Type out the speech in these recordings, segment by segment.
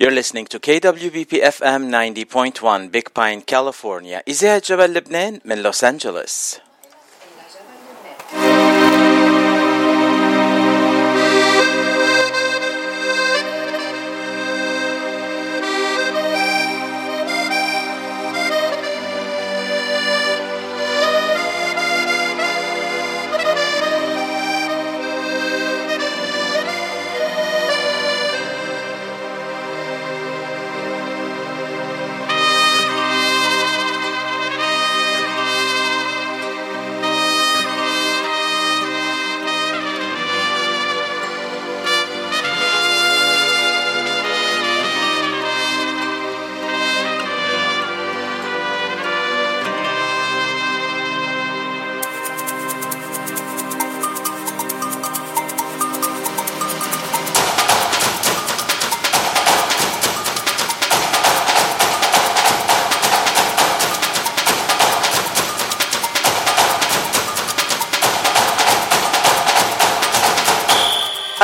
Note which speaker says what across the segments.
Speaker 1: You're listening to KWBP FM 90.1 Big Pine, California. إذاعة جبل لبنان من لوس أنجلوس.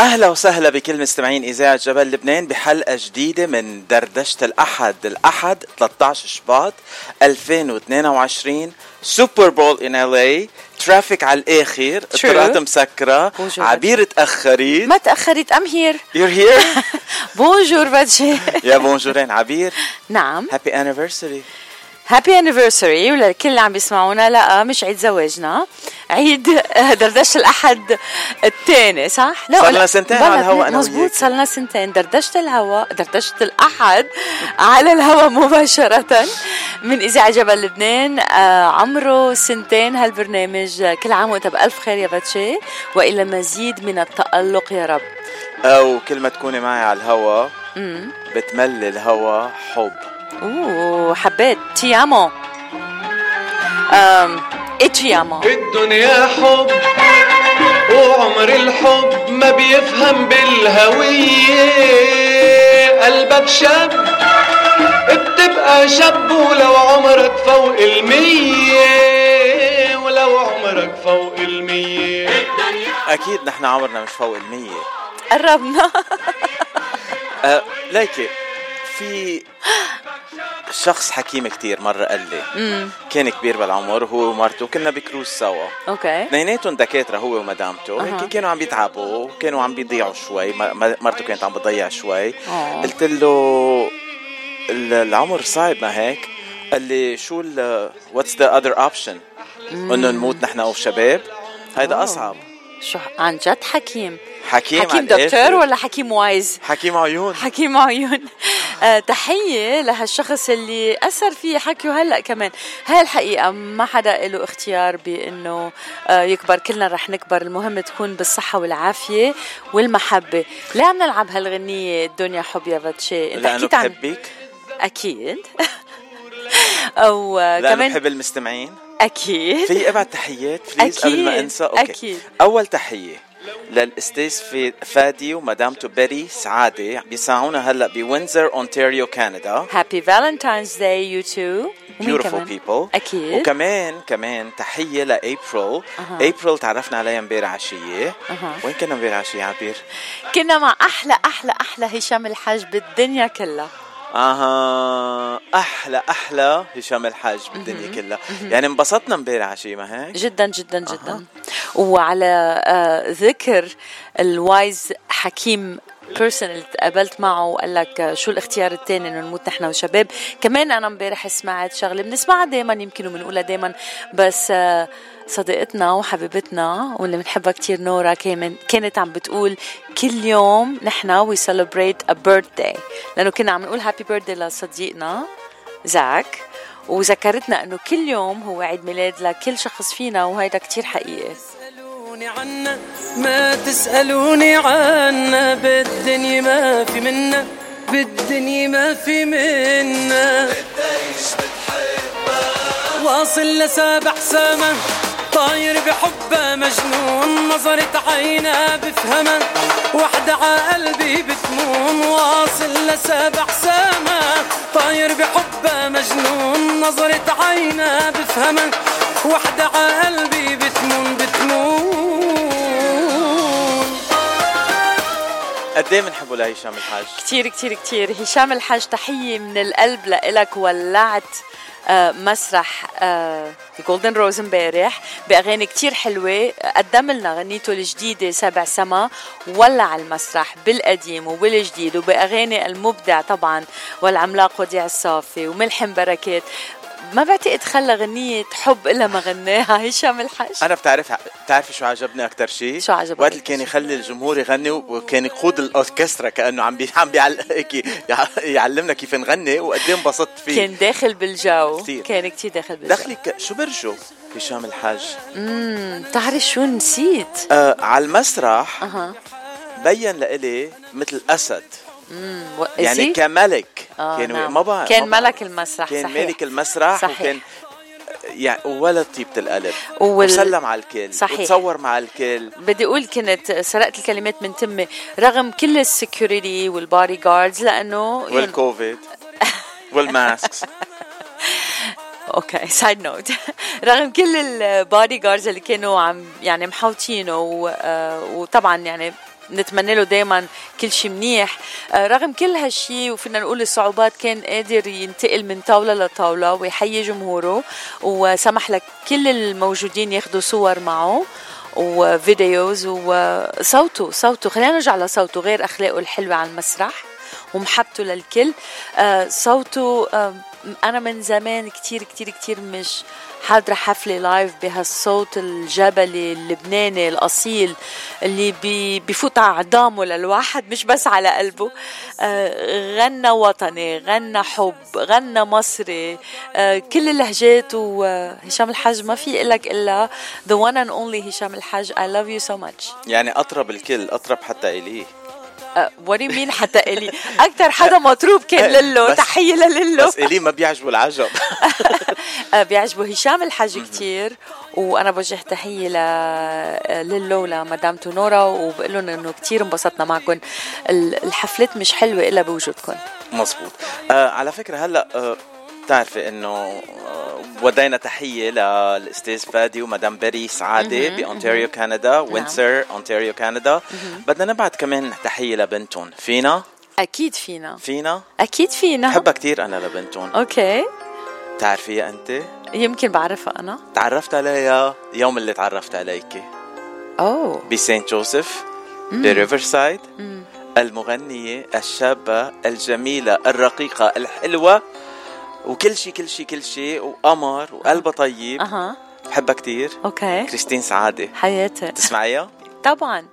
Speaker 1: أهلا وسهلا بكل مستمعين إذاعة جبل لبنان بحلقة جديدة من دردشة الأحد الأحد 13 شباط 2022 Super Bowl in LA traffic على الآخر الطرقات مسكرة عبير تاخرت
Speaker 2: ما تاخرت I'm here
Speaker 1: you're here
Speaker 2: bonjour باتشي
Speaker 1: يا بونجورين عبير.
Speaker 2: نعم.
Speaker 1: happy anniversary
Speaker 2: happy anniversary ولكل اللي عم بيسمعونا لا مش عيد زواجنا. عيد دردشة الأحد الثاني صح؟
Speaker 1: لا صار لنا سنتين على الهواء أنا
Speaker 2: مزبوط صار لنا سنتين. دردشة الهواء دردشة الأحد على الهواء مباشرة من إذاعة جبل لبنان. آه عمره سنتين هالبرنامج. كل عام وأنت بألف خير يا باتشي. وإلى مزيد من التألق يا رب.
Speaker 1: أو كل ما تكوني معي على الهواء بتملي الهواء حب.
Speaker 2: اوه حبيت تيامو أم اتشيامو
Speaker 3: الدنيا حب وعمر الحب ما بيفهم بالهوية. قلبك شاب بتبقى شاب ولو عمرك فوق المية. ولو عمرك فوق المية.
Speaker 1: أكيد نحن عمرنا مش فوق المية.
Speaker 2: قربنا.
Speaker 1: أه ليكي في شخص حكيم كتير مرة قال لي
Speaker 2: مم.
Speaker 1: كان كبير بالعمر هو ومرته كنا بكروز سوا.
Speaker 2: okay.
Speaker 1: اثنيناتهم دكاترة هو ومدامته. هيك كانوا عم بيتعبوا كانوا عم بيضيعوا شوي مرته كانت عم بتضيع شوي.
Speaker 2: أوه.
Speaker 1: قلت له العمر صعب ما هيك؟ قال لي شو ال what's the other option انه نموت نحن وشباب هيدا أصعب.
Speaker 2: شو عن جد حكيم.
Speaker 1: حكيم
Speaker 2: حكيم دكتور ولا حكيم wise؟
Speaker 1: حكيم عيون.
Speaker 2: حكيم عيون. تحية لهالشخص اللي أثر فيه حكيه هلأ كمان. هاي الحقيقة ما حدا له اختيار بأنه آه يكبر. كلنا رح نكبر. المهم تكون بالصحة والعافية والمحبة. لا عم نلعب هالغنية الدنيا حب يا باتشي
Speaker 1: أنت لأنه بحبك؟
Speaker 2: أكيد. أو
Speaker 1: كمان بحب المستمعين؟
Speaker 2: أكيد.
Speaker 1: في ابعت تحيات please قبل ما أنسى.
Speaker 2: okay. أكيد.
Speaker 1: أول تحية. للأستاذ فادي ومدامته بيري سعادة بيسمعونا هلأ بوينزر أونتاريو كندا.
Speaker 2: happy Valentine's Day you two
Speaker 1: beautiful people.
Speaker 2: أكيد.
Speaker 1: وكمان كمان تحية لإبريل. إبريل تعرفنا عليها امبارح عشيه
Speaker 2: أه.
Speaker 1: وين كنا امبارح عشيه عبير؟
Speaker 2: كنا مع أحلى أحلى أحلى هشام الحاج بالدنيا كلها.
Speaker 1: آها أحلى أحلى هشام الحاج بالدنيا كلها. يعني انبسطنا امبارح عشيه ما هيك؟
Speaker 2: جدا جدا جدا. أه. وعلى ذكر ال wise حكيم person اللي تقابلت معه وقال لك شو الاختيار الثاني إنه نموت نحن وشباب. كمان أنا امبارح سمعت شغلة بنسمعها دائما يمكن وبنقولها دائما بس آه صديقتنا وحبيبتنا واللي بنحبها كتير نورا كانت عم بتقول كل يوم نحن we celebrate a birthday لأنه كنا عم نقول happy birthday لصديقنا زاك. وذكرتنا إنه كل يوم هو عيد ميلاد لكل شخص فينا وهيدا كتير حقيقي.
Speaker 4: تسألوني عنا ما تسألوني عنا بالدنيا ما في منا بالدنيا ما في منا واصل لسابع سما طاير بحبه مجنون. نظرة عينه بفهمه وحدة عقلبي بتمون واصل لسابع سما طاير بحبه مجنون. نظرة عينه بفهمه وحدة عقلبي بتمون بتمون
Speaker 1: قد إيه بنحبه لهشام الحاج؟
Speaker 2: كتير كتير كتير. هشام الحاج تحية من القلب لإلك ولعت آه، مسرح جولدن روز امبارح بأغاني كتير حلوة. قدم لنا غنيته الجديدة سبع سما ولع المسرح بالقديم وبالجديد وبأغاني المبدع طبعا والعملاق وديع الصافي وملحم بركات ما بعتقد خلى غنية حب إلا ما غناها. هشام الحج
Speaker 1: أنا بتعرف بتعرفي شو عجبني أكثر شيء
Speaker 2: شو عجبك؟
Speaker 1: وقت اللي كان يخلي الجمهور يغني وكان يقود الأوركسترا كأنه عم بي عم بيعل... هيك يعلمنا كيف نغني وقد إيه انبسطت فيه.
Speaker 2: كان داخل بالجو.
Speaker 1: كتير.
Speaker 2: كان كتير داخل بالجو.
Speaker 1: دخلك شو برجو؟ هشام الحاج.
Speaker 2: امم بتعرف شو نسيت؟
Speaker 1: آه على المسرح
Speaker 2: أها.
Speaker 1: بين لإلي مثل
Speaker 2: أسد.
Speaker 1: يعني كملك.
Speaker 2: آه
Speaker 1: كان
Speaker 2: نعم.
Speaker 1: ما بعرف
Speaker 2: كان. ملك المسرح
Speaker 1: كان
Speaker 2: صحيح.
Speaker 1: ملك المسرح
Speaker 2: صحيح.
Speaker 1: وكان يعني ولا طيبة القلب.
Speaker 2: وال-
Speaker 1: وسلم على الكل.
Speaker 2: صحيح.
Speaker 1: وتصور مع الكل.
Speaker 2: بدي أقول كنت سرقت الكلمات من تمي. رغم كل ال security وال bodyguards لأنه
Speaker 1: والكوفيد. وال
Speaker 2: masks. okay side note رغم كل ال bodyguards اللي كانوا عم يعني محوطينه و- آه، وطبعا يعني نتمنى له دائما كل شيء منيح. آه، رغم كل هالشيء وفينا نقول الصعوبات كان قادر ينتقل من طاولة لطاولة ويحيي جمهوره وسمح لك كل الموجودين ياخذوا صور معه وفيديوز وصوته صوته. خلينا نرجع لصوته غير أخلاقه الحلوة على المسرح ومحبته للكل. آه، صوته آه، أنا من زمان كتير كتير كتير مش حاضرة حفلة لايف بهالصوت الجبلي اللبناني الأصيل اللي بي بيفوت على عظامه للواحد مش بس على قلبه. آه، غنى وطني غنى حب غنى مصري. آه، كل اللهجات وهشام الحاج ما في لك إلا the one and only هشام الحاج. I love you so much.
Speaker 1: يعني أطرب الكل أطرب حتى إليه.
Speaker 2: وري مين حتى إلي؟ أكتر حدا مطروب كان للو
Speaker 1: بس-
Speaker 2: تحية للو
Speaker 1: بس اليه ما بيعجبه العجب.
Speaker 2: آه، بيعجبه هشام الحج كتير وأنا بوجه تحية ل للو لمدامته نورا وبقول لهم إنه كتير انبسطنا معكم ال- الحفلات مش حلوة إلا بوجودكم
Speaker 1: مزبوط آه على فكرة هلأ آه بتعرفي إنه آه ودينا تحية للاستاذ فادي ومدام بيري سعادة بأونتاريو كندا وينسر أونتاريو كندا. بدنا نبعت كمان تحية لبنتهم. فينا؟
Speaker 2: أكيد فينا.
Speaker 1: فينا؟
Speaker 2: أكيد فينا.
Speaker 1: بحبها كثير أنا لبنتهم.
Speaker 2: okay.
Speaker 1: بتعرفيها أنت؟
Speaker 2: يمكن بعرفها أنا.
Speaker 1: تعرفت عليها يوم اللي تعرفت عليكي.
Speaker 2: أوه.
Speaker 1: بسانت جوزيف بريفرسايد المغنية الشابة الجميلة الرقيقة الحلوة. وكل شيء كل شيء كل شيء وقمر وقلبها طيب.
Speaker 2: أها.
Speaker 1: بحبها كتير.
Speaker 2: okay.
Speaker 1: كريستين سعادة.
Speaker 2: حياتي
Speaker 1: تسمعيها؟
Speaker 2: طبعا.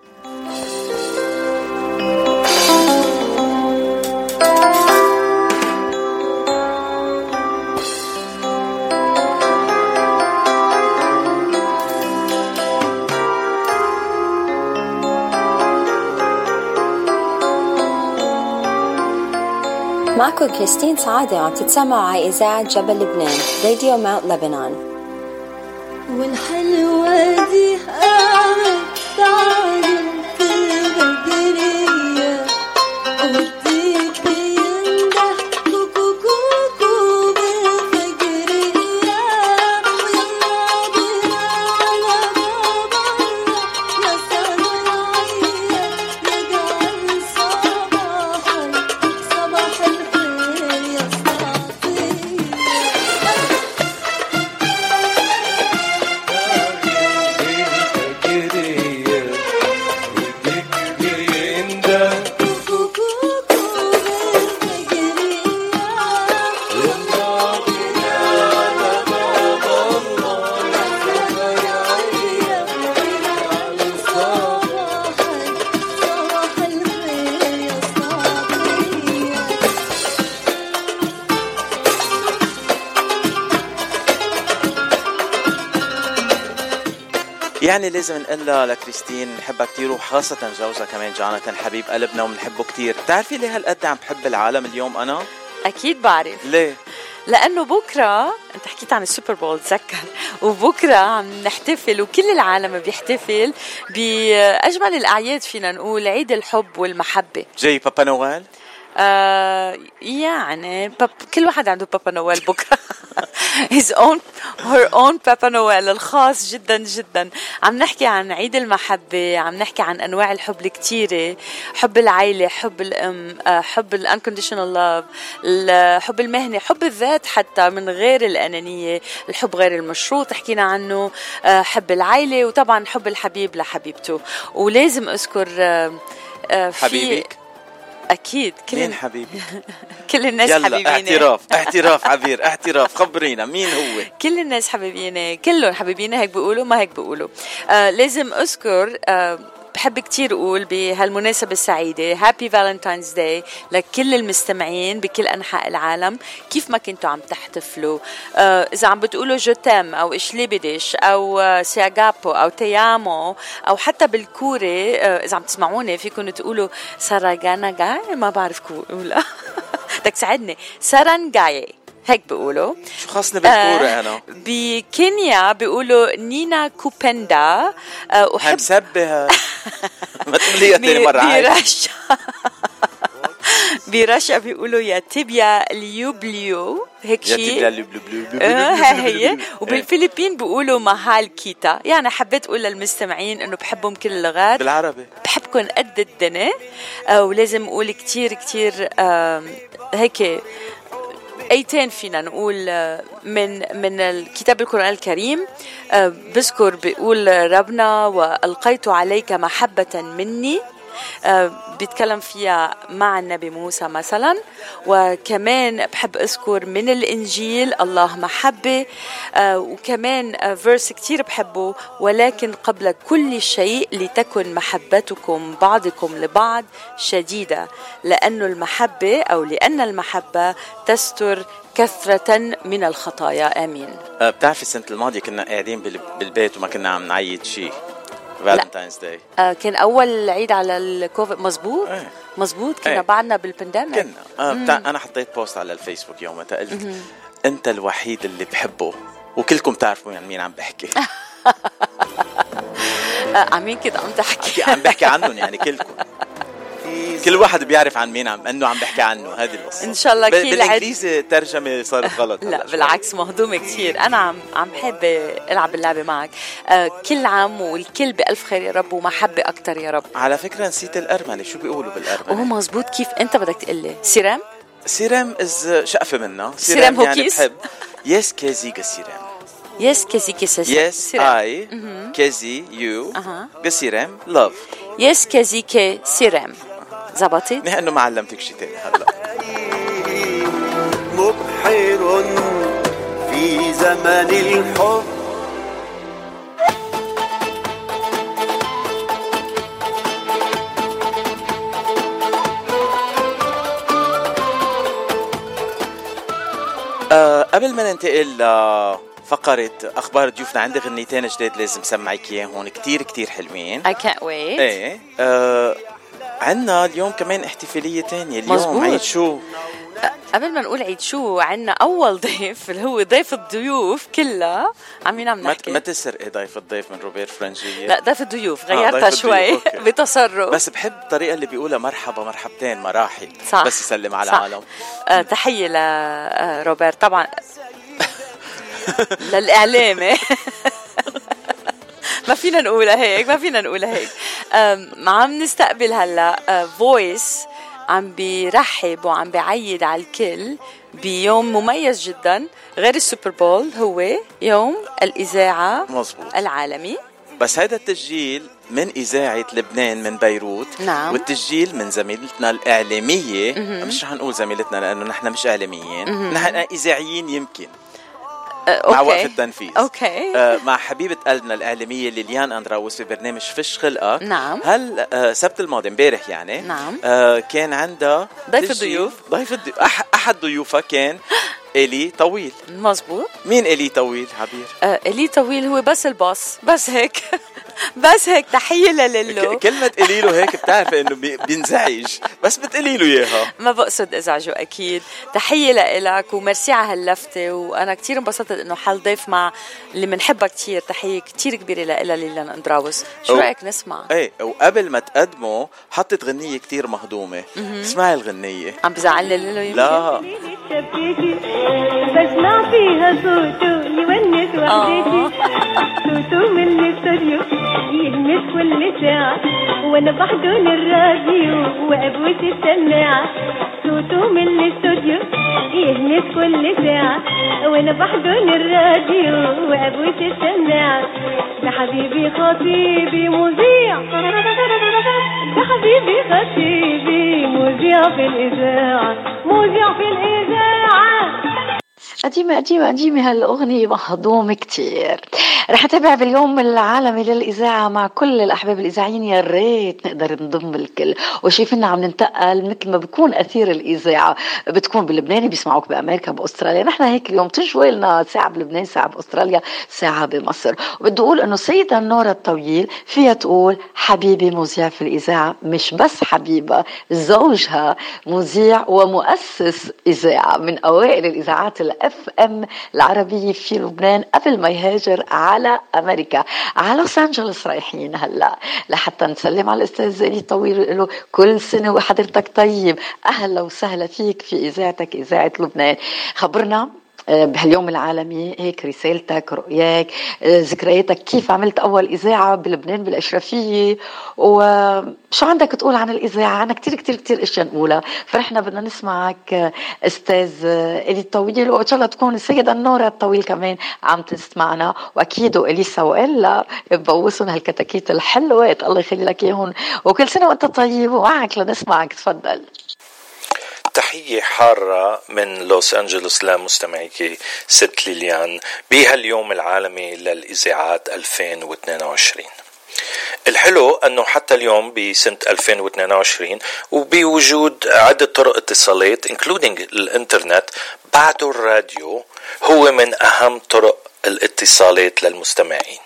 Speaker 5: معكم كريستين سعادة عم تتسمعوا على إذاعة جبل لبنان راديو ماونت لبنان.
Speaker 6: والحلوة دي قامت تعلم
Speaker 1: يعني لازم نقلها لكريستين نحبها كتير وخاصة جوزها كمان جوناثان حبيب قلبنا وبنحبه كتير بتعرفي ليه هالقد عم بحب العالم اليوم أنا؟
Speaker 2: أكيد بعرف
Speaker 1: ليه؟
Speaker 2: لأنه بكرة أنت حكيت عن السوبر بول تذكر وبكرة عم نحتفل وكل العالم بيحتفل بأجمل الأعياد فينا نقول عيد الحب والمحبة
Speaker 1: جاي بابا نوال؟
Speaker 2: آه يعني باب كل واحد عنده بابا نويل بكرة his own her own بابا نويل الخاص جدا جدا. عم نحكي عن عيد المحبة عم نحكي عن أنواع الحب الكتيرة. حب العيلة حب الأم آه، حب ال unconditional love ال- حب المهنة حب الذات حتى من غير الأنانية الحب غير المشروط حكينا عنه آه، حب العيلة وطبعا حب الحبيب لحبيبته. ولازم أذكر آه،
Speaker 1: حبيبك.
Speaker 2: أكيد كل
Speaker 1: مين حبيبي؟
Speaker 2: كل الناس
Speaker 1: يلا
Speaker 2: حبيبيني.
Speaker 1: اعتراف اعتراف عبير اعتراف خبرينا مين هو؟
Speaker 2: كل الناس حبيبيني كلهم حبيبيني هيك بيقولوا ما هيك بيقولوا. آه لازم أذكر آه بحب كتير أقول بهالمناسبة السعيدة happy Valentine's Day لكل المستمعين بكل أنحاء العالم كيف ما كنتوا عم تحتفلوا؟ آه إذا عم بتقولوا je t'aime أو ich liebe dich أو σ'αγαπώ أو ti amo أو حتى بالكوري آه إذا عم تسمعوني فيكم تقولوا ساراغانا جاي ما بعرف كولا بدك تساعدني. سارانجاي هيك بيقولوا.
Speaker 1: شو خاصني بالكورة
Speaker 2: آه،
Speaker 1: أنا؟
Speaker 2: بكينيا بيقولوا نينا كوبندا آه، وحب
Speaker 1: مسبه ما تقوليها تاني مرة عادي.
Speaker 2: برشا برشا بيقولوا يا تيبيا ليوبليو هيك
Speaker 1: يا
Speaker 2: شيء آه،
Speaker 1: بلو
Speaker 2: ها
Speaker 1: بلو
Speaker 2: هي. وبالفلبين بيقولوا مهال كيتا. يعني حبيت أقول للمستمعين إنه بحبهم كل اللغات.
Speaker 1: بالعربي.
Speaker 2: بحبكم قد الدنيا. آه، ولازم أقول كتير كتير هيك أيتين فينا نقول آه، من من الكتاب القرآن الكريم آه، بذكر بيقول ربنا وألقيت عليك محبة مني بيتكلم فيها مع النبي موسى مثلا. وكمان بحب أذكر من الإنجيل الله محبه آه، وكمان فيرس كتير بحبه. ولكن قبل كل شيء لتكن محبتكم بعضكم لبعض شديده لأن المحبة أو لأن المحبة تستر كثرة من الخطايا. آمين.
Speaker 1: آه، بتعرفي السنة الماضية كنا قاعدين بال- بالبيت وما كنا عم نعيد شيء. Valentine's Day
Speaker 2: آه، كان أول عيد على الكوفيد. مزبوط
Speaker 1: إيه.
Speaker 2: مزبوط كنا
Speaker 1: إيه.
Speaker 2: بعدنا بال pandemic
Speaker 1: كنا. آه بتاع أنا حطيت post على الفيسبوك يومها قلت أنت الوحيد اللي بحبه وكلكم تعرفوا يعني مين عم بحكي.
Speaker 2: آه، عمين كده عم تحكي.
Speaker 1: عم بحكي عنهم يعني كلكم. كل واحد بيعرف عن مين عم انه عم بحكي عنه هذه القصة.
Speaker 2: إن شاء الله عد-
Speaker 1: بالإنجليزي الترجمه صارت غلط
Speaker 2: لا. بالعكس مهضومة كثير أنا عم عم حب ألعب اللعبة معك. آه كل عام والكل بألف خير يا رب ومحبة أكتر يا رب.
Speaker 1: على فكرة نسيت الأرملة. شو بيقولوا
Speaker 2: وهو
Speaker 1: بالارمله
Speaker 2: مزبوط. كيف؟ أنت بدك تقول لي. سيرام؟
Speaker 1: سيرام از شقفة منها
Speaker 2: سيرام
Speaker 1: يعني
Speaker 2: هوكيس؟
Speaker 1: بحب يس كازي سيرام.
Speaker 2: يس كازي كيسس
Speaker 1: يس اي كازي يو
Speaker 2: أها.
Speaker 1: سيرام لاف
Speaker 2: يس كازي كي سيرام. زبطت
Speaker 1: نحن ما علمتك شيء تاني هلا.
Speaker 7: مبحر في زمن الحب.
Speaker 1: آه قبل ما ننتقل لفقرة أخبار ضيوفنا عندي غنيتين جداد لازم سمعك إياهم كتير كتير حلوين.
Speaker 2: I can't wait.
Speaker 1: إيه آه عندنا اليوم كمان احتفالية تانية. اليوم
Speaker 2: مزبوط.
Speaker 1: عيد شو؟
Speaker 2: قبل ما نقول عيد شو عنا أول ضيف اللي هو ضيف الضيوف كلها. عم
Speaker 1: ما
Speaker 2: نحكي.
Speaker 1: ما تسرقي ضيف الضيف من روبير فرنجية؟
Speaker 2: لا ضيف الضيوف.
Speaker 1: آه،
Speaker 2: غيرتها
Speaker 1: الضيوف،
Speaker 2: شوي. بتصرف.
Speaker 1: بس بحب الطريقة اللي بيقولها مرحبا مرحبتين مراحل.
Speaker 2: صح.
Speaker 1: بس يسلم على
Speaker 2: صح.
Speaker 1: العالم
Speaker 2: آه تحية لروبرت طبعا للإعلامي ما فينا نقولها هيك ما فينا نقولها هيك. عم نستقبل هلا voice عم بيرحب وعم بيعيد على الكل بيوم مميز جدا. غير ال Super Bowl هو يوم الإذاعة
Speaker 1: مزبوط
Speaker 2: العالمي.
Speaker 1: بس هذا التسجيل من إذاعة لبنان من بيروت
Speaker 2: نعم.
Speaker 1: والتسجيل من زميلتنا الإعلامية. مش رح نقول زميلتنا لأنه نحن مش إعلاميين. نحن إذاعيين يمكن.
Speaker 2: آه،
Speaker 1: مع
Speaker 2: okay.
Speaker 1: وقف التنفيذ
Speaker 2: okay
Speaker 1: آه، مع حبيبة قلبنا الإعلامية ليليان أندراوس في برنامج فش خلقك
Speaker 2: نعم.
Speaker 1: هل آه، سبت الماضي امبارح يعني
Speaker 2: نعم.
Speaker 1: آه، كان عندها
Speaker 2: ضيف الضيوف.
Speaker 1: ضيف الضيوف أحد ضيوفها كان إلي طويل
Speaker 2: مزبوط
Speaker 1: مين إلي طويل عبير؟
Speaker 2: آه، إلي طويل هو بس ال boss بس هيك بس هيك تحية لليلو.
Speaker 1: ك- كلمة قلي له هيك بتعرف إنه بي- بينزعج. بس بتقولي له إياها.
Speaker 2: ما بقصد إزعجه أكيد. تحية لإلك وميرسي على هاللفتة. وأنا كثير انبسطت إنه حل ضيف مع اللي بنحبها كثير تحية كثير كبيرة لإلها ليليان اندراوس شو
Speaker 1: أو-
Speaker 2: رأيك نسمع؟
Speaker 1: إيه وقبل ما تقدمه حطت غنية كتير مهضومة. اسمعي الغنية.
Speaker 2: عم بزعلني ليلو يمكن؟
Speaker 1: لا.
Speaker 6: بسمع فيها صوته ونس وحدتي. توتو من الاستوديو يهمس كل ساعة وأنا بحضن الراديو وابوس السماعة. توتو من الاستوديو يهمس كل ساعة وأنا بحضن الراديو وابوس السماعة. ده حبيبي خطيبي مذيع ده حبيبي خطيبي مذيع في الإذاعة مذيع في الإذاعة.
Speaker 8: قديمة قديمة قديمة هالأغنية مهضومة كتير. رح أتابع باليوم العالمي للإذاعة مع كل الأحباب الإذاعيين. يا ريت نقدر نضم الكل. وشايفيننا عم ننتقل مثل ما بكون أثير الإذاعة. بتكون بلبنان بيسمعوك بأمريكا بأستراليا. نحن هيك اليوم تشوي لنا ساعة بلبنان ساعة بأستراليا ساعة بمصر. وبدي أقول إنه سيدة نورا الطويل فيها تقول حبيبي مذيع في الإذاعة. مش بس حبيبة زوجها مذيع ومؤسس إذاعة من أوائل الإذاعات الاف ام العربية في لبنان قبل ما يهاجر على أمريكا. على لوس أنجلوس رايحين هلا. لحتى نسلم على الأستاذ زيني طويل له كل سنة وحضرتك طيب. أهلا وسهلا فيك في إذاعتك إذاعة لبنان. خبرنا بهاليوم العالمي هيك رسالتك رؤياك آه، ذكرياتك كيف عملت أول إذاعة بلبنان بالأشرفية؟ وشو عندك تقول عن الإذاعة؟ عنا كتير كتير كتير أشياء نقولها فرحنا بدنا نسمعك آه، أستاذ إلي الطويل وإن شاء الله تكون السيدة النورة الطويل كمان عم تسمعنا. وأكيد واليسا وإلا ببوسهم هالكتاكيت الحلوات الله يخلي لك اياهم وكل سنة وأنت طيب ومعك لنسمعك تفضل.
Speaker 9: تحية حارة من لوس أنجلوس لمستمعيك ست ليليان بهاليوم العالمي للإذاعات 2022 الحلو أنه حتى اليوم بسنة 2022 وبوجود عدة طرق اتصالات انكلودينج الإنترنت بعده الراديو هو من أهم طرق الاتصالات للمستمعين.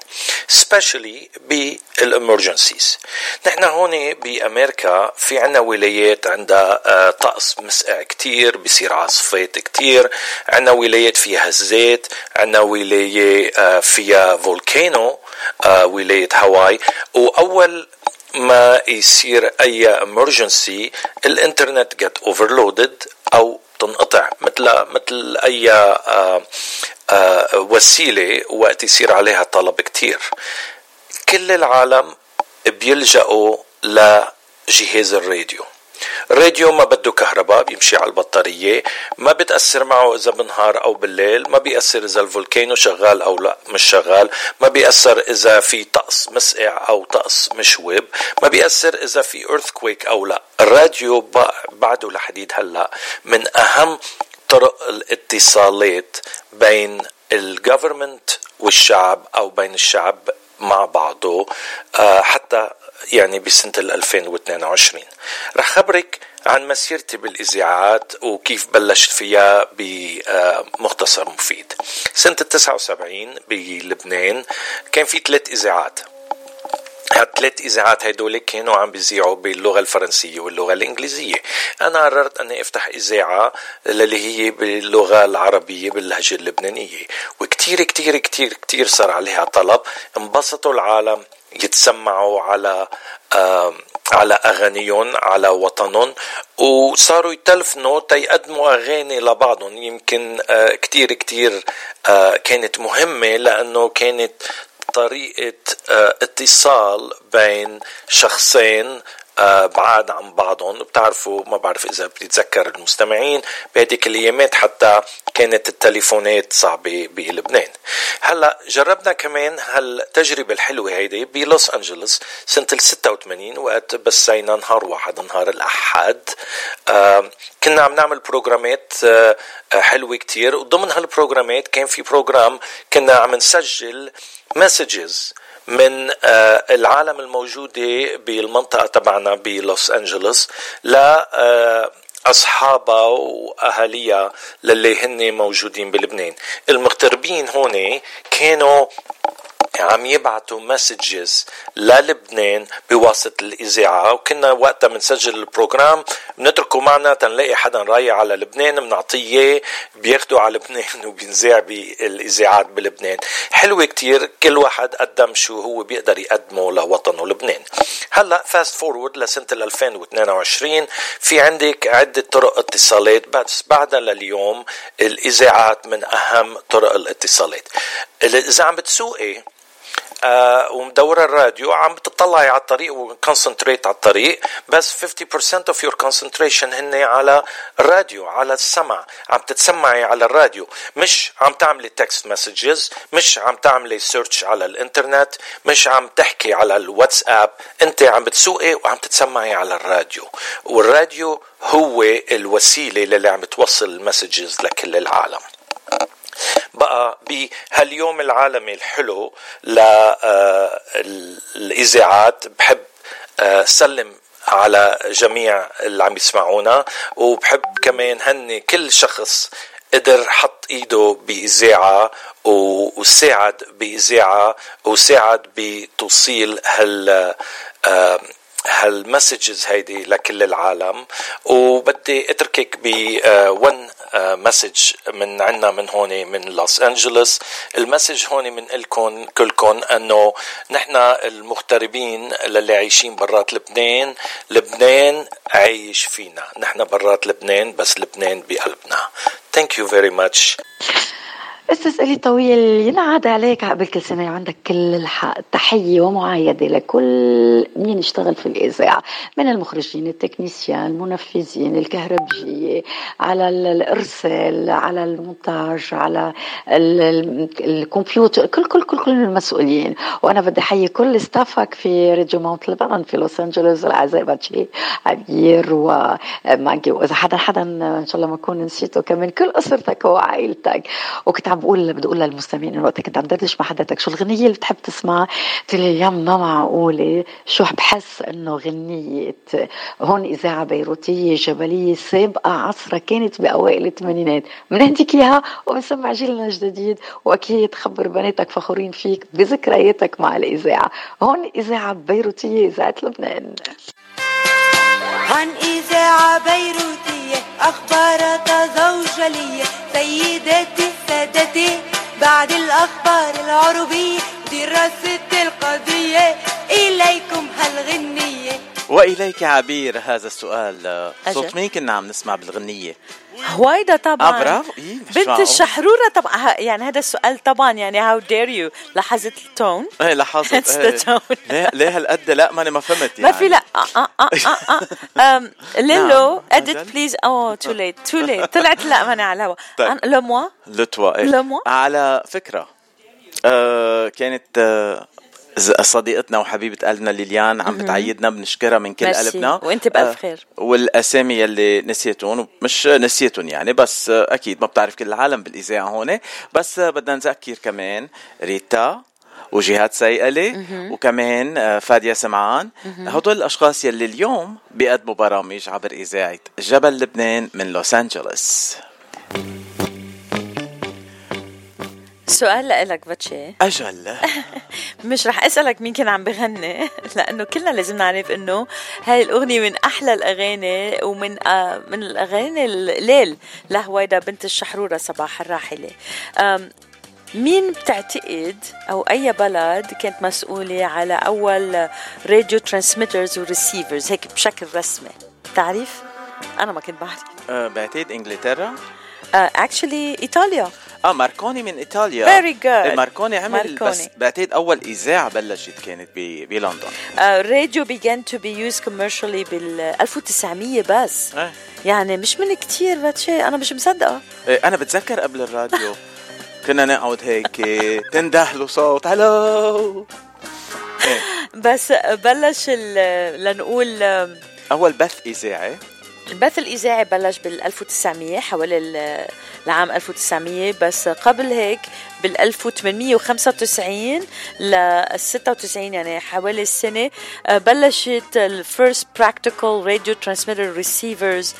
Speaker 9: Specially بال emergencies نحن هون بأمريكا في عنا ولايات عندها آه، طقس مسقع كتير بصير عاصفات كتير. عنا ولايات فيها هزات عنا ولاية آه، فيها volcano آه، ولاية هاواي. وأول ما يصير أي emergency الإنترنت gets overloaded أو تنقطع مثل مثل أي آه، آه، وسيلة وقت يصير عليها طلب كتير. كل العالم بيلجأوا لجهاز الراديو. الراديو ما بده كهرباء بيمشي على البطارية. ما بتأثر معه إذا بالنهار أو بالليل. ما بيأثر إذا ال volcano شغال أو لا مش شغال. ما بيأثر إذا في طقس مسقع أو طقس مشوب ما بيأثر إذا في earthquake أو لا. الراديو بعده لحديد هلأ. من أهم طرق الاتصالات بين الجفرمنت والشعب أو بين الشعب مع بعضه. آه، حتى يعني بسنة 2022 رح خبرك عن مسيرتي بالإذاعات وكيف بلشت فيها بمختصر مفيد. سنة 79 بلبنان كان في ثلاث إذاعات. هالثلاث إذاعات هدول كانوا عم بيذيعوا باللغة الفرنسية واللغة الإنجليزية. أنا قررت أني أفتح إذاعة اللي هي باللغة العربية باللهجة اللبنانية. وكتير كتير كتير كتير صار عليها طلب. انبسطوا العالم. يتسمعوا على على أغانيهم على وطنهم وصاروا يتلفنوا تيقدموا أغاني لبعضهم. يمكن آه كتير كتير آه كانت مهمة لأنه كانت طريقة آه، اتصال بين شخصين بعاد عن بعضهم. بتعرفوا ما بعرف إذا بتتذكر المستمعين بهديك الأيامات حتى كانت التليفونات صعبة بلبنان. هلأ جربنا كمان هالتجربة الحلوة هيدي بلوس أنجلوس سنة ال 86 وقت بسينا نهار واحد نهار الأحد. آه كنا عم نعمل بروجرامات آه حلوة كتير وضمن هالبروجرامات كان في program كنا عم نسجل messages من آه، العالم الموجودة بالمنطقة تبعنا بلوس أنجلوس ل آه، أصحابها وأهاليها للي هن موجودين بلبنان. المغتربين هون كانوا عم يبعتوا messages للبنان بواسطة الإذاعة. وكنا وقتها بنسجل ال program بنتركه معنا تنلاقي حدا رايح على لبنان بنعطيه بياخدوا على لبنان وبينذاع بالإذاعات بلبنان. حلوة كتير كل واحد قدم شو هو بيقدر يقدمه لوطنه لبنان. هلأ fast forward لسنة 2022 في عندك عدة طرق اتصالات بس بعدها لليوم الإذاعات من أهم طرق الاتصالات. إذا عم بتسوقي آه ومدورة الراديو عم بتطلعي على الطريق و concentrate على الطريق بس 50% of your concentration هن على الراديو على السمع. عم تتسمعي على الراديو. مش عم تعملي text messages مش عم تعملي search على الإنترنت مش عم تحكي على الواتساب. انت عم بتسوقي وعم تتسمعي على الراديو. والراديو هو الوسيلة اللي عم توصل ال messages لكل العالم. بقى بهاليوم العالمي الحلو للإذاعات بحب سلم على جميع اللي عم يسمعونا وبحب كمان هني كل شخص قدر حط إيده بإذاعة وساعد بإذاعة وساعد بتوصيل هال هال messages هيدي لكل العالم. وبدي أتركك ب one message من عنا من هون من لوس انجلوس ال message هون من لكم كلكم إنه نحن المغتربين للي عايشين برات لبنان لبنان عايش فينا. نحن برات لبنان بس لبنان بقلبنا. thank you very much
Speaker 8: أستاذ الي طويل ينعاد عليك قبل كل سنة وعندك كل الحق تحية ومعايدة لكل مين يشتغل في الإذاعة من المخرجين ال techniciens المنفذين الكهربجيه على الإرسال على المونتاج على الكمبيوتر كل كل كل كل المسؤولين. وأنا بدي أحيي كل staff ك في Radio Mount Lebanon في لوس أنجلوس الاعزاء باتشي عبير وماجي وإذا حدا حدا إن شاء الله ما اكون نسيته كمان كل أسرتك وعائلتك. وكنت عم بقول بدي أقول للمستمعين وقت كنت عم دردش مع حضرتك شو الغنية اللي بتحب تسمعها؟ قلت لي يا ما معقولة؟ شو بحس إنه غنية؟ هون إذاعة بيروتية جبلية سابقة عصرها كانت بأوائل الثمانينات. بنهديك إياها؟ وبنسمع جيلنا الجديد. وأكيد خبر بناتك فخورين فيك بذكرياتك مع الإذاعة. هون إذاعة بيروتية إذاعة لبنان.
Speaker 10: عن إذاعة بيروتية أخبار تزوجلية سيداتي سادتي بعد الأخبار العربية دراسة القضية إليكم هالغنية.
Speaker 1: وإليك عبير هذا السؤال. صوت مين كنا عم نسمع بالغنية؟
Speaker 2: هويدا طبعا.
Speaker 1: آه برافو. إيه
Speaker 2: بنت الشحرورة طبعا. يعني هذا السؤال طبعا يعني how dare you لاحظت ال
Speaker 1: tone؟ إيه لاحظت.
Speaker 2: it's the tone
Speaker 1: ليه هالقد؟ لا ماني ما فهمت يعني
Speaker 2: ما في لا. آه آه آه آه. ليلو edit please oh too late too late طلعت لا ماني على الهوا
Speaker 1: طيب.
Speaker 2: ل moi؟
Speaker 1: ل toi
Speaker 2: إيه. ل moi؟
Speaker 1: على فكرة آه كانت آه صديقتنا وحبيبة قلبنا ليليان عم بتعيدنا بنشكرها من كل. قلبنا.
Speaker 2: وانت بألف خير.
Speaker 1: والأسامي يلي نسيتهم مش نسيتهم يعني بس أكيد ما بتعرف كل العالم بالإذاعة هون. بس بدنا نذكر كمان ريتا وجهاد سيئلي وكمان آه، فادية سمعان. هدول الأشخاص يلي اليوم بيقدموا برامج عبر إذاعة جبل لبنان من لوس أنجلوس.
Speaker 2: سؤال لك باتشي.
Speaker 1: أجل.
Speaker 2: مش رح أسألك مين كان عم بغني لأنه كلنا لازم نعرف إنه هاي الأغنية من أحلى الأغاني ومن آه من الأغاني الليل لهويدا بنت الشحرورة صباح الراحلة. آم، مين بتعتقد أو أي بلد كانت مسؤولة على أول radio transmitters و receivers هيك بشكل رسمي. بتعرف؟ أنا ما كنت بعرف
Speaker 1: آه، بعتقد إنجلترا.
Speaker 2: actually إيطاليا.
Speaker 1: آه ماركوني من
Speaker 2: إيطاليا good.
Speaker 1: إيه، ماركوني عمل
Speaker 2: ماركوني.
Speaker 1: بس بعتقد أول إذاعة بلشت كانت بلندن
Speaker 2: الراديو began to be used commercially بال 1900 بس
Speaker 1: إيه.
Speaker 2: يعني مش من كتير باتشي أنا مش مصدقة
Speaker 1: إيه، أنا بتذكر قبل الراديو كنا نقعد هيك تندهلوا صوت hello إيه.
Speaker 2: بس بلش لنقول
Speaker 1: أول بث إذاعي
Speaker 2: البث الإذاعي بلش بال 1900 حوالي ال- العام 1900 بس قبل هيك بال 1895 ل 96 يعني حوالي السنة آه، بلشت ال first practical radio transmitter receivers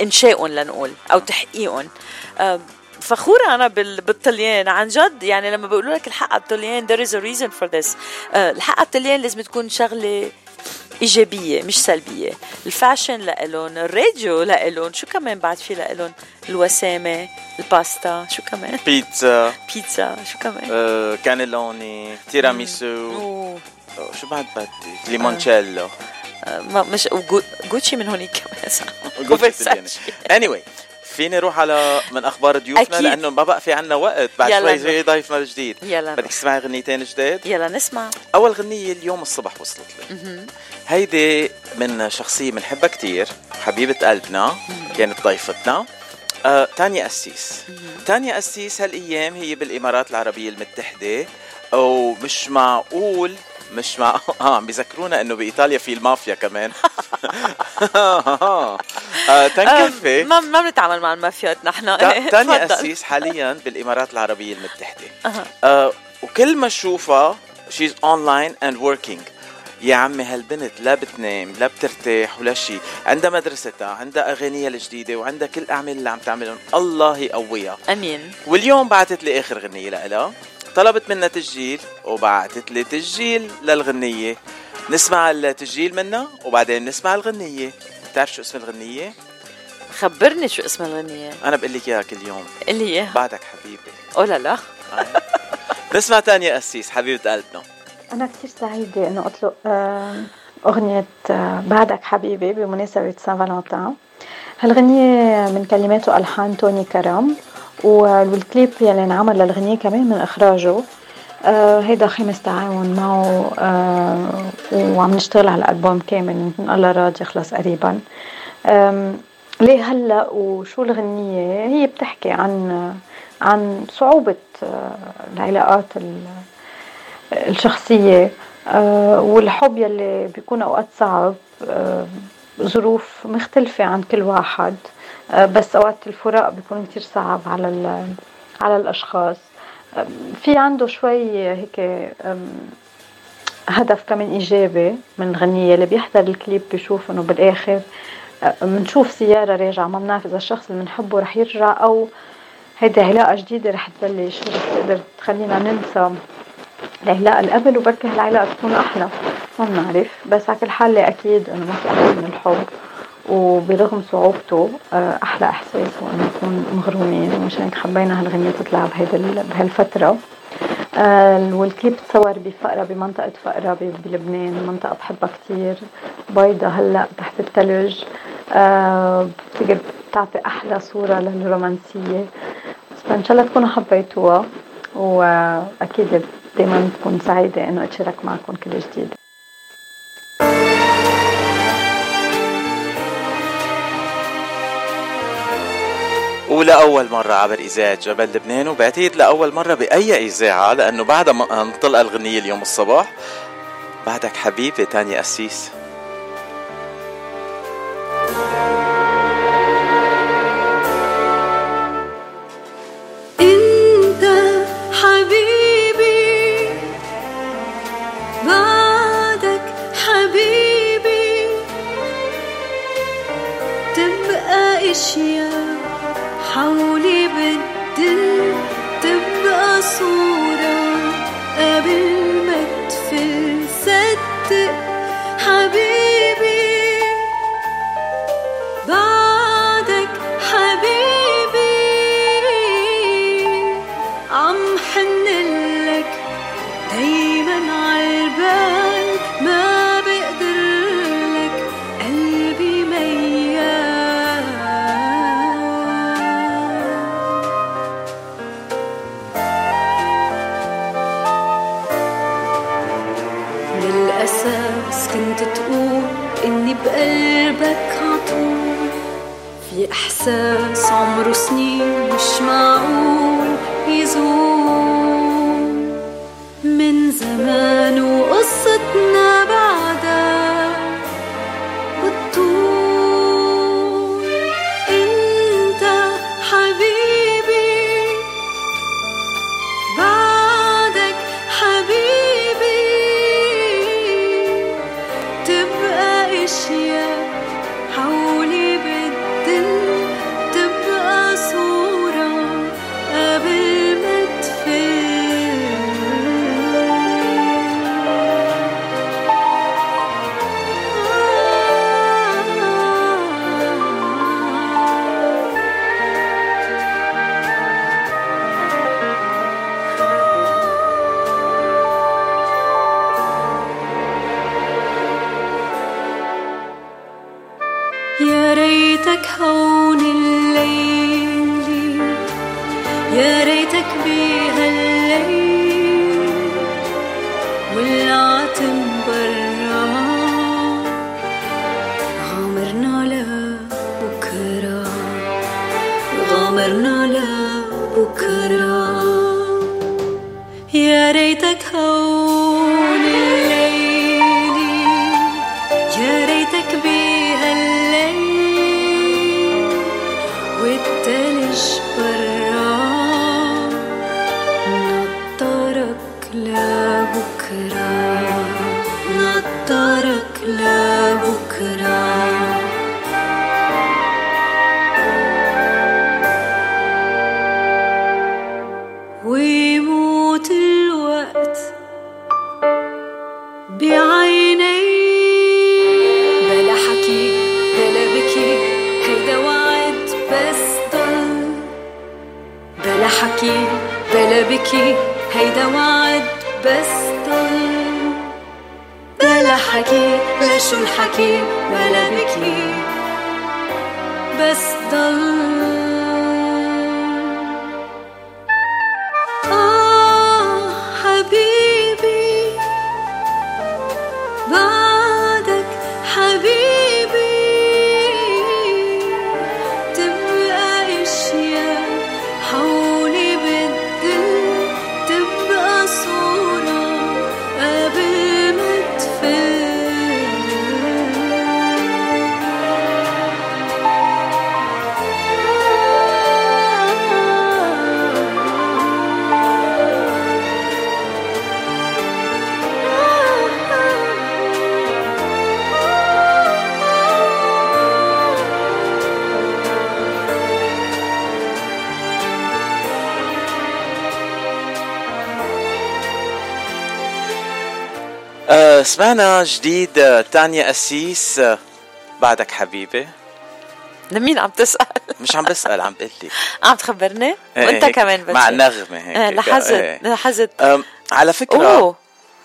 Speaker 2: إنشائهم لنقول أو تحقيقهم. آه، فخورة أنا بال- بالطليان. عن جد يعني لما بيقولوا لك الحق على الطليان there is a reason for this. آه، الحق على الطليان لازم تكون شغلة إيجابية مش سلبية. ال fashion لإلهم الراديو لإلهم شو كمان بعد في لإلهم؟ الوسامة الباستا شو كمان؟
Speaker 1: بيتزا.
Speaker 2: بيتزا شو كمان؟
Speaker 1: آه، كانيلوني تيراميسو. آه، شو بعد بدي ليمونشيلو
Speaker 2: آه، ما مش وجو- جوتشي من هونيك كمان.
Speaker 1: إيطالياني. anyway فيني روح على من أخبار ضيوفنا
Speaker 2: أكيد.
Speaker 1: لأنه ما بقى في عنا وقت. بعد شوي. جاي ضيفنا الجديد
Speaker 2: يلا
Speaker 1: بدك تسمعي غنيتين جداد
Speaker 2: يلا نسمع.
Speaker 1: أول غنية اليوم الصبح وصلت لي. هيدي من شخصية بنحبها كتير حبيبة قلبنا كانت ضيفتنا. آه، تانيا أسيس. تانيا أسيس هالأيام هي بالإمارات العربية المتحدة ومش معقول مش مع آه عم بيذكرونا إنه بإيطاليا في المافيا كمان. آه، تنكفي
Speaker 2: آه، ما ما بنتعامل مع المافيات نحن.
Speaker 1: تا- تانيا. أسيس حاليا بالإمارات العربية المتحدة.
Speaker 2: أها.
Speaker 1: آه وكل ما أشوفها she's online and working. يا عمي هالبنت لا بتنام لا بترتاح ولا شيء عندها مدرستها عندها أغانيها الجديدة وعندها كل الأعمال اللي عم تعملهم. الله يقويها.
Speaker 2: آمين.
Speaker 1: واليوم بعثت لي آخر غنيه لها. طلبت منا تسجيل وبعثت لي تسجيل للغنية. نسمع التسجيل منها وبعدين نسمع الغنية. بتعرف شو اسم الغنية؟
Speaker 2: خبرني شو اسم الغنية.
Speaker 1: أنا بقول لك إياها كل يوم.
Speaker 2: اللي هي؟
Speaker 1: بعدك حبيبي.
Speaker 2: أو لا لا.
Speaker 1: نسمع تانية أسيس حبيبة قلبنا.
Speaker 11: أنا كثير سعيدة إنه أطلق آه، أغنية آه، بعدك حبيبي بمناسبة سان فالنتين. هالغنية من كلمات وألحان توني كرم. والكليب يلي انعمل للغنية كمان من إخراجه آه، هيدا خامس تعاون معه آه، وعم نشتغل على الألبوم كامل الله راضي يخلص قريبا. ليه هلأ وشو الغنية؟ هي بتحكي عن عن صعوبة آه، العلاقات ال- الشخصية والحب يلي بيكون أوقات صعب ظروف مختلفة عند كل واحد. بس أوقات الفراق بيكون كتير صعب على على الأشخاص. آم، في عنده شوي هيك هدف كمان إيجابي من الغنية اللي بيحضر الكليب بيشوف إنه بالآخر آه، بنشوف سيارة راجعة ما بنعرف إذا الشخص اللي بنحبه رح يرجع أو هيدي علاقة جديدة رح تبلش ورح تقدر تخلينا ننسى؟ العلاقة اللي قبل وبركي هالعلاقة تكون أحلى ما بنعرف. بس على كل حال أكيد إنه ما في أحلى من الحب. وبرغم صعوبته آه، أحلى إحساس هو إنه نكون مغرومين ومشان هيك حبينا هالغنية تطلع بهيدا ال- بهالفترة. آه، والكليب تصور بفقرة بمنطقة فقرة بلبنان منطقة بحبها كتير. بيضة هلأ تحت الثلج آه، بفتكر بتعطي أحلى صورة للرومانسية. فإن شاء الله تكونوا حبيتوها وأكيد دايما بكون سعيدة إنه أتشارك معكم كل جديد.
Speaker 1: ولأول مرة عبر إذاعة جبل لبنان وبعتقد لأول مرة بأي إذاعة لأنه بعد ما انطلق الغنية اليوم الصباح. بعدك حبيبي تاني أسيس. سمعنا جديد آه تانيا أسيس آه بعدك حبيبي.
Speaker 2: لمين عم تسأل؟
Speaker 1: مش عم بسأل عم بقول لك.
Speaker 2: عم تخبرني؟
Speaker 1: إيه وأنت
Speaker 2: كمان بتشي.
Speaker 1: مع نغمة هيك.
Speaker 2: آه، لاحظت
Speaker 1: إيه.
Speaker 2: لاحظت
Speaker 1: على فكرة
Speaker 2: أوه.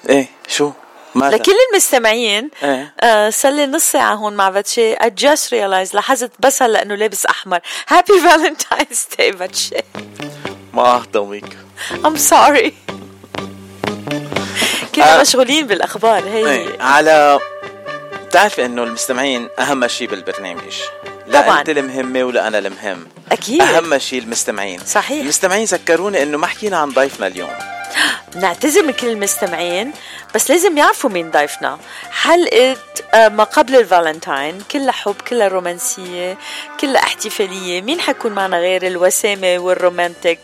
Speaker 1: إيه شو؟ ماذا؟
Speaker 2: لكل المستمعين
Speaker 1: إيه.
Speaker 2: آه صار لي نص ساعة هون مع باتشي. I just realized لاحظت بس هلا إنه لابس أحمر. Happy Valentine's Day باتشي.
Speaker 1: ما أهضمك.
Speaker 2: I'm sorry. كنا
Speaker 1: آه.
Speaker 2: مشغولين بالأخبار هي.
Speaker 1: إيه على بتعرفي إنه المستمعين أهم شيء بالبرنامج. لا
Speaker 2: طبعاً.
Speaker 1: أنت المهمة ولا أنا المهم.
Speaker 2: أكيد.
Speaker 1: أهم شيء المستمعين.
Speaker 2: صحيح.
Speaker 1: المستمعين ذكروني إنه ما حكينا عن ضيفنا اليوم.
Speaker 2: نعتذر من كل المستمعين بس لازم يعرفوا مين ضيفنا. حلقة آه، ما قبل الفالنتاين كلها حب كلها رومانسية كلها احتفالية. مين حيكون معنا غير الوسامة والرومانتك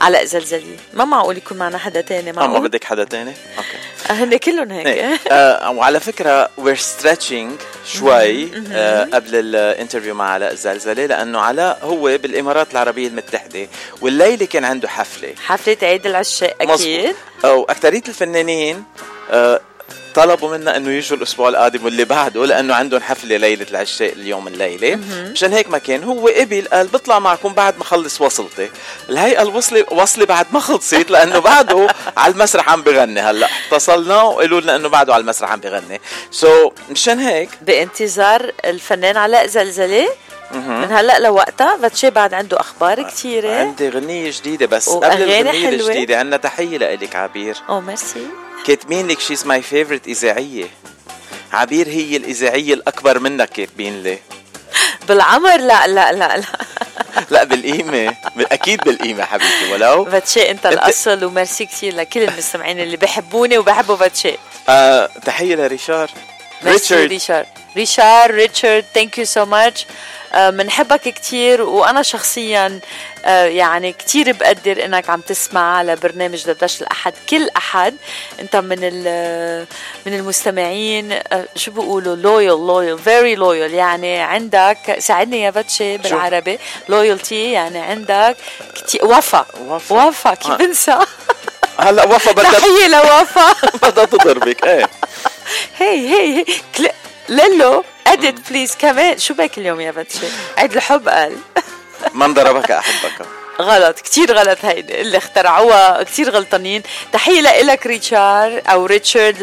Speaker 2: علاء زلزلي ما معقول يكون معنا حدا تاني؟
Speaker 1: آه ما
Speaker 2: معقول؟
Speaker 1: بدك حدا تاني؟ أوكي.
Speaker 2: آه، هن كلهم هيك.
Speaker 1: إيه. آه وعلى فكرة we're stretching شوي آه قبل ال interview مع علاء الزلزلة لأنه علاء هو بالإمارات العربية المتحدة والليلة كان عنده حفلة.
Speaker 2: حفلة عيد العشاق
Speaker 1: أكيد. واكثريه الفنانين آه طلبوا منا إنه يجوا الأسبوع القادم واللي بعده لأنه عندهم حفلة ليلة العشاق اليوم الليلة. مشان هيك ما كان هو قبل قال بطلع معكم بعد ما خلص وصلتي. الهيئه الوصله وصلي بعد ما خلصت لأنه بعده على المسرح عم بغني هلأ. اتصلنا وقالوا لنا إنه بعده على المسرح عم بغني. so so, مشان هيك.
Speaker 2: بانتظار الفنان علاء زلزلة.
Speaker 1: مهم.
Speaker 2: من هلأ لوقتها باتشي بعد عنده أخبار كثيرة
Speaker 1: عندي غنية جديدة بس قبل الغنية
Speaker 2: حلوة.
Speaker 1: الجديدة عندنا تحية لإلك عبير.
Speaker 2: oh merci.
Speaker 1: كاتبين لك she's my favorite إذاعية؟ عبير هي الإذاعية الأكبر منك كاتبين لي؟
Speaker 2: بالعمر؟ لا لا لا لا.
Speaker 1: لا بالقيمة. أكيد بالقيمة حبيبتي ولو.
Speaker 2: باتشي أنت الأصل وميرسي كثير لكل المستمعين اللي بحبوني وبحبوا باتشي.
Speaker 1: آه تحية لريشار.
Speaker 2: ميرسي ريشارد ريشارد ريتشارد thank you so much بنحبك كتير وأنا شخصيا آه، يعني كتير بقدر إنك عم تسمع على برنامج دردشه الأحد كل أحد. أنت من ال- من المستمعين آه، شو بيقولوا؟ loyal loyal very loyal يعني عندك ساعدني يا باتشي بالعربي. loyalty يعني عندك كتير وفا.
Speaker 1: وفا.
Speaker 2: وفا كيف. بنسى؟
Speaker 1: هلا وفا بدها
Speaker 2: تحيه لوفا.
Speaker 1: بدها تضربك إيه.
Speaker 2: هي هي هي. كل... ليلو edit please كمان. شو بك اليوم يا باتشي؟ عيد الحب قال.
Speaker 1: من ضربك أحبك.
Speaker 2: غلط. كتير غلط هيدي. اللي اخترعوها. كتير غلطانين. تحية لإلك ريتشار أو ريتشارد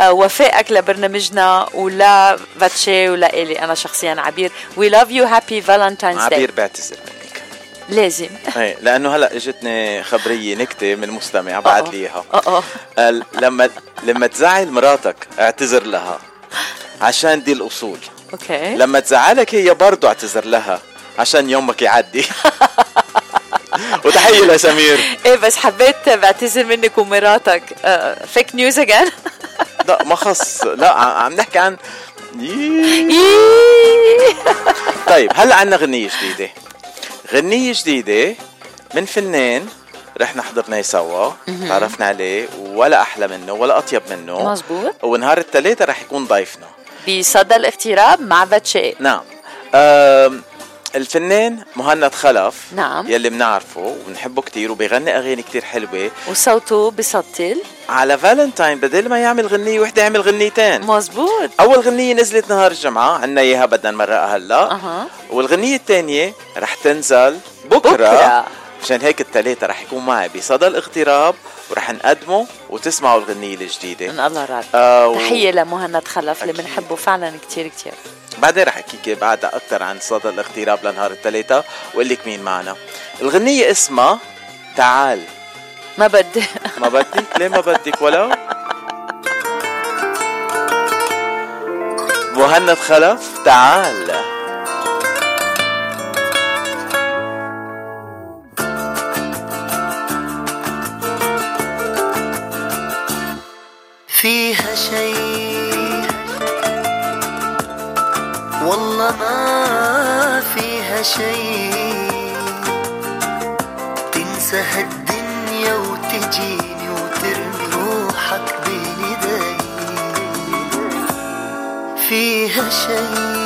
Speaker 2: لوفائك لبرنامجنا ولا باتشي ولا إلي. أنا شخصيا عبير. We love you. Happy valentine's
Speaker 1: عبير
Speaker 2: day
Speaker 1: بعتذر منك.
Speaker 2: لازم.
Speaker 1: إيه لأنه هلأ إجتني خبرية نكتة من مستمع بعت لي اياها آه لما لما تزعل مراتك اعتذر لها. عشان دي الأصول.
Speaker 2: أوكي.
Speaker 1: لما تزعلك هي برضه اعتذر لها عشان يومك يعدي. وتحية لسمير
Speaker 2: إيه بس حبيت بعتذر منك ومراتك. فيك نيوز اجان
Speaker 1: لا ما خص لا عم نحكي عن طيب هلأ عنا غنية جديدة. غنية جديدة من فنان رحنا حضرناه سوا. تعرفنا عليه. ولا أحلى منه ولا أطيب منه.
Speaker 2: مزبوط
Speaker 1: ونهار الثلاثاء رح يكون ضيفنا.
Speaker 2: بصدى الاغتراب مع باتشي.
Speaker 1: نعم. الفنان مهند خلف
Speaker 2: نعم.
Speaker 1: يلي بنعرفه وبنحبه كتير وبيغني أغاني كتير حلوة.
Speaker 2: وصوته بسطل
Speaker 1: على فالنتاين بدل ما يعمل غنية وحدة يعمل غنيتين.
Speaker 2: مزبوط.
Speaker 1: أول غنية نزلت نهار الجمعة عنا إياها بدنا نمرقها هلا.
Speaker 2: أها.
Speaker 1: والغنية الثانية رح تنزل بكرة,
Speaker 2: بكرة.
Speaker 1: مشان هيك الثلاثة رح يكون معي بصدى الاغتراب ورح نقدمه وتسمعوا الغنية الجديدة.
Speaker 2: من الله راضي
Speaker 1: آه و...
Speaker 2: تحية لمهند خلف اللي بنحبه فعلا كتير كتير.
Speaker 1: بعدين رح احكيك بعدها أكثر عن صدى الاغتراب لنهار الثلاثاء وأقول لك مين معنا. الغنية اسمها تعال.
Speaker 2: ما بدي.
Speaker 1: ما بدك ليه ما بدك ولو مهند خلف تعال.
Speaker 12: فيها شيء والله ما فيها شيء تنسى هالدنيا وتجيني وترمي روحك بين ايدي فيها شيء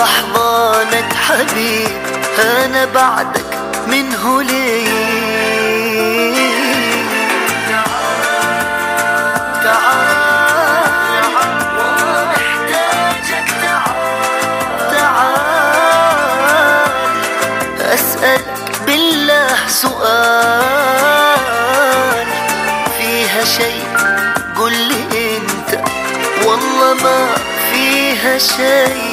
Speaker 12: بحضانك حبيب أنا بعدك منه ليه تعال تعال سؤال فيها شيء قل لي انت والله ما فيها شيء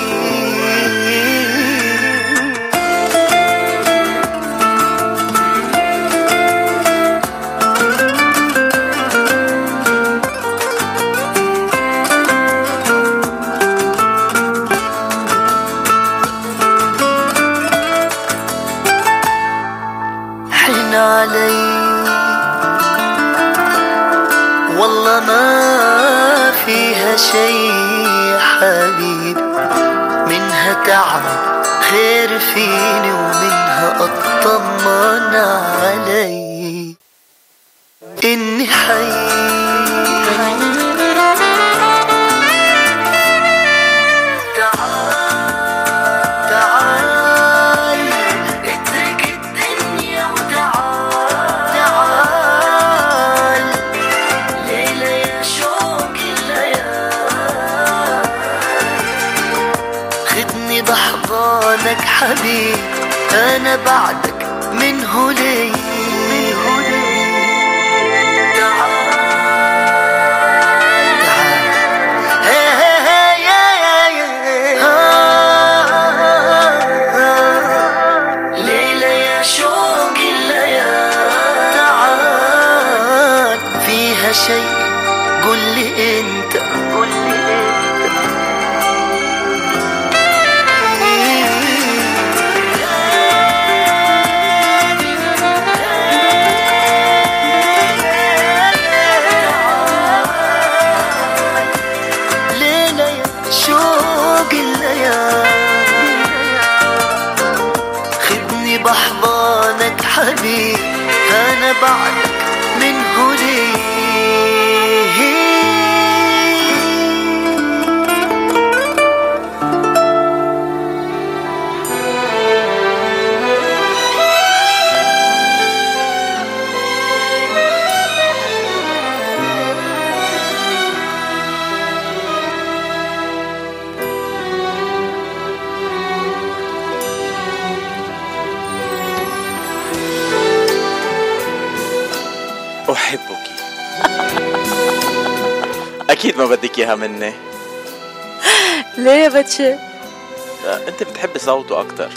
Speaker 12: ما فيها شيء يا حبيب منها تعب خير فيني ومنها اطمن علي.
Speaker 13: أنا اياها مني.
Speaker 2: ليه يا باتشي؟
Speaker 13: أنت بتحبي صوته أكثر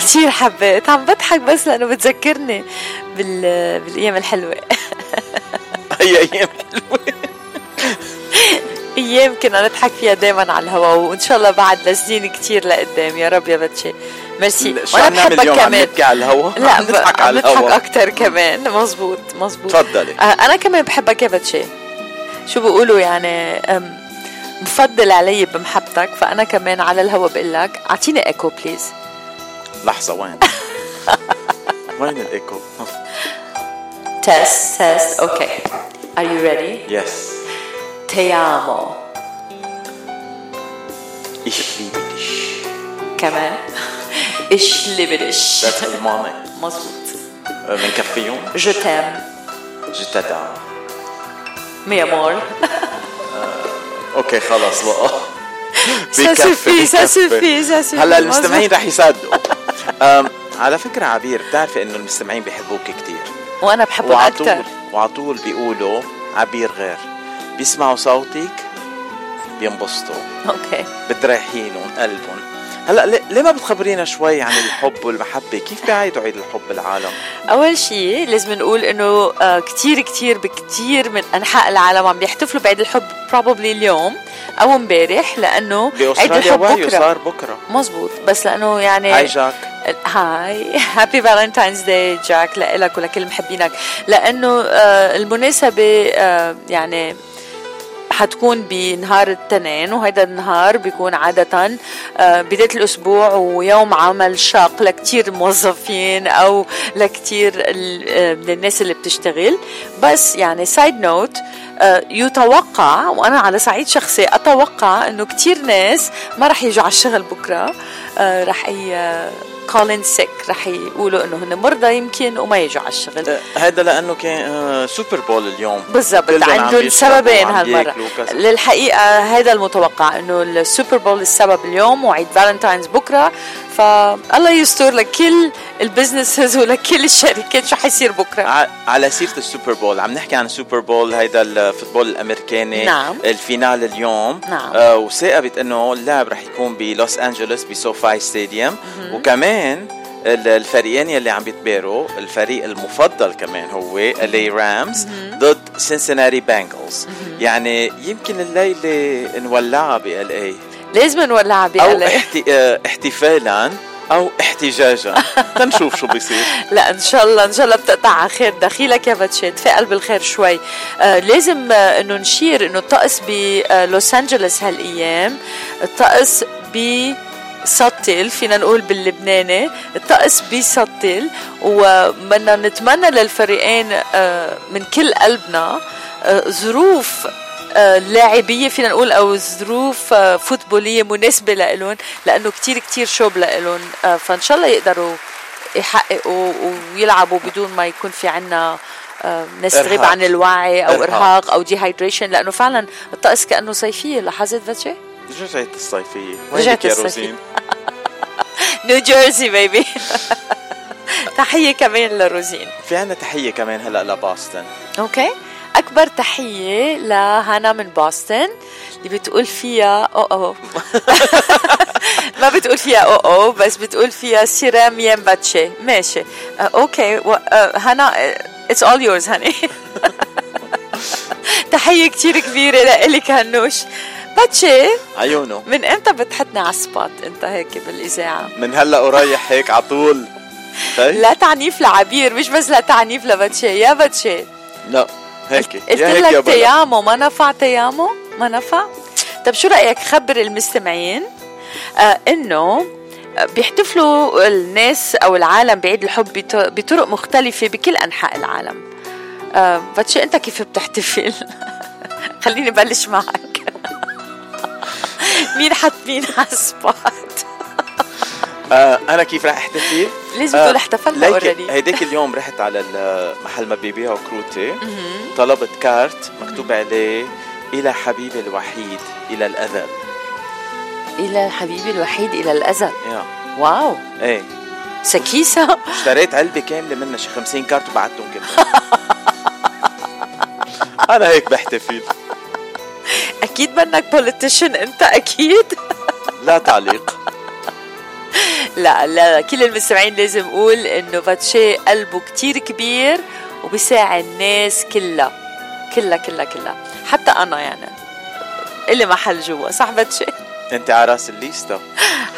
Speaker 2: كثير حبيت. عم بضحك بس لأنه بتذكرني بال... بالأيام الحلوة.
Speaker 13: هي أيام
Speaker 2: أيام كنا نضحك فيها دائما على الهواء وإن شاء الله بعد لسنين كثير لقدام. يا رب يا بتشي. ميرسي.
Speaker 13: شو عم نعمل اليوم؟ عم نبكي على الهوا؟
Speaker 2: لا
Speaker 13: عم نضحك على
Speaker 2: نضحك
Speaker 13: الهوا.
Speaker 2: أكثر كمان. مزبوط مزبوط
Speaker 13: تفضلي.
Speaker 2: آه، أنا كمان بحبك يا باتشي. شو بيقولوا يعني أم، بفضل علي بمحبتك فأنا كمان على الهوا بقول لك أعطيني echo please
Speaker 13: لحظة وين؟ وين ال
Speaker 2: echo؟ test test okay. Are you ready?
Speaker 13: yes
Speaker 2: Te amo
Speaker 13: Ich liebe dich
Speaker 2: كمان. إيش اللي بدش
Speaker 13: That's ألماني
Speaker 2: مزبوط
Speaker 13: آه، بنكفيهم
Speaker 2: Je t'aime.
Speaker 13: Je t'adore.
Speaker 2: Mi amor.
Speaker 13: okay خلص بقى.
Speaker 2: Ça suffit, ça suffit, ça suffit.
Speaker 13: هلا المستمعين رح يصدقوا.
Speaker 1: على فكرة عبير بتعرفي إنه المستمعين بيحبوك كتير. وأنا
Speaker 2: أكثر
Speaker 1: طول وعلى طول بيقولوا عبير غير. بيسمعوا صوتك بينبسطوا.
Speaker 2: أوكي.
Speaker 1: بتريحينهم قلبهم. هلا ليه- ما بتخبرينا شوي عن الحب والمحبة؟ كيف بيعيدوا عيد الحب بالعالم؟
Speaker 2: أول شيء لازم نقول إنه آه، كتير كتير بكتير من أنحاء العالم عم بيحتفلوا بعيد الحب probably اليوم أو امبارح لأنه عيد الحب بكرة.
Speaker 1: صار بكرة.
Speaker 2: مزبوط بس لأنه يعني
Speaker 1: hi جاك.
Speaker 2: hi. happy Valentine's Day جاك. لك ولكل محبينك. لأنه آه، المناسبة آه، يعني حتكون بنهار الاثنين وهذا النهار بيكون عادة آه، بداية الأسبوع ويوم عمل شاق لكتير موظفين أو لكتير ال- آه، اللي بتشتغل. بس يعني side note يتوقع وأنا على صعيد شخصي أتوقع أنه كتير ناس ما رح يجوا على الشغل بكرة آه، رح call in sick رح يقولوا إنه هن مرضى يمكن وما يجوا على الشغل
Speaker 1: هذا لأنه كان آه، Super Bowl اليوم
Speaker 2: بالضبط عندهم سببين
Speaker 1: هالمرة.
Speaker 2: للحقيقة هذا المتوقع إنه ال Super Bowl السبب اليوم وعيد Valentine's بكرة فالله يستر لكل البزنسز ولكل الشركات شو حيصير
Speaker 1: بكرة على سيرة السوبر بول عم نحكي عن السوبر بول هيدا الفوتبول الأمريكاني
Speaker 2: نعم.
Speaker 1: الفينال اليوم
Speaker 2: نعم.
Speaker 1: آه وثاقبت انه اللعب رح يكون بلوس أنجلوس بسوفاي ستاديوم. وكمان ال- الفريقين يلي عم بيتباروا الفريق المفضل كمان هو الي رامز ضد سنسناري بانجلز يعني يمكن الليلة نولعها بال اي
Speaker 2: لازم نولعها
Speaker 1: أو
Speaker 2: بقلق
Speaker 1: احتي... آه، احتفالا أو احتجاجا. تنشوف شو بيصير.
Speaker 2: لا إن شاء الله إن شاء الله بتقطع على خير. دخيلك يا باتشي تفائل بالخير شوي. آه لازم آه إنه نشير إنه الطقس بلوس انجلوس هالأيام. الطقس ب سطل فينا نقول باللبناني الطقس بيسطل وبدنا نتمنى للفريقين آه، من كل قلبنا آه، ظروف آه، لاعبية فينا نقول أو ظروف فوتبولية مناسبة لهم لأنه كتير كتير شوب اليوم آه، فإن شاء الله يقدروا يحققوا ويلعبوا بدون ما يكون في عنا ناس تغيب
Speaker 1: إرهاق.
Speaker 2: عن الوعي أو
Speaker 1: إرهاق.
Speaker 2: إرهاق أو dehydration لأنه فعلا الطقس كأنه صيفية لاحظت
Speaker 1: الصيفيه
Speaker 2: رجعت الصيفية.
Speaker 1: روزين؟
Speaker 2: نيو جيرسي baby تحية كمان لروزين.
Speaker 1: في عنا تحية كمان هلا لباستن.
Speaker 2: أوكي أكبر تحية لهانا من بoston اللي بتقول فيها أو أو. ما بتقول فيها أو أو بس بتقول فيها سيرام يم باتشي. ماشي. أوكي و- آه، هانا اتس اول يورز هاني تحية كتير كبيرة لإلك هنوش. باتشي
Speaker 1: عيونه
Speaker 2: من إمتى بتحطني على السبوت أنت هيك بالإذاعة؟
Speaker 1: من هلأ ورايح هيك على طول. طيب.
Speaker 2: لا تعنيف لعبير مش بس لا تعنيف لباتشي يا باتشي
Speaker 1: لا هيك
Speaker 2: قلت لك تيامو ما نفع تيامو؟ ما نفع؟ طب شو رأيك خبر المستمعين؟ آه إنه آه، بيحتفلوا الناس أو العالم بعيد الحب بط- بطرق مختلفة بكل أنحاء العالم. آه باتشي أنت كيف بتحتفل؟ خليني بلش معك. مين حط مين على ال spot؟
Speaker 1: آه أنا كيف رح أحتفل؟
Speaker 2: لازم تقول احتفلنا already.
Speaker 1: هيداك اليوم رحت على المحل ما بيبيعوا كروتي. طلبت كارت مكتوب عليه إلى حبيبي الوحيد إلى الازل
Speaker 2: إلى حبيبي الوحيد إلى الازل
Speaker 1: يا.
Speaker 2: wow.
Speaker 1: إيه.
Speaker 2: سكيسة.
Speaker 1: اشتريت علبة كاملة منها شي 50 كارت وبعتهم كلهم أنا هيك بحتفل.
Speaker 2: أكيد منك politician أنت أكيد.
Speaker 1: لا تعليق.
Speaker 2: لا لا كل المستمعين لازم أقول إنه باتشي قلبه كتير كبير وبيساعد الناس كلها. كلها كلها كلها. حتى أنا يعني. اللي محل جوا صح باتشي
Speaker 1: أنت على رأس الليستا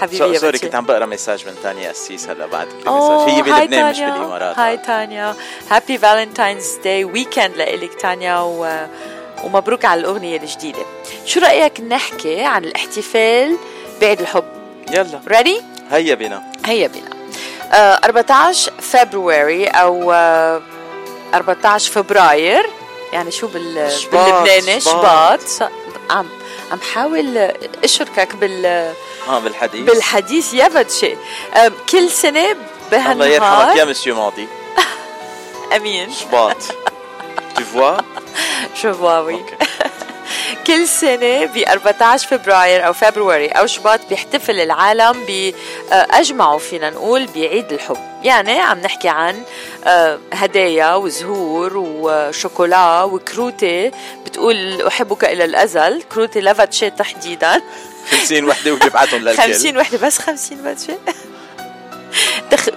Speaker 2: حبيبي sorry
Speaker 1: كنت عم بقرأ message من تانيا قسيس هلا بعد message هي بلبنان مش. بالإمارات.
Speaker 2: hi تانيا happy Valentine's Day weekend لإلك تانيا و... ومبروك على الأغنية الجديدة. شو رأيك نحكي عن الاحتفال بعيد الحب؟
Speaker 1: يلا.
Speaker 2: ready
Speaker 1: هيا بنا
Speaker 2: هيا بنا آه 14 فبراير أو آه 14 فبراير. يعني شو بال
Speaker 1: شباط،
Speaker 2: باللبناني؟
Speaker 1: شباط.
Speaker 2: عم عم حاول أشركك بال
Speaker 1: آه بالحديث.
Speaker 2: بالحديث يا بتشي. آه كل سنة
Speaker 1: الله يرحمك يا
Speaker 2: بهالنهار.
Speaker 1: مسيو ماضي
Speaker 2: أمين.
Speaker 1: شباط. tu vois?
Speaker 2: شو فواوي كل كل سنة ب 14 فبراير أو فبراير أو شباط بيحتفل العالم بأجمعوا فينا نقول بعيد الحب. يعني عم نحكي عن آه، هدايا وزهور وشوكولا وكروتة. بتقول أحبك إلى الأزل. كروتة لافاتشي تحديدا.
Speaker 1: 50 وحدة وبيبعتهم للكل
Speaker 2: 50 وحدة بس 50 باتشي تخ...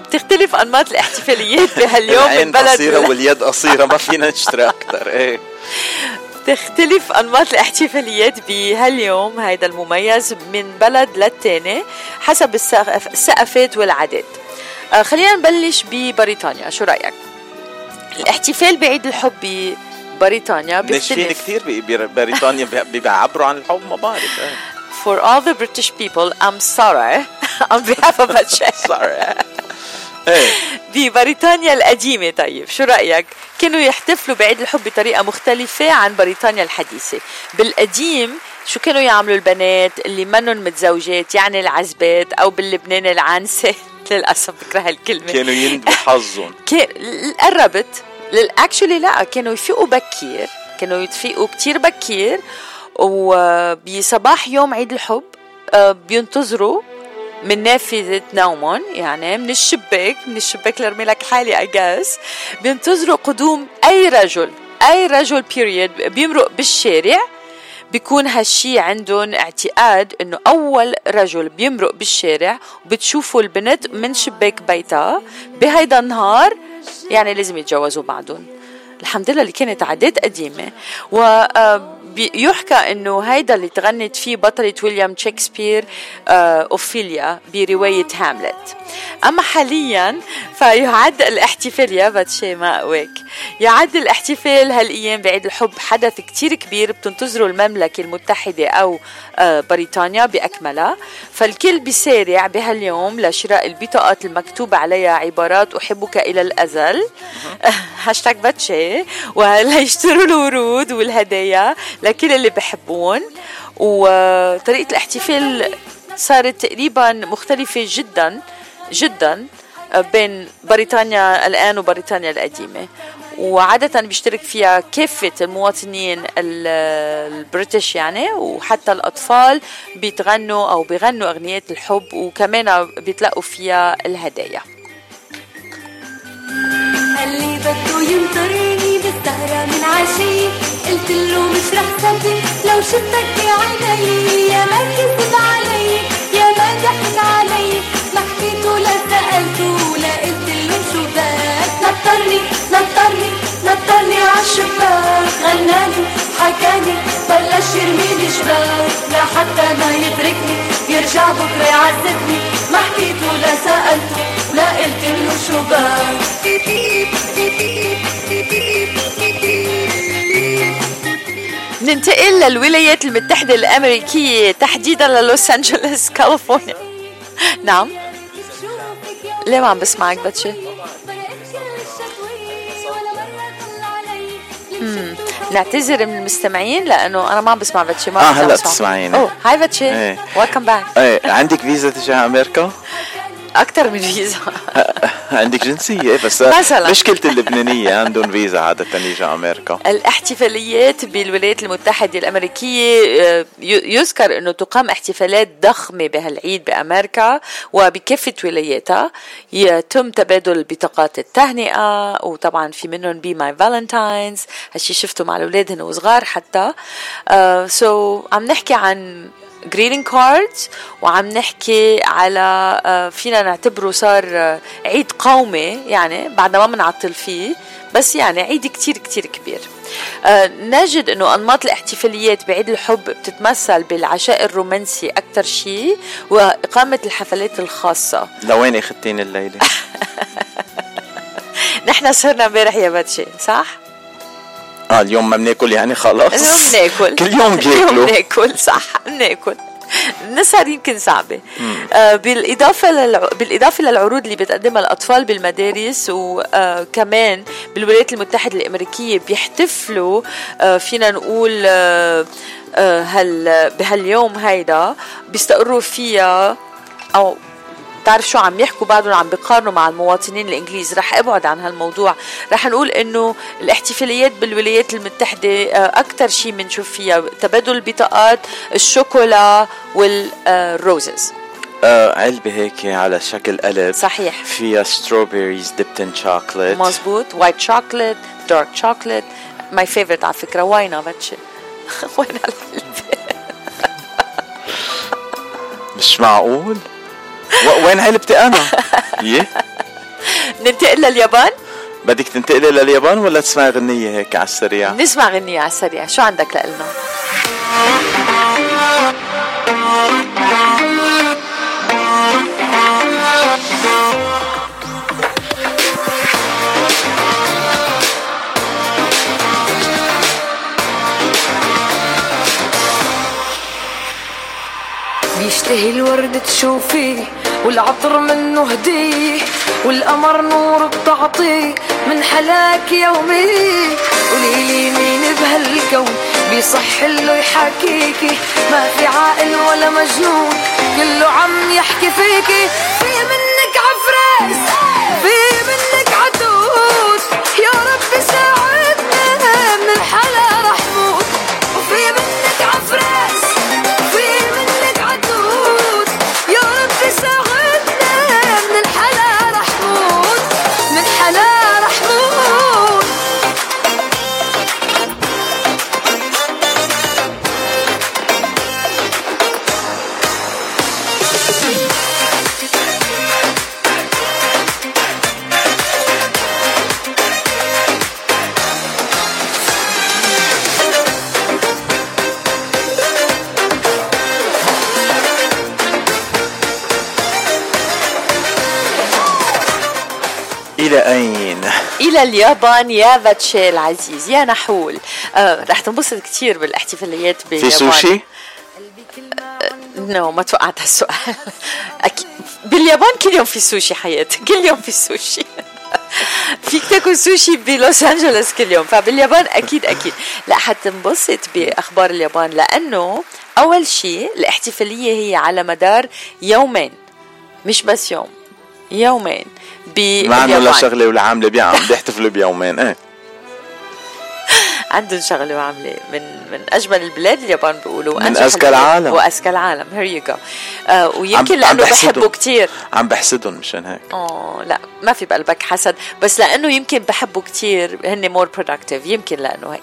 Speaker 2: بتختلف أنماط الاحتفاليات بهاليوم من
Speaker 1: العين
Speaker 2: بلد قصيرة.
Speaker 1: واليد قصيرة ما فينا نشتري أكثر إيه
Speaker 2: تختلف أنماط الاحتفاليات بهاليوم هيدا المميز من بلد للتاني حسب السقف- الثقافات والعادات آه، خلينا نبلش ببريطانيا شو رأيك الاحتفال بعيد الحب ببريطانيا
Speaker 1: ناشفين كثير ببريطانيا بي- بيعبروا عن الحب ما بعرف إيه.
Speaker 2: For all the British people, I'm sorry on behalf of a
Speaker 1: sorry.
Speaker 2: ببريطانيا القديمة طيب شو رأيك؟ كانوا يحتفلوا بعيد الحب بطريقة مختلفة عن بريطانيا الحديثة. بالقديم شو كانوا يعملوا البنات؟ اللي منن متزوجات يعني العزبات أو باللبنان العنسة. للأسف بكره هالكلمة.
Speaker 1: كانوا يندبوا حظهم.
Speaker 2: كان قربت اكشولي لا كانوا يفيقوا بكير. كانوا يتفيقوا كتير بكير. وبصباح يوم عيد الحب آه، بينتظروا من نافذة نومهم يعني من الشباك من الشباك لرمي لك حالي جاس بينتظروا قدوم أي رجل أي رجل بيريد بيمرق بالشارع بيكون هالشي عندهم اعتقاد إنه أول رجل بيمرق بالشارع وبتشوفوا البنت من شباك بيتها بهيدا النهار يعني لازم يتجوزوا بعضهم الحمد لله اللي كانت عادات قديمة. ويحكى إنه هيدا اللي تغنت فيه بطلة ويليام شكسبير آه، أوفيليا برواية هاملت. أما حاليا فيعد الاحتفال يا باتشي ما قواك يعد الاحتفال هالأيام بعيد الحب حدث كتير كبير بتنتظره المملكة المتحدة أو آه، بريطانيا بأكملها. فالكل بيسارع بهاليوم لشراء البطاقات المكتوب عليها عبارات أحبك إلى الأزل. هاشتاج باتشي. وليشتروا الورود والهدايا لكل اللي بحبون. وطريقة الاحتفال صارت تقريبا مختلفة جدا. جدا بين بريطانيا الآن وبريطانيا القديمة. وعادة بيشترك فيها كافة المواطنين ال- البريتش يعني وحتى الأطفال بيتغنوا أو بيغنوا أغنيات الحب وكمان بيتلقوا فيها الهدايا.
Speaker 14: قال لي بده ينطرني بالسهرة من عشية قلت له مش رح صدق لو شفتك بعيني يا ما كذب علي. يا ما ضحك علي ما حكيته لا سألته لا قلت له شو بدك نطرني نطرني نطرني عالشباك غناني حكاني بلش يرميلي شباك. لحتى ما يتركني يرجع بكرة يعذبني. ما حكيته لا سألته لا قلت له شو
Speaker 2: ننتقل للولايات المتحدة الأمريكية تحديدا للوس أنجلوس كاليفورنيا نعم ليه ما عم بسمعك باتشي؟ مم. نعتذر من المستمعين لأنه أنا ما عم بسمع باتشي ما
Speaker 1: هلأ
Speaker 2: بسمع.
Speaker 1: بتسمعيني.
Speaker 2: oh hi باتشي. welcome back
Speaker 1: إيه عندك فيزا على أمريكا؟
Speaker 2: أكثر من فيزا.
Speaker 1: عندك جنسية إيه، بس
Speaker 2: مثلاً.
Speaker 1: مشكلة اللبنانية عندهم فيزا عادة يجي على أمريكا.
Speaker 2: الاحتفاليات بالولايات المتحدة الأمريكية آه، يذكر أنه تقام احتفالات ضخمة بهالعيد بأمريكا وبكافة ولاياتها. يتم تبادل بطاقات التهنئة وطبعا في منهم be my Valentine's هالشي شفته مع الأولاد هن وصغار حتى. so so, عم نحكي عن greeting cards وعم نحكي على آه، فينا نعتبره صار آه، عيد قومي يعني بعد ما بنعطل فيه بس يعني عيد كتير كتير كبير. آه، نجد إنه أنماط الاحتفاليات بعيد الحب بتتمثل بالعشاء الرومانسي أكثر شيء وإقامة الحفلات الخاصة.
Speaker 1: لوين أخذتيني الليلة؟
Speaker 2: نحن صرنا امبارح يا باتشي صح؟
Speaker 1: آه اليوم ما بناكل يعني خلاص.
Speaker 2: اليوم بناكل.
Speaker 1: كل يوم
Speaker 2: كل يوم
Speaker 1: بياكلوا
Speaker 2: بناكل صح بناكل. النسهر يمكن صعبة. آه، بالإضافة للع... بالإضافة للعروض اللي بتقدمها الأطفال بالمدارس وكمان بالولايات المتحدة الأمريكية بيحتفلوا آه، فينا نقول آه، آه، هال... بهاليوم هيدا بيستقروا فيها أو تعرف شو عم يحكوا بعدهم عم بيقارنوا مع المواطنين الإنجليز. رح أبعد عن هالموضوع. رح نقول إنه الاحتفاليات بالولايات المتحدة أكثر شيء بنشوف فيها تبادل البطاقات الشوكولا وال roses.
Speaker 1: آه علبة هيك على شكل قلب.
Speaker 2: صحيح.
Speaker 1: فيها strawberries dipped in chocolate.
Speaker 2: مزبوط white chocolate dark chocolate my favorite على فكرة. وينها باتشي وين العلبه
Speaker 1: مش معقول؟ وين علبتي أنا؟ يه
Speaker 2: ننتقل لليابان؟
Speaker 1: بدك تنتقلي لليابان ولا تسمعي غنية هيك على السريع؟
Speaker 2: نسمع غنية على السريع. شو عندك لإلنا؟
Speaker 15: بيشتهي الورد تشوفيه. والعطر منه هديه والقمر نور بتعطيه من حلاك يومي. قوليلي مين بهالكون بيصح له يحاكيكي؟ ما في عاقل ولا مجنون كله عم يحكي فيكي. في منك عفراس في منك عدود. يا رب ساعدنا
Speaker 1: إلى
Speaker 2: اليابان يا باتشي العزيز يا نحول. آه رح تنبسط كثير بالاحتفاليات
Speaker 1: في
Speaker 2: باليابان.
Speaker 1: سوشي؟
Speaker 2: no ما توقعت هالسؤال. أكيد. باليابان كل يوم في سوشي حياتي كل يوم في سوشي. فيك تاكل سوشي بلوس أنجلوس كل يوم. فباليابان أكيد أكيد. لا حتنبسط بأخبار اليابان لأنه أول شيء الاحتفالية هي على مدار يومين. مش بس يوم. يومين.
Speaker 1: ما عندهم لا شغلة ولا عاملة بيعم بيحتفلوا بيومين. إيه.
Speaker 2: عندهم شغلة وعاملة من من أجمل البلاد اليابان بيقولوا.
Speaker 1: من
Speaker 2: البلاد
Speaker 1: العالم.
Speaker 2: وأذكى العالم. here you go ويمكن
Speaker 1: عم- لأنه.
Speaker 2: بحبوا كتير.
Speaker 1: عم بحسدهم مشان هيك.
Speaker 2: آه لا ما في بقلبك حسد. بس لأنه يمكن بحبوا كتير هن more productive يمكن لأنه هيك.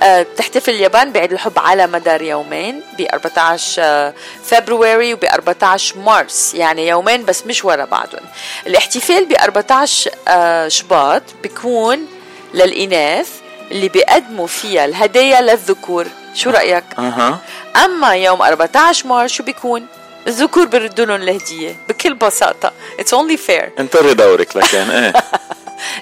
Speaker 2: آه بتحتفل اليابان بعيد الحب على مدار يومين ب 14 آه، فبراير وب 14 مارس. يعني يومين بس مش ورا بعضهم. الاحتفال ب 14 آه، شباط بيكون للإناث اللي بيقدموا فيها الهدايا للذكور. شو رأيك؟
Speaker 1: أها.
Speaker 2: أما يوم 14 مارس شو بيكون؟ الذكور بيردوا لهم الهدية بكل بساطة. it's only fair
Speaker 1: انطري دورك لكن إيه.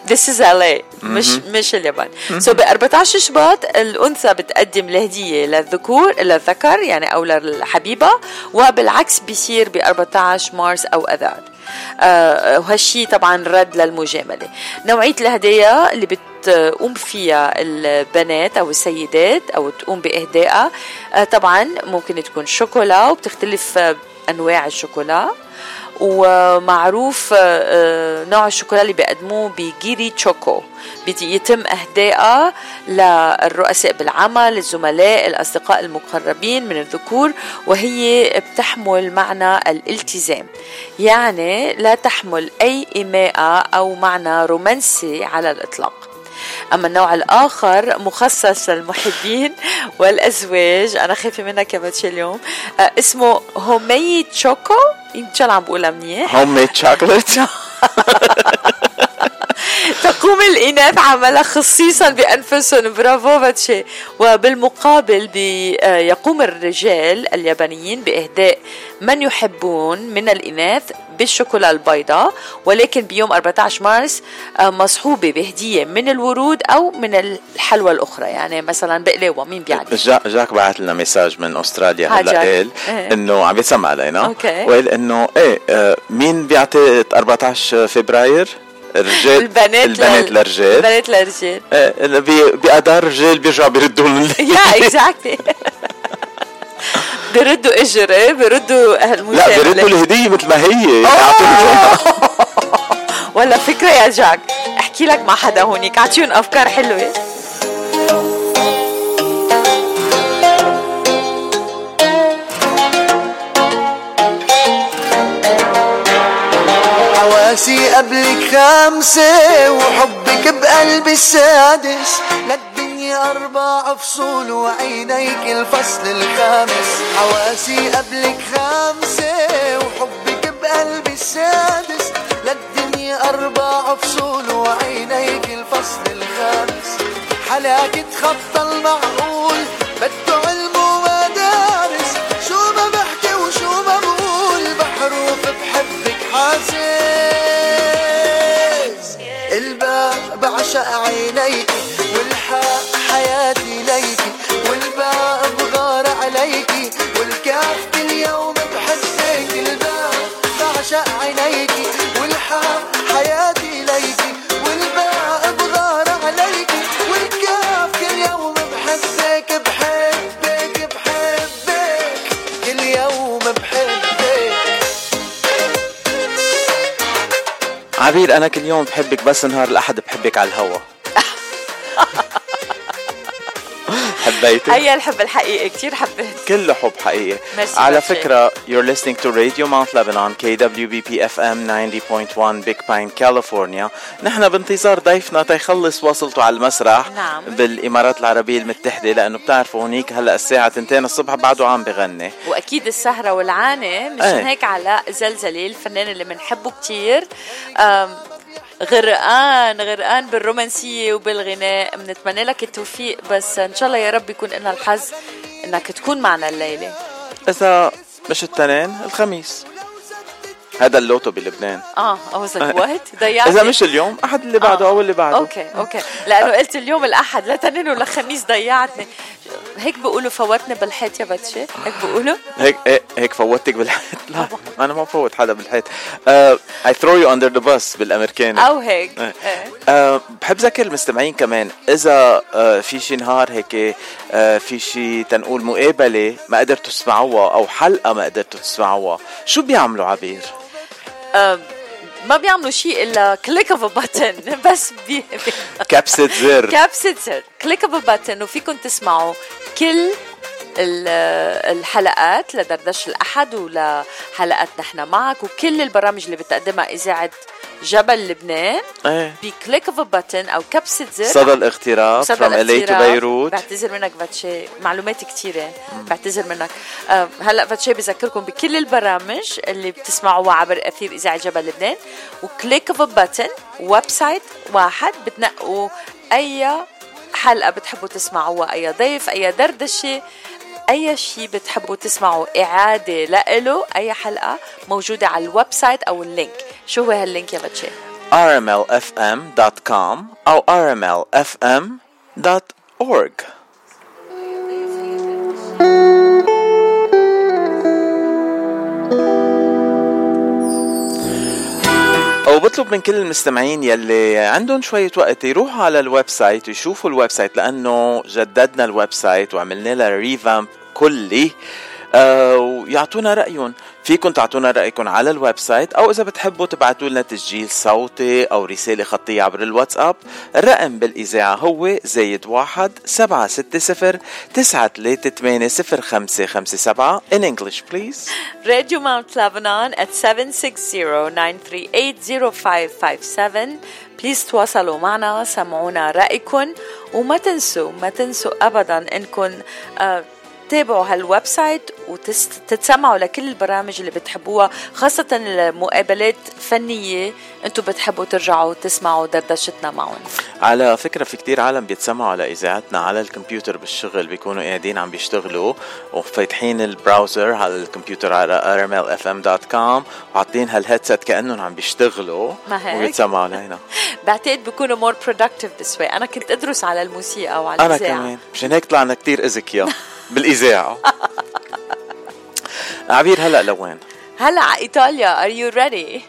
Speaker 2: This is LA مش. مش اليابان. so ب 14 شباط الأنثى بتقدم الهديه للذكور للذكر يعني أو للحبيبة وبالعكس بيصير ب 14 مارس أو اذار آه وهالشي طبعا رد للمجاملة. نوعية الهدايا اللي بتقوم فيها البنات أو السيدات أو تقوم باهدائها آه طبعا ممكن تكون شوكولا وبتختلف آه، أنواع الشوكولا. ومعروف آه، آه، نوع الشوكولا اللي بيقدموه بجيري تشوكو بيتي- يتم اهدائها للرؤساء بالعمل الزملاء الأصدقاء المقربين من الذكور وهي بتحمل معنى الالتزام. يعني لا تحمل أي ايماءه أو معنى رومانسي على الإطلاق. أما النوع الآخر مخصص للمحبين والأزواج أنا خايفة منك يا اليوم آه اسمه honmei choco إن شاء الله عم بقولها منيح
Speaker 1: home made chocolate
Speaker 2: تقوم الإناث عملها خصيصا بأنفسهم برافو باتشي وبالمقابل بي آه، يقوم الرجال اليابانيين بإهداء من يحبون من الإناث بالشوكولا البيضاء ولكن بيوم 14 مارس آه، مصحوبة بهدية من الورود أو من الحلوى الأخرى يعني مثلا بقلاوة مين بيعرف
Speaker 1: جا جاك بعت لنا message من أستراليا
Speaker 2: ها هلأ.
Speaker 1: قال
Speaker 2: إيه.
Speaker 1: إنه عم يتسمع علينا
Speaker 2: okay.
Speaker 1: وقال إنه إيه آه، مين بيعطي 14 فبراير الرجال
Speaker 2: البنات
Speaker 1: البنات
Speaker 2: لل-
Speaker 1: للرجال
Speaker 2: البنات للرجال
Speaker 1: إيه بي- بأدار الرجال بيرجعوا بيردوا لهم
Speaker 2: يا اكزاكتلي بيردوا اجر إيه بيردوا
Speaker 1: لا بيردوا الهدية مثل ما هي.
Speaker 2: ولا فكرة يا جاك. أحكي لك مع حدا هونيك. أعطيهم أفكار حلوة.
Speaker 12: حواسي قبلك خمسة وحبك بقلبي السادس. للدنيا أربع فصول وعينيك الفصل الخامس. حواسي قبلك خمسة وحبك بقلبي السادس. للدنيا أربع فصول وعينيك الفصل الخامس. حلاك تخطى المعقول
Speaker 1: عبير أنا كل يوم بحبك بس نهار الأحد بحبك على الهوا. حبيتي
Speaker 2: هيا الحب الحقيقي كتير حبيت
Speaker 1: كله حب حقيقي
Speaker 2: ميرسي
Speaker 1: على
Speaker 2: باتشي.
Speaker 1: فكرة you're listening to Radio Mount Lebanon KWBP FM 90.1 Big Pine California نحن بانتظار ضيفنا تيخلص وصلته على المسرح
Speaker 2: نعم.
Speaker 1: بالإمارات العربية المتحدة لأنه بتعرفوا هونيك هلأ الساعة 2 الصبح بعده عم بغني
Speaker 2: وأكيد السهرة والعانة مشان
Speaker 1: إيه.
Speaker 2: هيك علاء زلزلي الفنان اللي بنحبه كتير أم، غرقان غرقان بالرومانسية وبالغناء. بنتمنى لك التوفيق بس إن شاء الله يا رب يكون لنا الحظ إنك تكون معنا الليلة.
Speaker 1: إذا مش التنين الخميس. هذا اللوتو بلبنان.
Speaker 2: آه قصدك وقت ضيعت
Speaker 1: إذا مش اليوم أحد اللي بعده أو اللي بعده.
Speaker 2: okay okay. لأنه قلت اليوم الأحد لا تنين ولا خميس ضيعتني. هيك بيقولوا فوتني بالحيط يا باتشي؟ هيك بيقولوا
Speaker 1: هيك هيك- هيك فوتك بالحيط؟ لا أنا ما بفوت حدا بالحيط. I throw you under the bus بالأمريكاني.
Speaker 2: أو هيك
Speaker 1: إيه.
Speaker 2: إيه.
Speaker 1: uh, بحب ذكر المستمعين كمان إذا uh, في شي نهار هيك uh, في شي تنقول مقابلة ما قدرتوا تسمعوها أو حلقة ما قدرتوا تسمعوها شو بيعملوا عبير؟
Speaker 2: ما بيعملوا شيء إلا click of button بس بي
Speaker 1: كبسه زر.
Speaker 2: كابسة زر. click of button وفيكم تسمعوا كل الحلقات لدردشة الأحد ولحلقات نحن معك وكل البرامج اللي بتقدمها إذاعة جبل لبنان
Speaker 1: إيه.
Speaker 2: ب click of button أو كبسة زر.
Speaker 1: صدى الاغتراب
Speaker 2: صدى
Speaker 1: from LA to
Speaker 2: الاغتراب.
Speaker 1: بيروت
Speaker 2: بعتذر منك باتشي معلومات كثيرة بعتذر منك. آه، هلأ باتشي بذكركم بكل البرامج اللي بتسمعوها عبر أثير إذاعة جبل لبنان و click of button website واحد بتنقوا أي حلقة بتحبوا تسمعوها أي ضيف أي دردشة أي شيء بتحبوا تسمعوا إعادة لإله أي حلقة موجودة على ال website أو ال link. شو هو هال link يا باتشي
Speaker 1: rmlfm.com أو rmlfm.org وبطلب من كل المستمعين يلي عندهم شوية وقت يروحوا على ال website ويشوفوا ال website لأنه جددنا ال website وعملنا لها revamp كلي آه ويعطونا رأيهم. فيكم تعطونا رأيكم على ال website أو إذا بتحبوا تبعتوا لنا تسجيل صوتي أو رسالة خطية عبر الواتساب. الرقم بالإذاعة هو زايد واحد سبعة ستة صفر تسعة ثلاثة ثمانية صفر خمسة خمسة سبعة. In English please.
Speaker 2: Radio Mount Lebanon at 760-938-0557 please تواصلوا معنا سمعونا رأيكم وما تنسوا ما تنسوا أبدا إنكم آه تابعوا هال website وتتسمعوا لكل البرامج اللي بتحبوها خاصة المقابلات فنية. أنتم بتحبوا ترجعوا تسمعوا دردشتنا معهم.
Speaker 1: على فكرة في كتير عالم بيتسمعوا على إذاعتنا على الكمبيوتر بالشغل بيكونوا قاعدين عم بيشتغلوا وفاتحين ال browser على الكمبيوتر على rmlfm.com وحاطين هالهيدسет كأنهم عم بيشتغلوا
Speaker 2: ما هيك؟
Speaker 1: وبيتسمعوا علينا
Speaker 2: بعتقد بيكونوا مور productive this way. أنا كنت أدرس على الموسيقى وعلى
Speaker 1: أنا
Speaker 2: الإذاعة.
Speaker 1: كمان. مشان هيك طلعنا كتير أذكياء بالإذاعة. عبير هلا لوين؟
Speaker 2: هلا على إيطاليا are you ready؟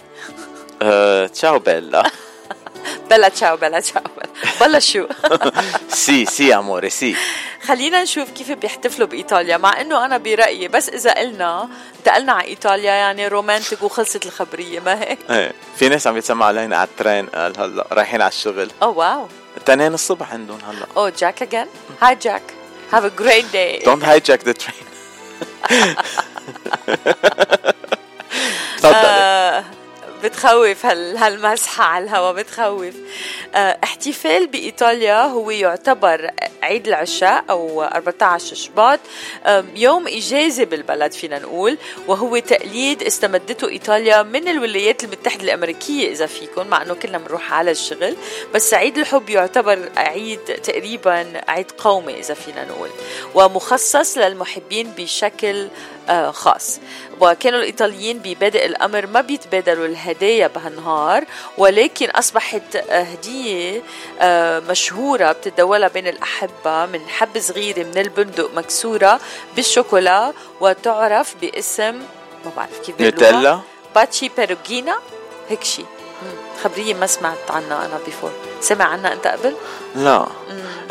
Speaker 1: أه، ciao bella.
Speaker 2: bella ciao bella ciao bella. بلا شو؟
Speaker 1: sì sì amore sì.
Speaker 2: خلينا نشوف كيف بيحتفلوا بإيطاليا مع إنه أنا برأيي بس إذا قلنا انتقلنا على إيطاليا يعني romantic وخلصت الخبرية ما هيك؟
Speaker 1: إيه في ناس عم يتسمعوا علينا على ال train قال هلا رايحين على الشغل.
Speaker 2: oh wow.
Speaker 1: التنين الصبح عندهم هلا.
Speaker 2: oh Jack again. Hi Jack. Have a great day
Speaker 1: don't hijack the train. تفضلي
Speaker 2: آه، بتخوف هال هالمسحة على الهوا بتخوف. آه، احتفال بإيطاليا هو يعتبر عيد العشاء أو 14 شباط. يوم إجازة بالبلد فينا نقول وهو تقليد استمدته إيطاليا من الولايات المتحدة الأمريكية إذا فيكم مع أنه كلنا بنروح على الشغل. بس عيد الحب يعتبر عيد تقريبا عيد قومي إذا فينا نقول. ومخصص للمحبين بشكل خاص وكانوا الإيطاليين ببادئ الأمر ما بيتبادلوا الهدايا بهالنهار ولكن أصبحت آه، هدية آه، مشهورة بتتداولها بين الأحبة من حبة صغيرة من البندق مكسورة بالشوكولا وتعرف باسم ما بعرف كيف.
Speaker 1: نوتيلا
Speaker 2: باتشي بيروجينا هيك شيء خبرية ما سمعت عنها أنا before سمع عنها أنت قبل؟
Speaker 1: لا.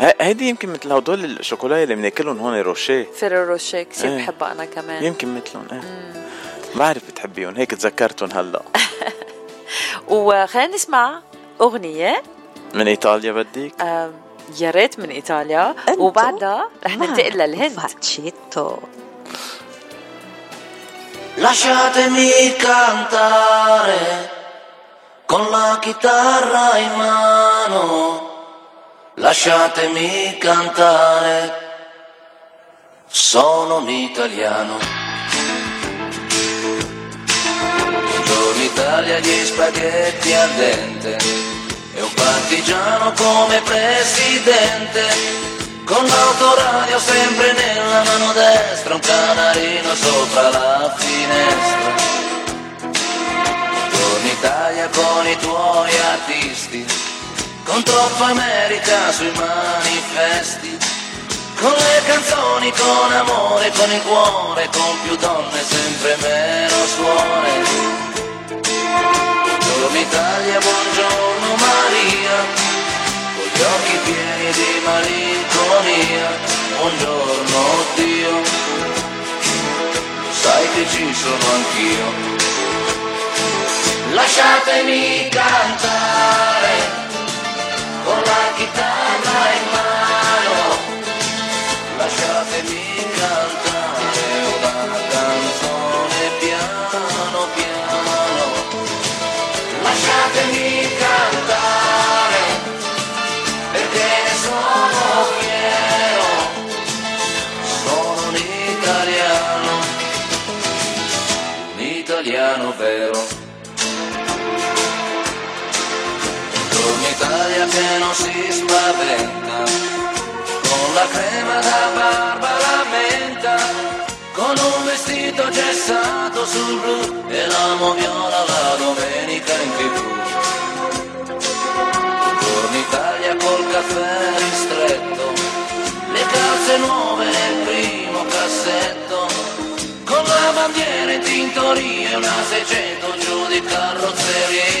Speaker 1: ه- هيدي يمكن مثل هدول الشوكولاية اللي بناكلهم هون روشيه
Speaker 2: فيريرو روشيه كثير
Speaker 1: إيه.
Speaker 2: بحبها أنا كمان.
Speaker 1: يمكن مثلهم إيه. بعرف بتحبيهم هيك تذكرتهم هلا.
Speaker 2: وخلينا نسمع أغنية.
Speaker 1: من إيطاليا بدك؟
Speaker 2: آم، يا ريت من إيطاليا. وبعدها رح ننتقل للهند.
Speaker 16: Lasciatemi cantare con la chitarra in mano. Lasciatemi cantare, sono un italiano. Buongiorno Italia, gli spaghetti al dente e un partigiano come presidente. Con l'autoradio sempre nella mano destra, un canarino sopra la finestra. Italia con i tuoi artisti, con troppa America sui manifesti. Con le canzoni, con amore, con il cuore, con più donne, sempre meno suore. Buongiorno Italia, buongiorno Maria, con gli occhi pieni di malinconia. Buongiorno Dio, sai che ci sono anch'io. Lasciatemi cantare non si spaventa con la crema da barba la menta, con un vestito gessato sul blu e l'amo viola la domenica in tv. Buongiorno Italia col caffè ristretto, le calze nuove nel primo cassetto, con la bandiera in tintoria e una 600 giù di carrozzeria.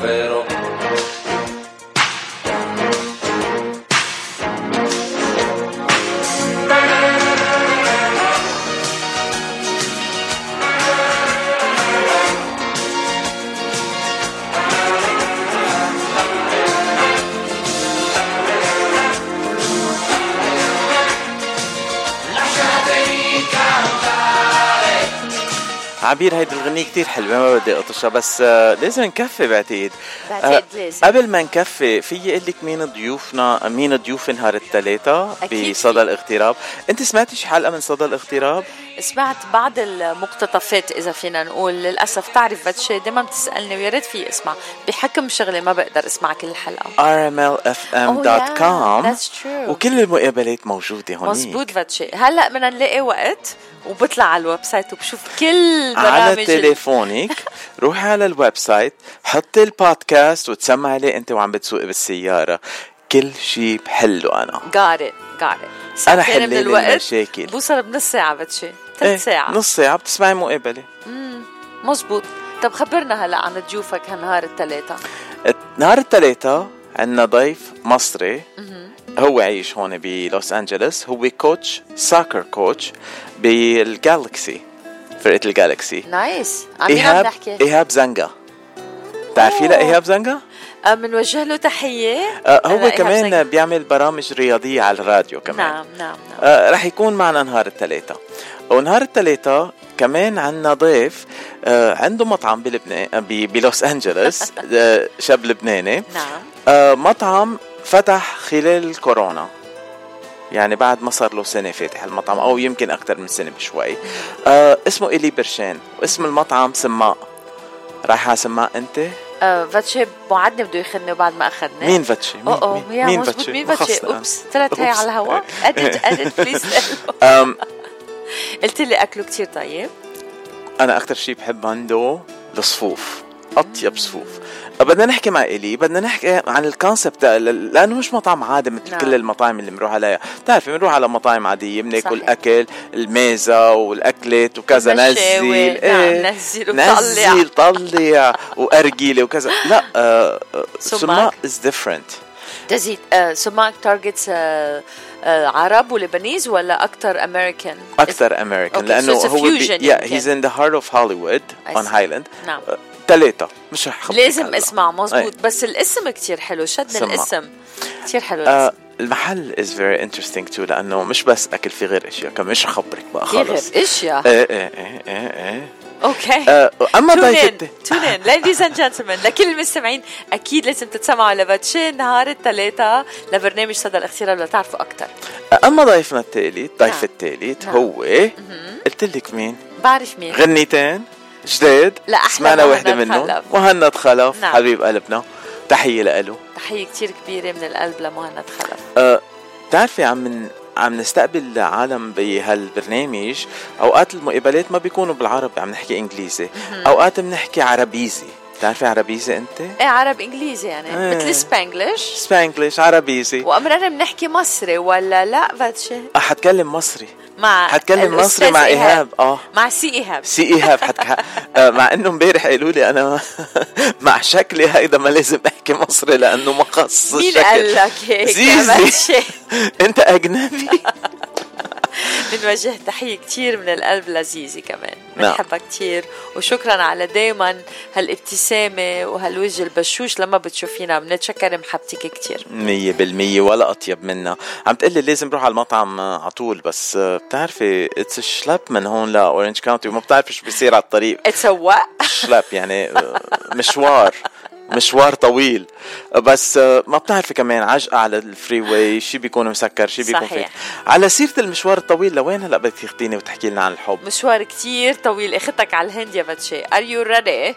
Speaker 16: vero.
Speaker 1: عبير هيدي الغنية كتير حلوة ما بدي اطشها بس آه، لازم نكفي بعتقد.
Speaker 2: بعتقد
Speaker 1: آه،
Speaker 2: لازم.
Speaker 1: قبل ما نكفي في أقول لك مين ضيوفنا مين ضيوف نهار الثلاثاء بصدى الاغتراب؟ أنت سمعتي شي حلقة من صدى الاغتراب؟
Speaker 2: سمعت بعض المقتطفات إذا فينا نقول للأسف تعرف باتشي دائما بتسألني ويا ريت في اسمع. بحكم شغلي ما بقدر أسمع كل الحلقة.
Speaker 1: Rmlfm.com
Speaker 2: that's true.
Speaker 1: وكل المقابلات موجودة هونيك.
Speaker 2: مزبوط فاتشي هلأ بدنا نلاقي وقت وبطلع على ال website وبشوف كل برامج
Speaker 1: على تليفونك. روحي على ال website حطي البودكاست وتسمعي عليه أنت وعم بتسوقي بالسيارة. كل شيء بحله أنا.
Speaker 2: Got it got it.
Speaker 1: أنا
Speaker 2: الوقت.
Speaker 1: المشاكل.
Speaker 2: بوصل بنص ساعة باتشي
Speaker 1: إيه،
Speaker 2: ثلث ساعة.
Speaker 1: نص ساعة بتسمعي مقابلة
Speaker 2: مم. مزبوط. طب خبرنا هلا عن ضيوفك هالنهار الثلاثة
Speaker 1: نهار الثلاثاء عندنا ضيف مصري. هو عايش هون بلوس أنجلوس. هو coach soccer coach بالجالكسي فرقة الجالكسي
Speaker 2: nice عم مين عم نحكي.
Speaker 1: إيهاب زنقة. تعرفي لا إيهاب زنقة؟
Speaker 2: منوجه له تحية؟
Speaker 1: آه، هو كمان. بيعمل برامج رياضية على الراديو كمان.
Speaker 2: نعم نعم
Speaker 1: آه رح يكون معنا نهار الثلاثاء ونهار الثلاثاء كمان عنا ضيف آه عنده مطعم بلبنان بلوس أنجلوس شاب لبناني.
Speaker 2: نعم.
Speaker 1: مطعم فتح خلال الكورونا يعني بعد ما صار له سنة فاتح المطعم أو يمكن أكثر من سنة بشوي. آه اسمه إلي برشان واسم المطعم سماء. رايح على سماء أنت؟
Speaker 2: آه فاتشي وعدني بده يخدني وبعد ما اخذني
Speaker 1: مين فاتشي؟ مين,
Speaker 2: يا
Speaker 1: مين
Speaker 2: مزبوط
Speaker 1: فاتشي؟
Speaker 2: مين فاتشي. أوبس طلعت هي. على الهواء ادت ادت بليز قلت لي اكله كتير طيب
Speaker 1: أنا أكثر شيء بحب عنده الصفوف أطيب صفوف. بدنا نحكي مع إلي بدنا نحكي عن الكونسبت لأنه مش مطعم عادي مثل
Speaker 2: نعم.
Speaker 1: كل المطاعم اللي بنروح عليها. بتعرفي بنروح على مطاعم عادية بناكل. أكل الميزة والأكلات وكذا نزل
Speaker 2: نعم،
Speaker 1: إيه،
Speaker 2: نزل وطلع.
Speaker 1: نزل طلع وارجيله وكذا. لا آه آه،. سماء از ديفرنت
Speaker 2: آه سماك تارجتس آه آه عرب ولبنيز ولا أكثر امريكان
Speaker 1: أكثر امريكان لأنه
Speaker 2: so
Speaker 1: هو yeah, he's in the heart of Hollywood
Speaker 2: I
Speaker 1: on
Speaker 2: see.
Speaker 1: Highland.
Speaker 2: نعم.
Speaker 1: ثلاثة مش رح
Speaker 2: لازم
Speaker 1: هلا.
Speaker 2: اسمع مزبوط
Speaker 1: أي.
Speaker 2: بس الاسم كتير حلو. شدني
Speaker 1: سمع.
Speaker 2: الاسم. كتير حلو
Speaker 1: آه
Speaker 2: الاسم.
Speaker 1: المحل is very interesting too لأنه مش بس أكل في غير أشياء كمان. مش أخبرك بقى
Speaker 2: في غير
Speaker 1: خلص.
Speaker 2: أشياء.
Speaker 1: إيه إيه إيه إيه إيه.
Speaker 2: أوكي.
Speaker 1: آه، أما
Speaker 2: تون
Speaker 1: ضيف
Speaker 2: ان
Speaker 1: الت-
Speaker 2: تون ان ليديز اند جنتلمان لكل المستمعين أكيد لازم تتسمعوا لباتشي نهار الثلاثاء لبرنامج صدى الاختيار لتعرفوا أكثر
Speaker 1: أما ضيفنا الثالث الضيف
Speaker 2: نعم.
Speaker 1: الثالث
Speaker 2: نعم.
Speaker 1: هو قلت لك مين؟
Speaker 2: بعرف مين.
Speaker 1: غنيتين. جداد سمعنا وحدة منهم.
Speaker 2: خلف.
Speaker 1: مهند خلف
Speaker 2: نعم.
Speaker 1: حبيب قلبنا. تحية له
Speaker 2: تحية كتير كبيرة من القلب لمهند خلف.
Speaker 1: أه بتعرفي عم من عم نستقبل عالم بهالبرنامج. أوقات المقابلات ما بيكونوا بالعربي عم نحكي
Speaker 2: إنجليزي.
Speaker 1: أوقات بنحكي عربيزي. بتعرفي عربيزي انت؟
Speaker 2: إيه عرب إنجليزي يعني.
Speaker 1: إيه.
Speaker 2: مثل سبانجلش
Speaker 1: Spanglish عربيزي.
Speaker 2: وأمرنا بنحكي مصري ولا لا؟ باتشي
Speaker 1: أه، حتكلم مصري.
Speaker 2: مع
Speaker 1: حتكلم مصري مع إيهاب. آه.
Speaker 2: مع سي إيهاب.
Speaker 1: سي إيهاب حتك... آه، مع إنه امبارح قالوا لي أنا مع شكلي هيدا ما لازم أحكي مصري لأنه ما خص
Speaker 2: مين
Speaker 1: الشكل.
Speaker 2: قال لك هيك؟
Speaker 1: زيزي. أنت أجنبي.
Speaker 2: بنوجه تحية كتير من القلب لزيزي كمان.
Speaker 1: نعم.
Speaker 2: بنحبها كتير. وشكرا على دايما هالابتسامة وهالوجه البشوش لما بتشوفينا. بنتشكر محبتك
Speaker 1: مية بالمية ولا أطيب منا. عم تقلي لازم روح على المطعم على طول بس بتعرفي it's شلاب من هون لأورنج كاونتي وما بتعرفي شو بيصير على الطريق.
Speaker 2: اتسوق
Speaker 1: شلاب يعني آه، مشوار. مشوار طويل. بس آه، ما بتعرفي كمان عجقة على ال freeway شي بيكون مسكر شي بيكون
Speaker 2: صحيح.
Speaker 1: فيه على سيرة المشوار الطويل لوين هلا بدك تاخديني وتحكي لنا عن الحب؟
Speaker 2: مشوار كتير طويل. اخدتك على الهند يا باتشي are you ready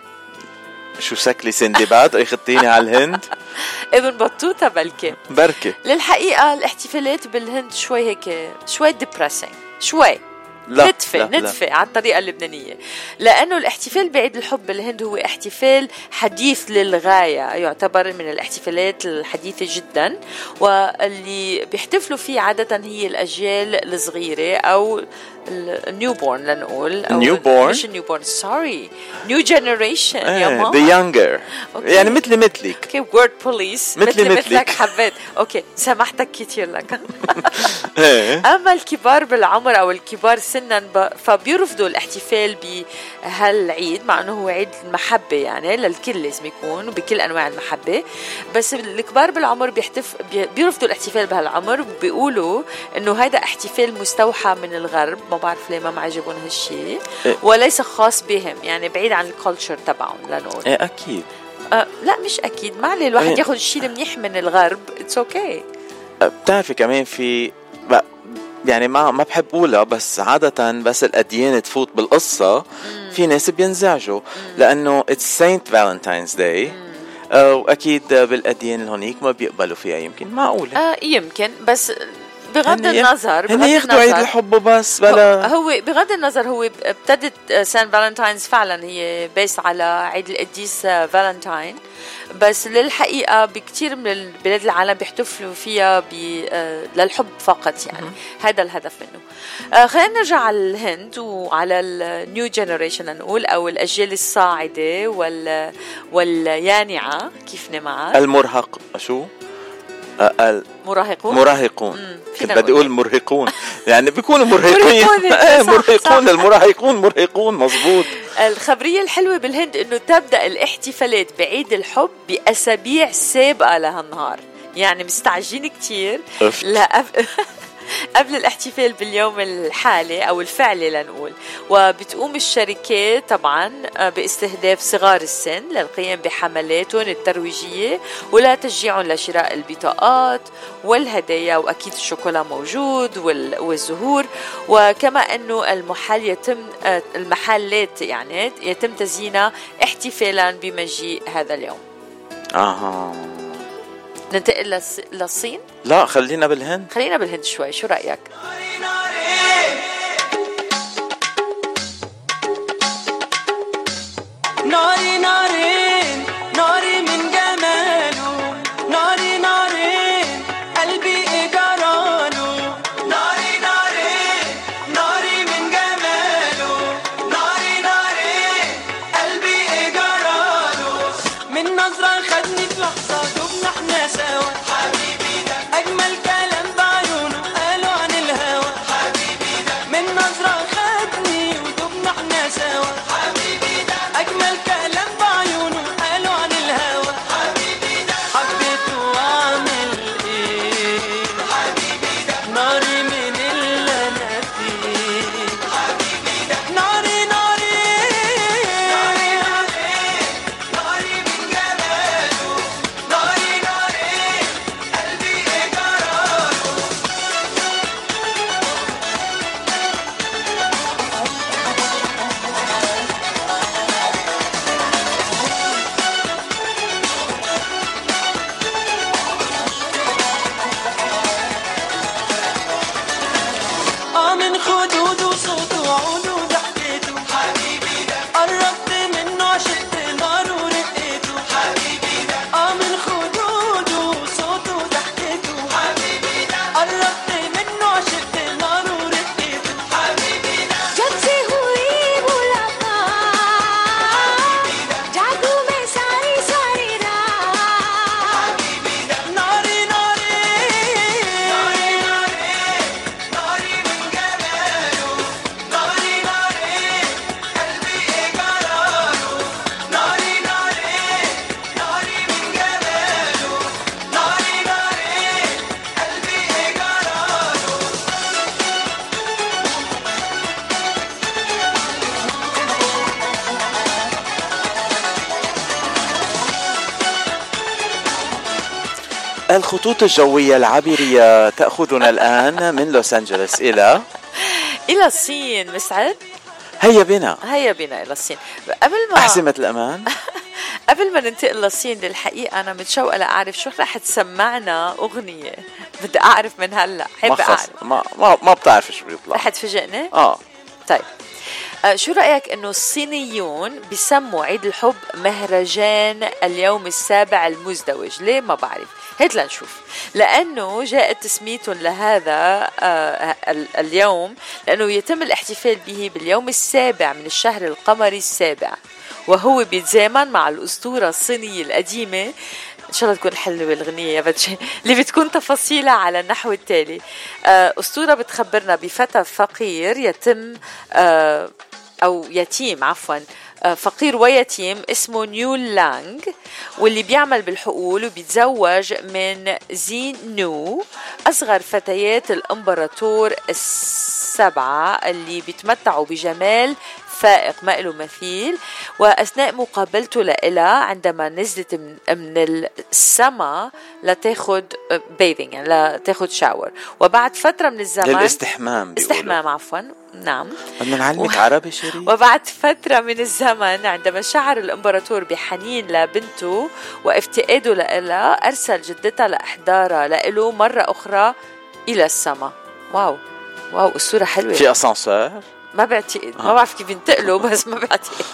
Speaker 1: شو شكلي سندباد اخدتيني على الهند؟
Speaker 2: إبن بطوطة بلكي.
Speaker 1: بركي.
Speaker 2: للحقيقة الاحتفالات بالهند شوي هيك شوي depressing شوي.
Speaker 1: لا،
Speaker 2: ندفة
Speaker 1: لا، لا.
Speaker 2: ندفة على الطريقة اللبنانية لأنه الاحتفال بعيد الحب بالهند هو احتفال حديث للغاية يعتبر من الاحتفالات الحديثة جدا واللي بيحتفلوا فيه عادة هي الأجيال الصغيرة أو ال newborn لنقول أو
Speaker 1: Newborn؟
Speaker 2: مش ال newborn sorry new generation يا
Speaker 1: إيه
Speaker 2: ماما.
Speaker 1: ذا يونجر. يعني مثلي مثلك.
Speaker 2: okay وورد بوليس
Speaker 1: مثلي مثلك.
Speaker 2: حبيت. okay سامحتك كتير لك.
Speaker 1: إيه.
Speaker 2: أما الكبار بالعمر أو الكبار سنا فبيرفضوا الاحتفال بهالعيد مع إنه هو عيد المحبة يعني للكل لازم يكون وبكل أنواع المحبة. بس الكبار بالعمر بيحتف بي- بيرفضوا الاحتفال بهالعمر وبيقولوا إنه هذا احتفال مستوحى من الغرب. ما بعرف ليه ما معجبهم هالشيء
Speaker 1: إيه.
Speaker 2: وليس خاص بهم يعني بعيد عن ال culture تبعهم لنقول.
Speaker 1: إيه أكيد.
Speaker 2: آه لا مش أكيد ما عليه. الواحد
Speaker 1: إيه.
Speaker 2: ياخذ الشيء المنيح من الغرب it's okay okay.
Speaker 1: بتعرفي كمان في يعني ما ما بحب أقولها بس عادة بس الأديان تفوت بالقصة. في ناس بينزعجوا لأنه it's Saint Valentine's Day وأكيد بالأديان اللي هونيك ما بيقبلوا فيها يمكن معقولة
Speaker 2: آه يمكن بس بغض النظر
Speaker 1: هن
Speaker 2: بغض
Speaker 1: ياخدوا عيد
Speaker 2: النظر-
Speaker 1: الحب وبس بلا.
Speaker 2: هو بغض النظر هو ابتدت Saint Valentine's فعلا هي based على عيد القديس فالنتاين. بس للحقيقة بكتير من البلاد العالم بيحتفلوا فيها ب آه، للحب فقط يعني. هذا الهدف منه. آه، خلينا نرجع على الهند وعلى ال new generation نقول أو الأجيال الصاعدة وال واليانعة كيف معك
Speaker 1: المرهق شو؟
Speaker 2: مراهقون؟
Speaker 1: المراهقون كنت بدي أقول مرهقون. يعني بيكونوا مرهقين.
Speaker 2: مرهقون،
Speaker 1: إيه،. المراهقون مرهقون مزبوط
Speaker 2: الخبرية الحلوة بالهند إنه تبدأ الاحتفالات بعيد الحب بأسابيع سابقة لهالنهار. يعني مستعجلين كتير.
Speaker 1: أف.
Speaker 2: لا قبل الاحتفال باليوم الحالي أو الفعلي لنقول. وبتقوم الشركات طبعا آه، باستهداف صغار السن للقيام بحملاتهم الترويجية ولا تشجيعهم لشراء البطاقات والهدايا وأكيد الشوكولا موجود وال- والزهور. وكما أنه المحل يتم آه، المحلات يعني يتم تزيينها احتفالا بمجيء هذا اليوم.
Speaker 1: أها.
Speaker 2: ننتقل للص- للصين.
Speaker 1: لا خلينا بالهند.
Speaker 2: خلينا بالهند شوي شو
Speaker 4: رأيك؟
Speaker 1: الخطوط الجوية العابرية تأخذنا الآن من لوس أنجلوس. إلى؟
Speaker 2: إلى الصين مسعد.
Speaker 1: هيا بنا.
Speaker 2: هيا بنا إلى الصين. قبل ما
Speaker 1: أحزمة الأمان.
Speaker 2: قبل ما ننتقل للصين للحقيقة أنا متشوقه لأعرف شو رح تسمعنا أغنية. بدي أعرف من هلأ.
Speaker 1: خص
Speaker 2: أعرف.
Speaker 1: ما ما, ما بتعرف شو بيطلع.
Speaker 2: رح تفاجئني؟
Speaker 1: آه.
Speaker 2: طيب. آه، شو رأيك إنه الصينيون بيسموا عيد الحب مهرجان اليوم السابع المزدوج؟ ليه ما بعرف. هات لنشوف. لأنه جاءت تسميتهم لهذا ال- اليوم لأنه يتم الاحتفال به باليوم السابع من الشهر القمري السابع. وهو بيتزامن مع الأسطورة الصينية القديمة. إن شاء الله تكون حلوة الغنيه يا بتشي اللي بتكون تفاصيلها على النحو التالي. آه، أسطورة بتخبرنا بفتى فقير يتم أو يتيم عفوا. آه، فقير ويتيم اسمه نيول لانغ واللي بيعمل بالحقول وبيتزوج من زين نو أصغر فتيات الإمبراطور السبعة اللي بيتمتعوا بجمال فائق ما له مثيل. وأثناء مقابلته لإلها عندما نزلت من, من السما لتاخد بيذنج يعني لتاخد شاور وبعد فترة من الزمن
Speaker 1: للاستحمام بيقولوا.
Speaker 2: استحمام عفوا. نعم.
Speaker 1: بدنا نعلمك عربي شيرين
Speaker 2: وبعد فترة من الزمن عندما شعر الإمبراطور بحنين لبنته وافتقاده لها أرسل جدتها لإحضارها لإله مرة أخرى إلى السماء واو. واو الصورة حلوة.
Speaker 1: في أسانسور.
Speaker 2: ما بعتقد ما بعرف كيف ينتقلوا بس ما بعتقد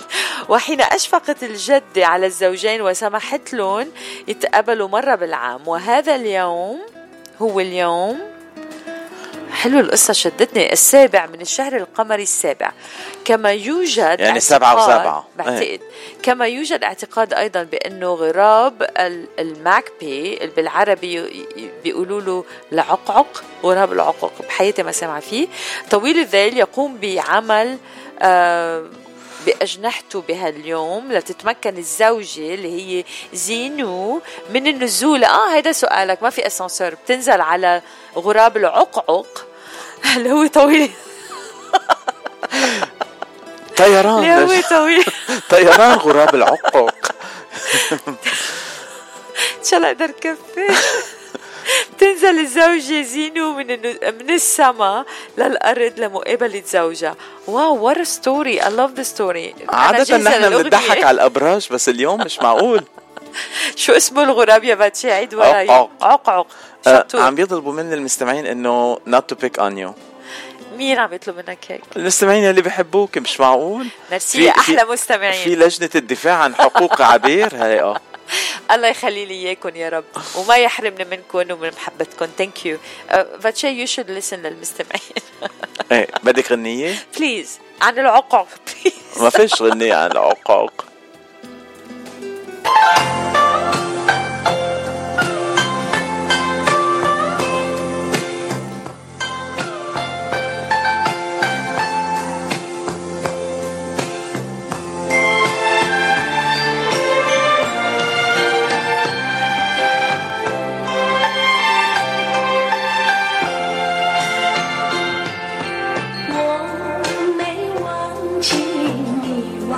Speaker 2: وحين أشفقت الجدة على الزوجين وسمحت لهم يتقابلوا مرة بالعام. وهذا اليوم هو اليوم حلو القصة شدتني السابع من الشهر القمري السابع كما يوجد
Speaker 1: يعني سبعة
Speaker 2: اعتقاد-
Speaker 1: وسبعة.
Speaker 2: بعتقد
Speaker 1: إيه.
Speaker 2: كما يوجد اعتقاد أيضا بأنه غراب ال- الماكبي اللي بالعربي بيقولوا له لعقعق غراب العقق بحياتي ما سمع فيه طويل الذيل يقوم بعمل آه بأجنحته بهاليوم لتتمكن الزوجة اللي هي زينو من النزول. آه هيدا سؤالك ما في اسانسور بتنزل على غراب العقعق؟ اللي هو طويل؟
Speaker 1: طيران.
Speaker 2: اللي هو؟ طويل؟
Speaker 1: طيران غراب العقق
Speaker 2: إن شاء الله أقدر كفي. بتنزل الزوجة زينو من من السما للأرض لمقابلة زوجها wow what story I love the story
Speaker 1: عادة نحن بنضحك على الأبراج بس اليوم مش معقول.
Speaker 2: شو اسمه الغراب يا باتشي؟ عيد وراي
Speaker 1: عقعق.
Speaker 2: عقعق
Speaker 1: آه،
Speaker 2: شطور.
Speaker 1: عم بيطلبوا من المستمعين إنه not to pick on you.
Speaker 2: مين عم يطلب منك هيك؟
Speaker 1: المستمعين اللي بحبوك مش معقول.
Speaker 2: ميرسي أحلى مستمعين.
Speaker 1: في لجنة الدفاع عن حقوق عبير هي آه.
Speaker 2: الله يخلي لي إياكم يا رب وما يحرمنا منكم ومن محبتكم. thank you فاتشي you should listen للمستمعين.
Speaker 1: إيه بدك غنية؟
Speaker 2: please عن العقق بليز
Speaker 1: ما فيش غنية عن العقاق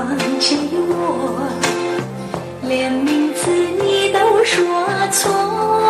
Speaker 14: 忘记我，连名字你都说错，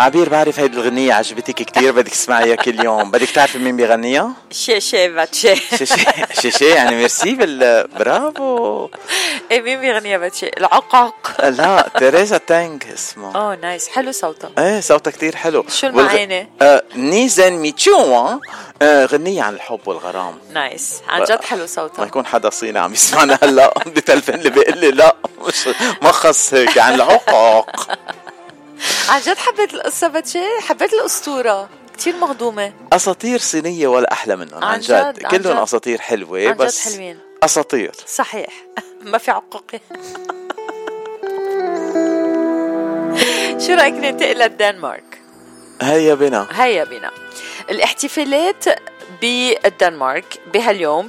Speaker 1: عبير بعرف هيدي الغنية عجبتك كتير بدك تسمعيها كل يوم. بدك تعرفي مين بيغنيها؟
Speaker 2: شي شي باتشي
Speaker 1: شيشي شيشي يعني ميرسي بال برافو.
Speaker 2: إيه مين بيغني يا باتشي العقق
Speaker 1: لا تيريزا تانج اسمها
Speaker 2: أوه نايس. حلو صوتها
Speaker 1: إيه صوتها كتير حلو.
Speaker 2: شو المعاني؟
Speaker 1: آه نيزن ميتشوا آه غنية عن الحب والغرام.
Speaker 2: نايس. عن جد حلو
Speaker 1: ما
Speaker 2: صوتها
Speaker 1: يكون حدا صيني عم يسمعنا هلا. بتلفن لي بيقول لي لا مش ما خص هيك عن العقاق.
Speaker 2: عن جد حبيت القصة باتشي حبيت الأسطورة. كتير مهضومة.
Speaker 1: أساطير صينية ولا أحلى منهم
Speaker 2: عن
Speaker 1: عن
Speaker 2: جد،
Speaker 1: جد
Speaker 2: عن
Speaker 1: كلهم
Speaker 2: جد.
Speaker 1: أساطير حلوة
Speaker 2: عن جد
Speaker 1: بس
Speaker 2: حلوين.
Speaker 1: أساطير.
Speaker 2: صحيح. ما في عقاقي شو رأيك ننتقل للدنمارك؟
Speaker 1: هيا بنا.
Speaker 2: هيا بنا. الاحتفالات بالدنمارك بهاليوم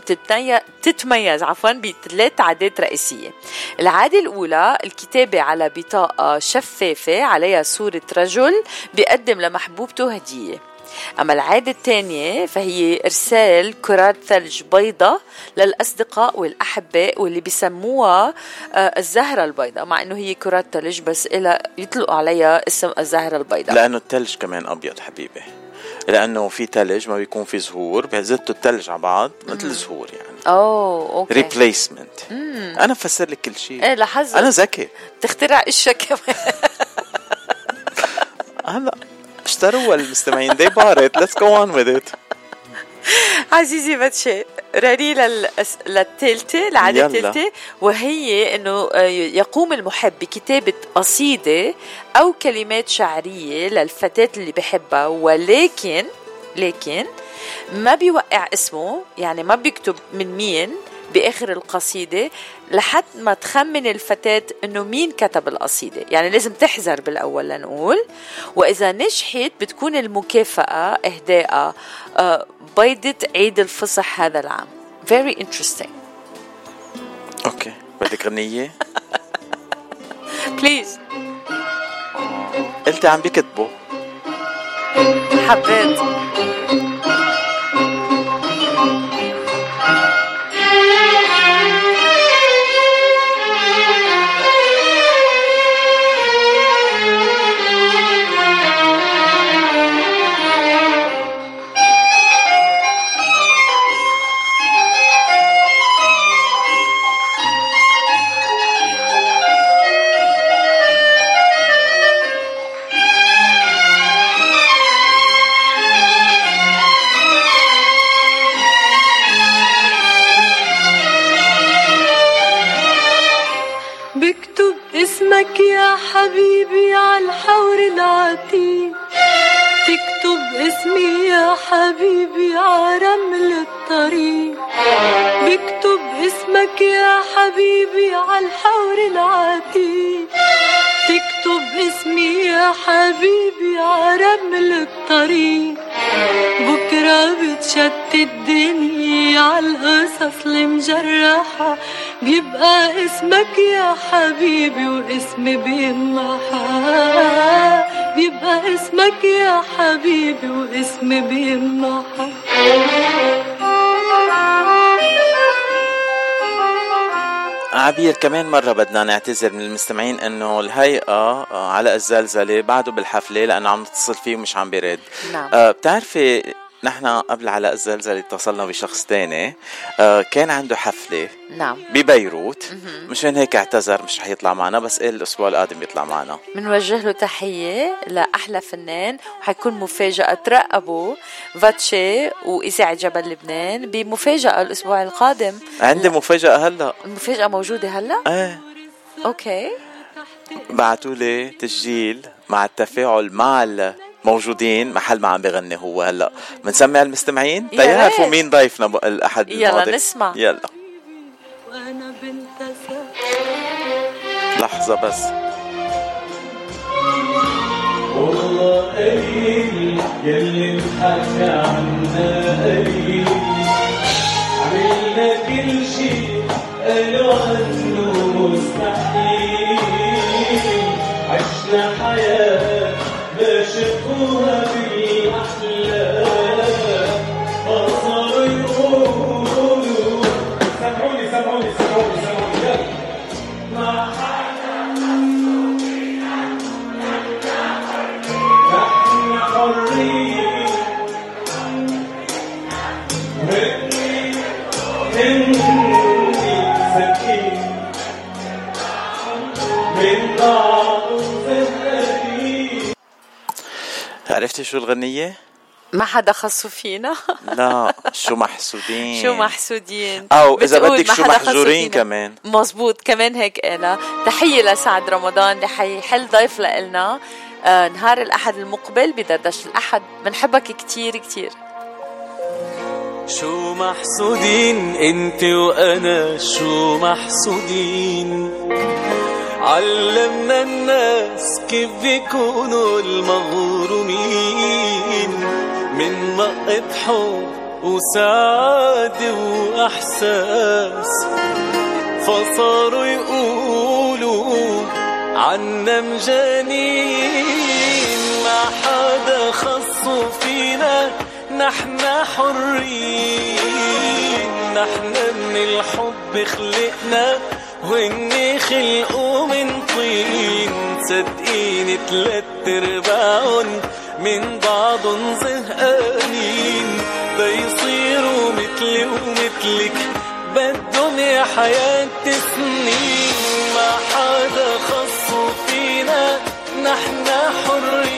Speaker 2: تتميز, عفوا بثلاث عادات رئيسية. العادة الأولى الكتابة على بطاقة شفافة عليها صورة رجل بيقدم لمحبوبته هدية. أما العادة الثانية فهي إرسال كرات ثلج بيضة للأصدقاء والأحباء واللي بيسموها آه، الزهرة البيضاء مع إنه هي كرات ثلج بس إلى يطلقوا عليها اسم الزهرة البيضاء.
Speaker 1: لأنه الثلج كمان أبيض حبيبي. لأنه في ثلج ما بيكون في زهور بيزتوا الثلج على بعض مثل زهور يعني.
Speaker 2: أوه
Speaker 1: okay.
Speaker 2: Replacement.
Speaker 1: أنا بفسر لك كل شيء.
Speaker 2: إيه لاحظت.
Speaker 1: أنا ذكي.
Speaker 2: تخترع إشياء كمان.
Speaker 1: هلا اشتروا المستمعين they bought it. Let's go on with it.
Speaker 2: عزيزي باتشي راني. للثالثة العادة. الثالثة وهي إنه آه، يقوم المحب بكتابة قصيدة أو كلمات شعرية للفتاة اللي بحبها ولكن لكن ما بيوقع اسمه يعني ما بيكتب من مين بآخر القصيدة لحد ما تخمن الفتاة إنه مين كتب القصيدة. يعني لازم تحذر بالأول لنقول. وإذا نجحت بتكون المكافأة إهداء آه، بيضة عيد الفصح هذا العام. Very interesting.
Speaker 1: أوكي. بدك غنية؟
Speaker 2: Please.
Speaker 1: قلت عم بيكتبوا
Speaker 2: حبيت.
Speaker 6: اسمك يا حبيبي على الحور العتيق. تكتب اسمي يا حبيبي على رمل الطريق. بكتب اسمك يا حبيبي على الحور العتيق. تكتب اسمي يا حبيبي على رمل الطريق. بكرة بتشتت الدنيا على القصص المجرحة. بيبقى اسمك يا حبيبي واسمي بيمحى بيبقى اسمك يا حبيبي واسمي بيمحى
Speaker 1: عبير كمان مرة بدنا نعتذر من المستمعين إنه الهيئة آه، على الزلزلة بعده بالحفلة لأنه عم نتصل فيه ومش عم بيرد
Speaker 2: نعم.
Speaker 1: آه بتعرفي نحن قبل علاء الزلزلة اتصلنا بشخص تاني. آه كان عنده حفلة
Speaker 2: نعم.
Speaker 1: ببيروت. مشان هيك اعتذر مش رح يطلع معنا بس قال الأسبوع القادم يطلع معنا.
Speaker 2: بنوجه له تحية لأحلى فنان وحيكون مفاجأة ترقبوا فاتشي وإذاعة جبل لبنان بمفاجأة الأسبوع القادم.
Speaker 1: عندي مفاجأة هلا.
Speaker 2: المفاجأة موجودة هلا؟
Speaker 1: إيه.
Speaker 2: أوكي.
Speaker 1: بعتوا لي تسجيل مع التفاعل مع الموجودين محل ما عم بغني هو هلا. بنسمع المستمعين؟
Speaker 2: يا
Speaker 1: تيعرفوا. مين ضيفنا الأحد
Speaker 2: يلا
Speaker 1: الماضي؟
Speaker 2: نسمع.
Speaker 1: يلا.
Speaker 6: وأنا بنت
Speaker 1: لحظة بس.
Speaker 17: والله قليل يلي انحكى عنا قليل. عملنا كل شي قالوا عنه مستحيل.
Speaker 1: عرفتي شو الغنية؟
Speaker 2: ما حدا خصو فينا.
Speaker 1: لا شو محسودين.
Speaker 2: شو محسودين.
Speaker 1: أو إذا
Speaker 2: بتقول
Speaker 1: بدك شو محجورين. كمان.
Speaker 2: مزبوط كمان هيك قالها تحية لسعد رمضان اللي حيحل ضيف لنا آه نهار الأحد المقبل بدردشة الأحد. بنحبك كتير كتير.
Speaker 18: شو محسودين؟ أنت وأنا شو محسودين؟ علمنا الناس كيف بيكونوا المغرومين من نقة حب وسعادة وإحساس. فصاروا يقولوا عنا مجانين. ما حدا خصو
Speaker 4: فينا نحن حرين نحن من الحب خلقنا خلقوا من طين صدقيني تلات ارباعن من بعضن زهقانين. بيصيروا مثلي ومثلك بدهم يا حياة سنين ما حدا خصوا فينا نحن حرين.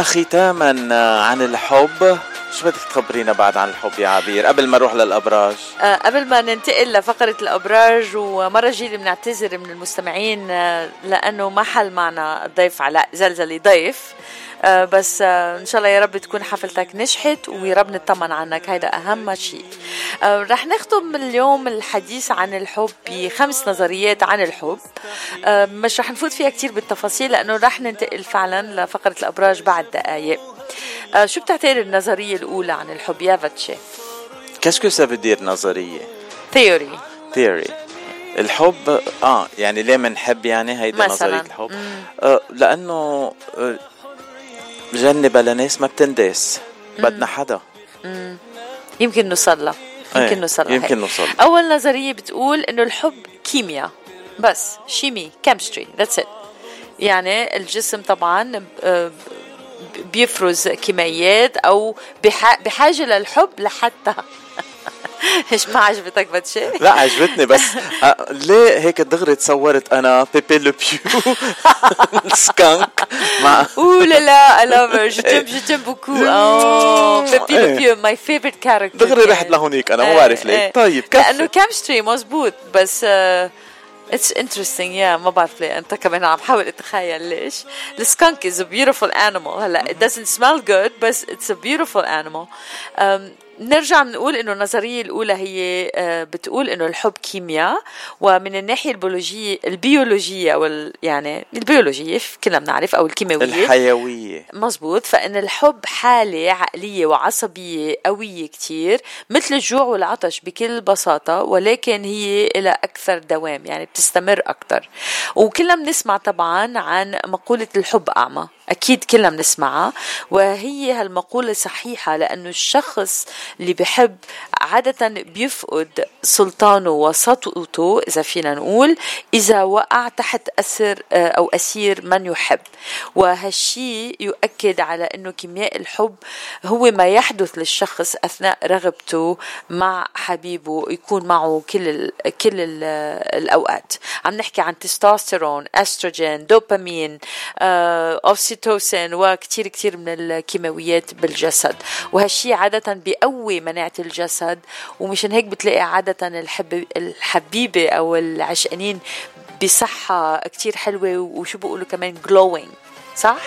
Speaker 1: وختاما عن الحب. شو بدك تخبرينا بعد عن الحب يا عبير؟ قبل ما نروح للأبراج.
Speaker 2: آه، قبل ما ننتقل لفقرة الأبراج ومرة جيلة بنعتذر من المستمعين آه، لأنه ما حل معنا الضيف علاء زلزلي ضيف. بس آه، إن شاء الله يا رب تكون حفلتك نجحت ويا رب نطمن عنك. هيدا أهم شيء. آه، رح نختم اليوم الحديث عن الحب بخمس نظريات عن الحب. آه، مش رح نفوت فيها كتير بالتفاصيل لأنه رح ننتقل فعلا لفقرة الأبراج بعد دقائق آه، شو بتعتبر النظرية الأولى عن الحب؟ يا فاتشي
Speaker 1: qu'est-ce que ça veut dire نظرية؟
Speaker 2: theory
Speaker 1: theory. الحب آه يعني ليه منحب يعني
Speaker 2: مثلاً.
Speaker 1: نظرية الحب؟ آه لأنه آه جنة بلا ناس ما بتنداس. بدنا حدا.
Speaker 2: مم. يمكن نوصل لها يمكن نوصل لها
Speaker 1: يمكن. نوصل.
Speaker 2: أول نظرية بتقول إنه الحب كيمياء. بس شيمي كيمستري ذاتس ات يعني الجسم طبعا آه، بيفرز كيميائيات أو بح- بحاجة للحب لحتى إيش ما عجبتك بتشي؟
Speaker 1: لا عجبتني بس آه ليه هيك دغري تصورت أنا بيبي لو بيو؟ سكانك. مع
Speaker 2: أوه لا لا je t'aime je t'aime beaucoup. Oh. Pepe Le
Speaker 1: إيه.
Speaker 2: Pew my favorite character.
Speaker 1: دغري. رحت لهونيك أنا ما
Speaker 2: إيه،
Speaker 1: بعرف ليه.
Speaker 2: إيه.
Speaker 1: طيب
Speaker 2: لأنه
Speaker 1: كفي
Speaker 2: chemistry مزبوط بس it's interesting يا ما بعرف ليه. أنت كمان عم بحاول اتخيل ليش. ال skunk is a beautiful animal. هلا it doesn't smell good بس a beautiful animal. Um, نرجع بنقول إنه النظرية الأولى هي آه، بتقول إنه الحب كيمياء ومن الناحية البيولوجيه البيولوجية أو ال- يعني البيولوجيه كلنا بنعرف أو الكيماوية.
Speaker 1: الحيوية.
Speaker 2: مزبوط. فإن الحب حالة عقلية وعصبية قوية كتير مثل الجوع والعطش بكل بساطة ولكن هي إلى أكثر دوام يعني بتستمر أكثر وكلنا بنسمع طبعا عن مقولة الحب أعمى. أكيد كلنا بنسمعها وهي هالمقولة صحيحة لأنه الشخص اللي بحب عادة بيفقد سلطانه وسطوته إذا فينا نقول إذا وقع تحت أسر آه، أو أسير من يحب. وهالشي يؤكد على أنه كيمياء الحب هو ما يحدث للشخص أثناء رغبته مع حبيبه يكون معه كل ال كل ال الأوقات. عم نحكي عن تستوستيرون أستروجين دوبامين آه، أوكسيتوسين وكتير كتير من الكيماويات بالجسد وهالشي عادة بيقوي مناعة الجسد ومشان هيك بتلاقي عادة الحب الحبيبة أو العشقانين بصحة كتير حلوة وشو بيقولوا كمان glowing صح؟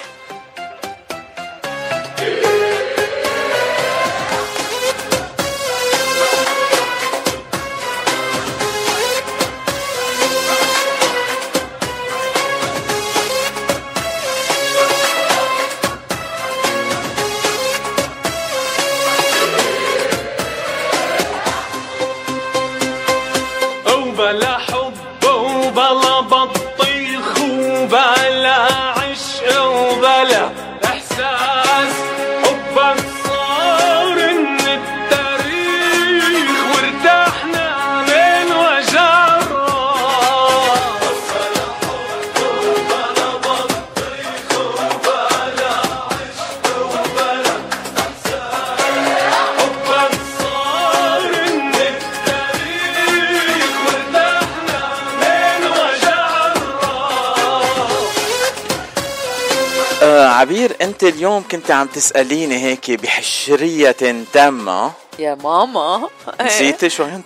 Speaker 1: عبير انت اليوم كنت عم تسأليني هيك بحشرية تامة.
Speaker 2: يا ماما.
Speaker 1: نسيتي شو عم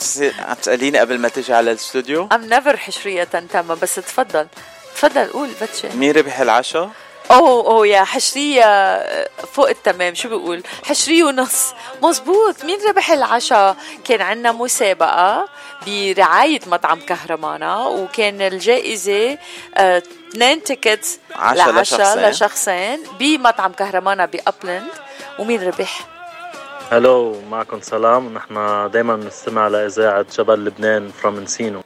Speaker 1: تسأليني قبل ما تيجي على الاستوديو؟
Speaker 2: I'm never حشرية تامة بس تفضل. تفضل قول بتشي.
Speaker 1: مين ربح العشاء؟
Speaker 2: أوه أوه يا حشرية فوق التمام. شو بيقول؟ حشرية ونص. مزبوط مين ربح العشاء كان عنا مسابقة برعاية مطعم كهرمانا وكان الجائزة آه، اثنين tickets
Speaker 1: عشاء
Speaker 2: لعشاء
Speaker 1: لشخصين.
Speaker 2: لشخصين بمطعم كهرمانا بأبلند. ومين ربح؟
Speaker 17: Hello معكم سلام. ونحن دايما بنستمع لإذاعة جبل لبنان from Encino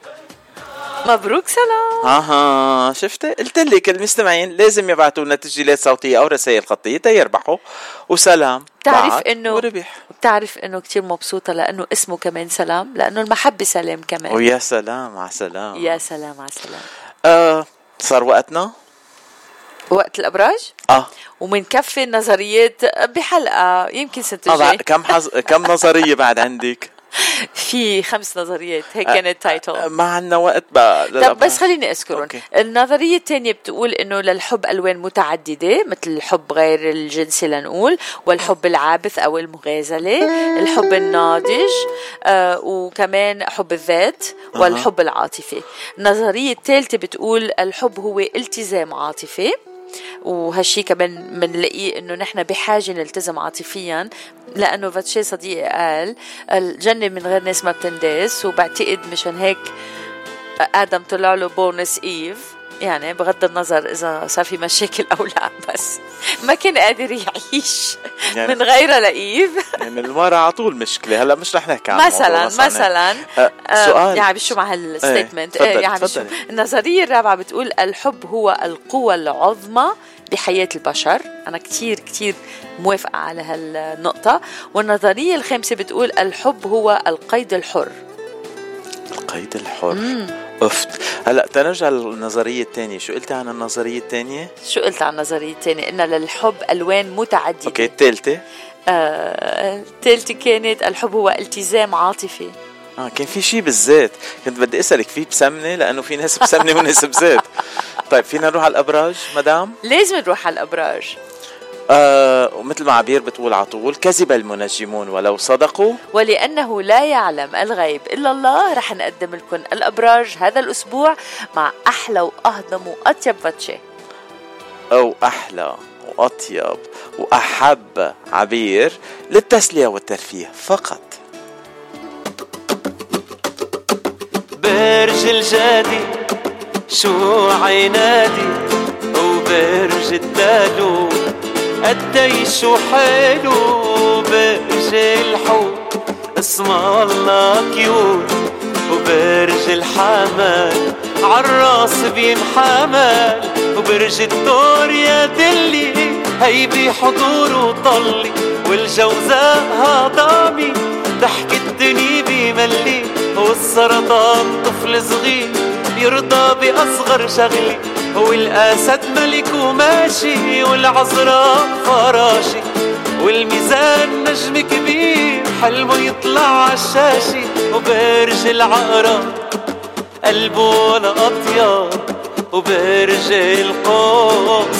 Speaker 2: مبروك سلام.
Speaker 1: أها شفتي قلت لك المستمعين لازم يبعثوا لنا تسجيلات صوتية أو رسائل خطية تيربحوا. وسلام.
Speaker 2: بتعرف انه
Speaker 1: وربح.
Speaker 2: بتعرف إنه كتير مبسوطة لأنه اسمه كمان سلام لأنه المحبة سلام كمان.
Speaker 1: ويا سلام على سلام.
Speaker 2: يا سلام على سلام.
Speaker 1: آه صار وقتنا؟
Speaker 2: وقت الابراج؟
Speaker 1: آه.
Speaker 2: ومنكفي النظريات بحلقة يمكن سنة
Speaker 1: آه كم حظ... كم نظرية بعد عندك؟
Speaker 2: في خمس نظريات هيك كانت تايتل
Speaker 1: ما عندنا وقت بقى
Speaker 2: طب. بس خليني أذكرهم. النظرية الثانية بتقول إنه للحب ألوان متعددة مثل الحب غير الجنسي لنقول والحب العابث أو المغازلة الحب الناضج آه وكمان حب الذات. والحب العاطفي. النظرية الثالثة بتقول الحب هو التزام عاطفي. وهالشي كمان بنلاقيه إنه نحن بحاجة نلتزم عاطفيا. لأنه فاتشي صديقي قال الجنة من غير ناس ما بتنداس وبعتقد مشان هيك آدم طلع له بونس Eve يعني بغض النظر إذا صار في مشاكل أو لا بس ما كان قادر يعيش
Speaker 1: يعني-
Speaker 2: من غيرها لايف
Speaker 1: يعني المرة على طول مشكلة. هلأ مش رح نحكي عن
Speaker 2: مثلا
Speaker 1: أنا-
Speaker 2: مثلا.
Speaker 1: آه،
Speaker 2: آه،
Speaker 1: سؤال.
Speaker 2: يعني شو مع هال statement
Speaker 1: تفضلي،
Speaker 2: يعني شو. النظرية الرابعة بتقول الحب هو القوة العظمى بحياة البشر. أنا كتير كتير موافقة على هالنقطة. والنظرية الخامسة بتقول الحب هو القيد الحر.
Speaker 1: القيد الحر. افت هلا تنرجع للنظرية الثانية شو قلتي عن النظرية الثانية
Speaker 2: شو قلت عن النظرية الثانية إن للحب ألوان متعددة.
Speaker 1: Okay الثالثه
Speaker 2: آه، الثالثة كانت الحب هو التزام عاطفي.
Speaker 1: آه كان في شيء بالزيت كنت بدي أسألك في بسمنة؟ لأنه في ناس بسمنة وناس بزيت طيب فينا نروح على الأبراج مدام؟
Speaker 2: لازم نروح على الأبراج.
Speaker 1: آه ومثل ما عبير بتقول على طول كذب المنجمون ولو صدقوا.
Speaker 2: ولأنه لا يعلم الغيب إلا الله. رح نقدم لكم الأبراج هذا الأسبوع مع أحلى وأهضم وأطيب باتشي
Speaker 1: أو أحلى وأطيب وأحب عبير للتسلية والترفيه فقط.
Speaker 18: برج الجادي شو عينادي وبرج الدالو قدي شو حلو برج الحوت اسم الله كيوت وبرج الحمل عالراس بينحمل وبرج الثور يا دلي. هيدي حضور وطلي والجوزاء هضامي ضحك الدنيا بملي والسرطان طفل صغير. يرضى بأصغر شغلي والأسد ملك وماشي والعذراء فراشي والميزان نجم كبير حلمه يطلع عالشاشة وبرج العقرب قلبه لأطيب وبرج القوس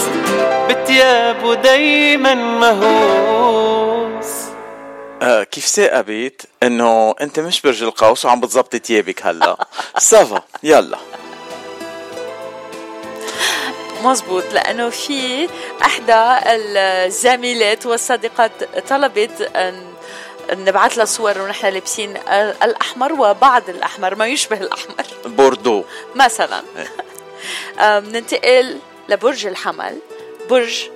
Speaker 18: بتيابه دايما مهووس.
Speaker 1: آه كيف ثاقبت إنه أنت مش برج القوس وعم بتظبطي تيابك هلا؟ سافا يلا.
Speaker 2: مزبوط لأنه في إحدى الزميلات والصديقات طلبت أن نبعث لها صور ونحن لابسين الأحمر وبعض الأحمر ما يشبه الأحمر.
Speaker 1: بوردو.
Speaker 2: مثلا. آم، ننتقل لبرج الحمل. برج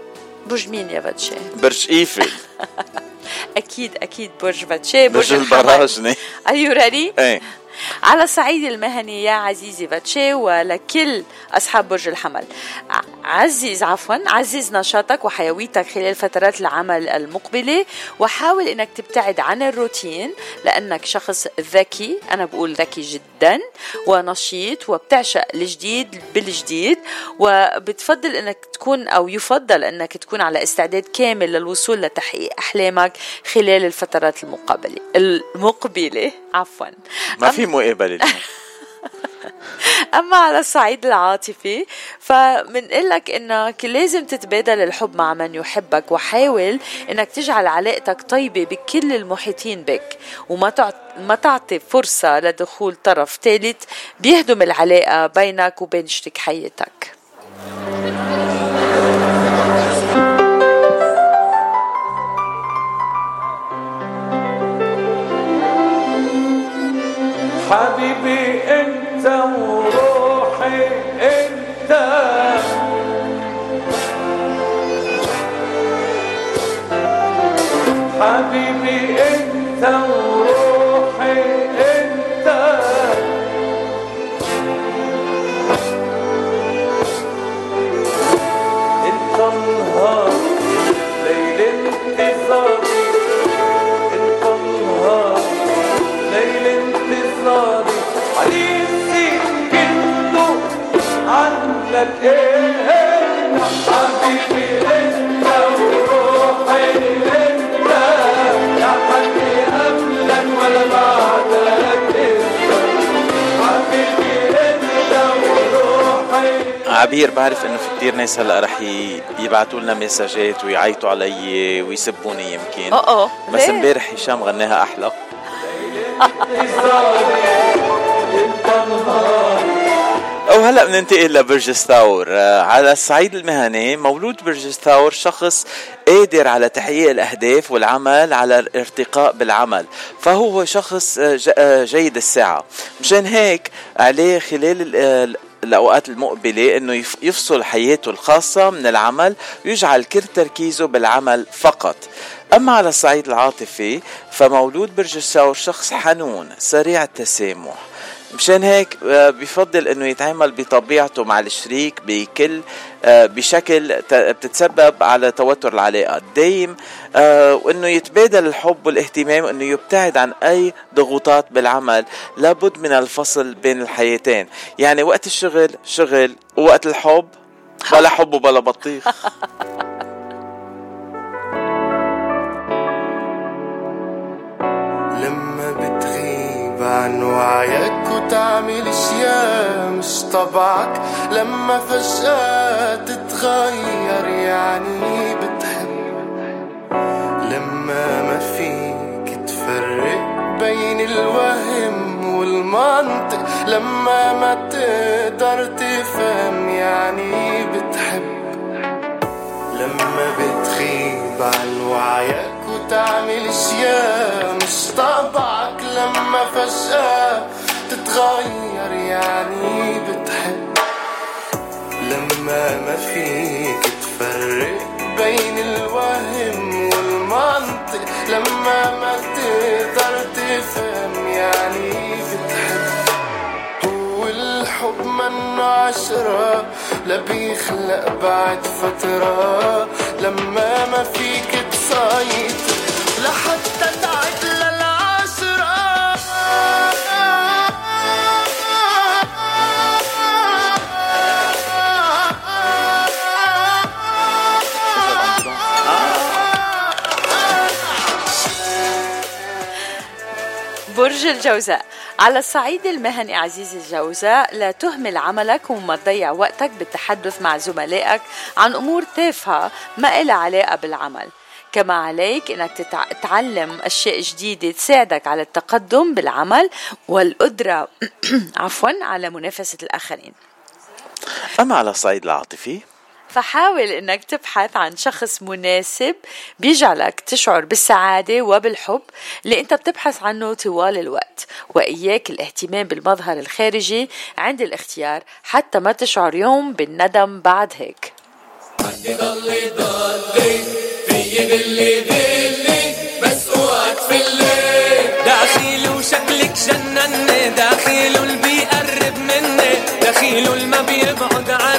Speaker 2: برج مين يا باتشي؟
Speaker 1: برج إيفل.
Speaker 2: أكيد أكيد برج باتشي
Speaker 1: برج
Speaker 2: الحمل.
Speaker 1: البراجنة
Speaker 2: Are you ready؟
Speaker 1: إيه.
Speaker 2: على الصعيد المهني يا عزيزي باتشي ولكل أصحاب برج الحمل. عزز عفوا عزز نشاطك وحيويتك خلال فترات العمل المقبلة وحاول أنك تبتعد عن الروتين لأنك شخص ذكي أنا بقول ذكي جدا ونشيط وبتعشق الجديد بالجديد وبتفضل أنك تكون أو يفضل أنك تكون على استعداد كامل للوصول لتحقيق أحلامك خلال الفترات المقابلة المقبلة. عفوا.
Speaker 1: ما في اليوم
Speaker 2: أما على الصعيد العاطفي فبنقول لك إنك لازم تتبادل الحب مع من يحبك وحاول إنك تجعل علاقتك طيبة بكل المحيطين بك وما ما تعطي فرصة لدخول طرف ثالث بيهدم العلاقة بينك وبين شريك حياتك.
Speaker 3: حبيبي انت وروحي انت. انت النهار ليل انتظاري. انت النهار ليل انتظاري. حديثي كله عنك إيه؟
Speaker 1: عبير بعرف إنه في كتير ناس هلأ رح يبعتوا لنا مساجات ويعيطوا علي ويسبوني يمكن.
Speaker 2: أوه أوه،
Speaker 1: بس؟ امبارح هشام غناها أحلى. وهلا بننتقل لبرج الثور آه، على الصعيد المهني مولود برج الثور شخص قادر على تحقيق الأهداف والعمل على الارتقاء بالعمل. فهو شخص آه، آه، جيد الساعة. مشان هيك عليه خلال ال- ال- الأوقات المقبلة إنه يف- يفصل حياته الخاصة من العمل ويجعل كل تركيزه بالعمل فقط. أما على الصعيد العاطفي فمولود برج الثور شخص حنون سريع التسامح. مشان هيك آه، بفضل إنه يتعامل بطبيعته مع الشريك بكل آه، بشكل بتتسبب على توتر العلاقة. دايم آه، وإنه يتبادل الحب والاهتمام وإنه يبتعد عن أي ضغوطات بالعمل لابد من الفصل بين الحياتين. يعني وقت الشغل شغل ووقت الحب بلا حب وبلا بطيخ.
Speaker 19: عن وعيك وتعمل أشياء مش طبعك. لما فجأة تتغير يعني بتحب. لما ما فيك تفرق بين الوهم والمنطق. لما ما تقدر تفهم يعني بتحب. لما بتغيب عن وعيك وتعمل أشياء فجأة تتغير يعني بتحب. لما ما فيك تفرق بين الوهم والمنطق لما ما تقدر تفهم يعني بتحب. هو الحب منه عشرة لا بيخلق بعد فترة. لما ما فيك تسيطر لحتى تعد
Speaker 2: برج الجوزاء. على الصعيد المهني عزيزي الجوزاء لا تهمل عملك وما تضيع وقتك بالتحدث مع زملائك عن أمور تافهة ما إلها علاقة بالعمل. كما عليك إنك تتع- تتعلم أشياء جديدة تساعدك على التقدم بالعمل والقدرة عفوا على منافسة الآخرين.
Speaker 1: أما على الصعيد العاطفي
Speaker 2: فحاول إنك تبحث عن شخص مناسب بيجعلك تشعر بالسعادة وبالحب اللي أنت بتبحث عنه طوال الوقت. وإياك الاهتمام بالمظهر الخارجي عند الاختيار حتى ما تشعر يوم بالندم بعد هيك.
Speaker 3: ضلي ضلي بس جنني داخل اللي بيقرب مني داخل اللي ما بيبعد عني.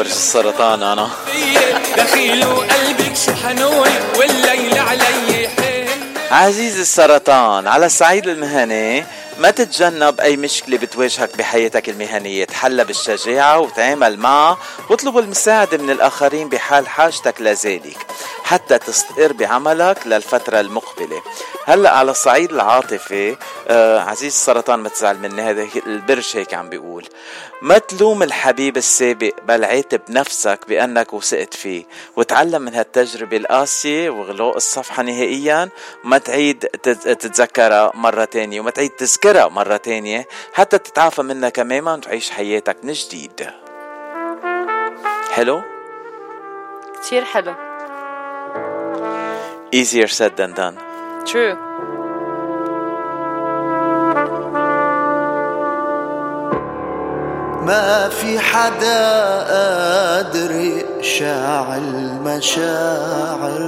Speaker 1: برج السرطان أنا.
Speaker 3: دخيل وقلبك شحنوني والليل علي
Speaker 1: عزيزي السرطان على الصعيد المهني ما تتجنب أي مشكلة بتواجهك بحياتك المهنية. تحلى بالشجاعة وتعامل معها واطلب المساعدة من الآخرين بحال حاجتك لذلك. حتى تستقر بعملك للفترة المقبلة. هلأ على الصعيد العاطفي آه عزيز السرطان ما تزعل مني هذا البرج هيك عم بيقول. ما تلوم الحبيب السابق بل عاتب نفسك بأنك وثقت فيه. وتعلم من هالتجربة القاسية وغلوق الصفحة نهائيا. وما تعيد تتذكرها مرة تانية وما تعيد تذكرها مرة تانية. حتى تتعافى منها تماما وتعيش حياتك من جديد. حلو؟
Speaker 2: كثير حلو.
Speaker 1: Easier said than done.
Speaker 2: True.
Speaker 12: ما في حدا قادر يقشع المشاعر.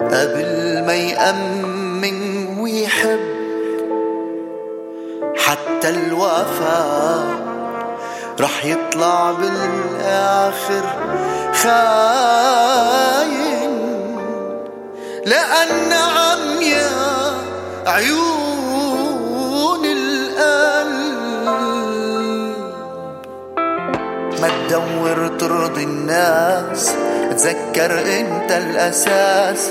Speaker 12: قبل ما يأمن ويحب حتى الوفاء رح يطلع بالآخر خاين لأن عمياء عيون القلب. ما تدور ترضي الناس تذكر انت الأساس.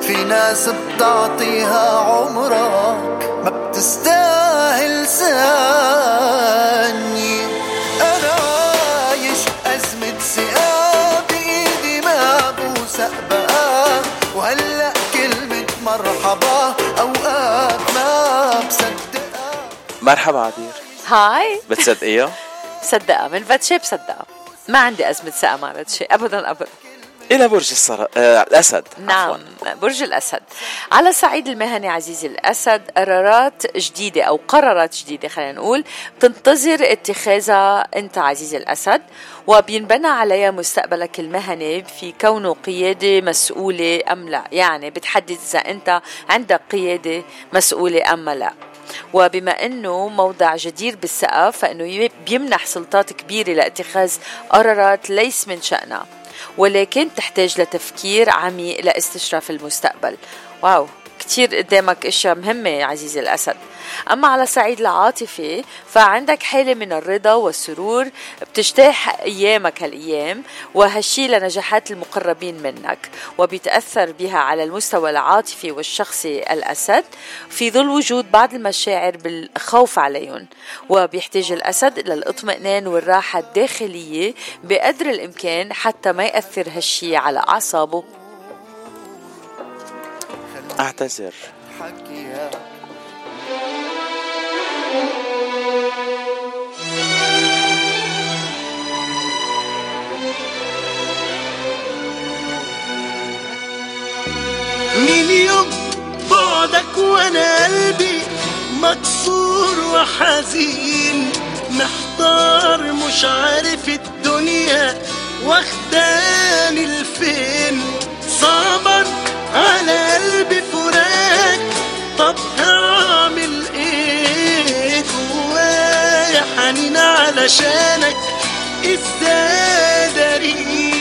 Speaker 12: في ناس بتعطيها عمرك ما بتستاهل ثانية. مرحبا أوقات ما بصدقها.
Speaker 1: مرحبا عبير.
Speaker 2: هاي.
Speaker 1: بتصدقيها؟
Speaker 2: صدقها من باتشي بصدقها. ما عندي أزمة ثقة مع باتشي أبدا أبدا.
Speaker 1: إلى برج السر... آه الأسد.
Speaker 2: نعم برج الأسد. على الصعيد المهني عزيزي الأسد قرارات جديدة أو قرارات جديدة خلينا نقول تنتظر اتخاذها أنت عزيزي الأسد وبينبنى عليها مستقبلك المهني في كونه قيادة مسؤولة أم لا. يعني بتحدد إذا أنت عندك قيادة مسؤولة أم لا. وبما إنه موضع جدير بالثقه فإنه بيمنح سلطات كبيرة لاتخاذ قرارات ليس من شأنها. ولكن تحتاج لتفكير عميق لاستشراف المستقبل. واو! كتير قدامك أشياء مهمة عزيزي الأسد. أما على الصعيد العاطفي فعندك حالة من الرضا والسرور بتجتاح أيامك هالأيام وهالشي لنجاحات المقربين منك وبيتأثر بها على المستوى العاطفي والشخصي الأسد في ظل وجود بعض المشاعر بالخوف عليهم. وبيحتاج الأسد للإطمئنان والراحة الداخلية بقدر الإمكان حتى ما يأثر هالشي على أعصابه.
Speaker 1: أعتذر.
Speaker 4: من يوم بعدك وأنا قلبي مكسور وحزين. محتار مش عارف الدنيا واخداني لفين. صعبا على قلبي فراق طب هعمل إيه جوايا حنين علشانك؟ إزاي داري؟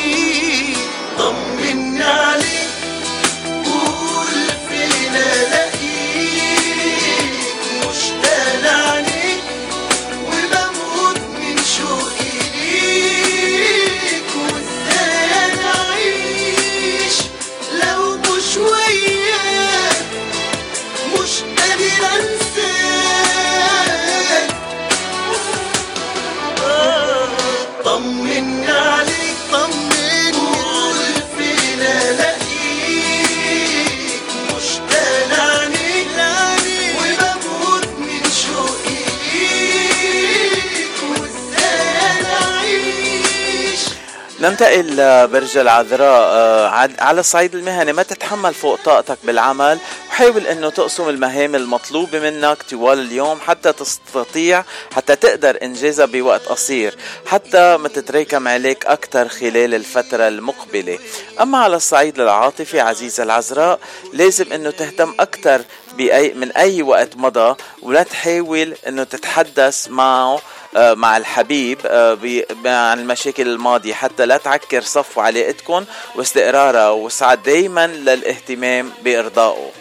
Speaker 1: ننتقل لبرج العذراء آه، على الصعيد المهني. ما تتحمل فوق طاقتك بالعمل؟ وحاول إنه تقسم المهام المطلوبة منك طوال اليوم حتى تستطيع حتى تقدر إنجازها بوقت قصير حتى ما تتراكم عليك أكثر خلال الفترة المقبلة. أما على الصعيد العاطفي عزيز العذراء لازم إنه تهتم أكثر بأي من أي وقت مضى ولا تحاول إنه تتحدث معه آه، مع الحبيب آه، عن المشاكل الماضية. حتى لا تعكر صفو علاقتكم واستقرارها وسعد دايما للاهتمام بإرضائه.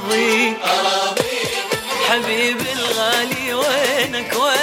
Speaker 10: راضي حبيبي الغالي وينك؟ وأنا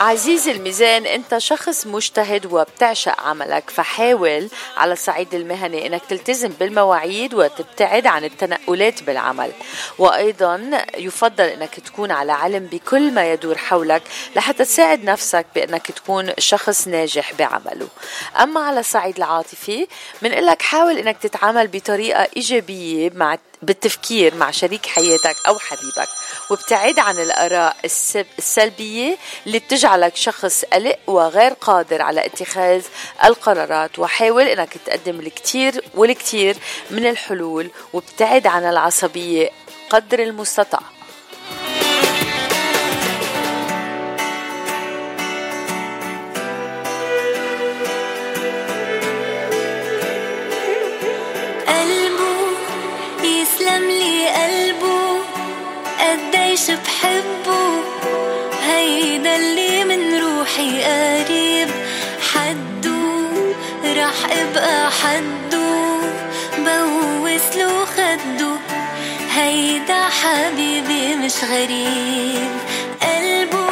Speaker 2: عزيزي الميزان أنت شخص مجتهد وبتعشق عملك فحاول على الصعيد المهني إنك تلتزم بالمواعيد وتبتعد عن التنقلات بالعمل. وأيضا يفضل إنك تكون على علم بكل ما يدور حولك لحتى تساعد نفسك بإنك تكون شخص ناجح بعمله. أما على الصعيد العاطفي بنقول لك حاول إنك تتعامل بطريقة إيجابية مع بالتفكير مع شريك حياتك أو حبيبك وابتعد عن الآراء السب- السلبية اللي بتجعلك شخص قلق وغير قادر على اتخاذ القرارات وحاول إنك تقدم الكثير والكثير من الحلول وابتعد عن العصبية قدر المستطاع.
Speaker 14: قديش بحبه. هيدا اللي من روحي قريب. حده راح أبقى حده. بوس له خده. هيدا حبيبي مش غريب. قلبه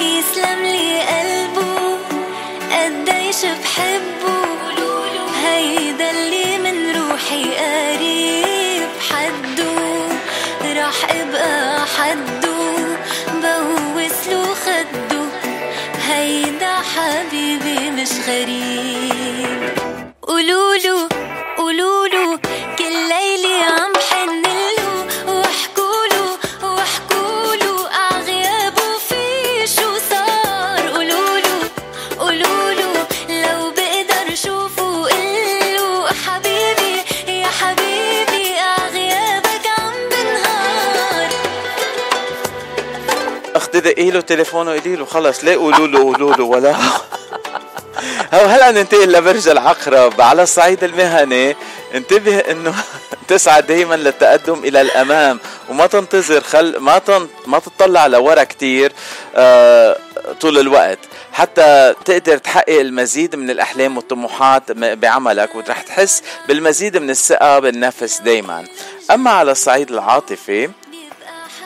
Speaker 14: يسلم لي قلبه. قديش بحبه. هيدا اللي من روحي قريب. راح ابقى حده بوس له خده. هيدا حبيبي مش غريب. قولوله
Speaker 1: دقي له تليفونه قولي له خلص ليه قولوا له قولوا له ولا. هو هلا ننتقل لبرج العقرب على الصعيد المهني. انتبه إنه تسعى دائما للتقدم إلى الأمام. وما تنتظر خل ما تن... ما تطلع لورا كتير آه... طول الوقت. حتى تقدر تحقق المزيد من الأحلام والطموحات بعملك. ورح تحس بالمزيد من الثقة بالنفس دائما أما على الصعيد العاطفي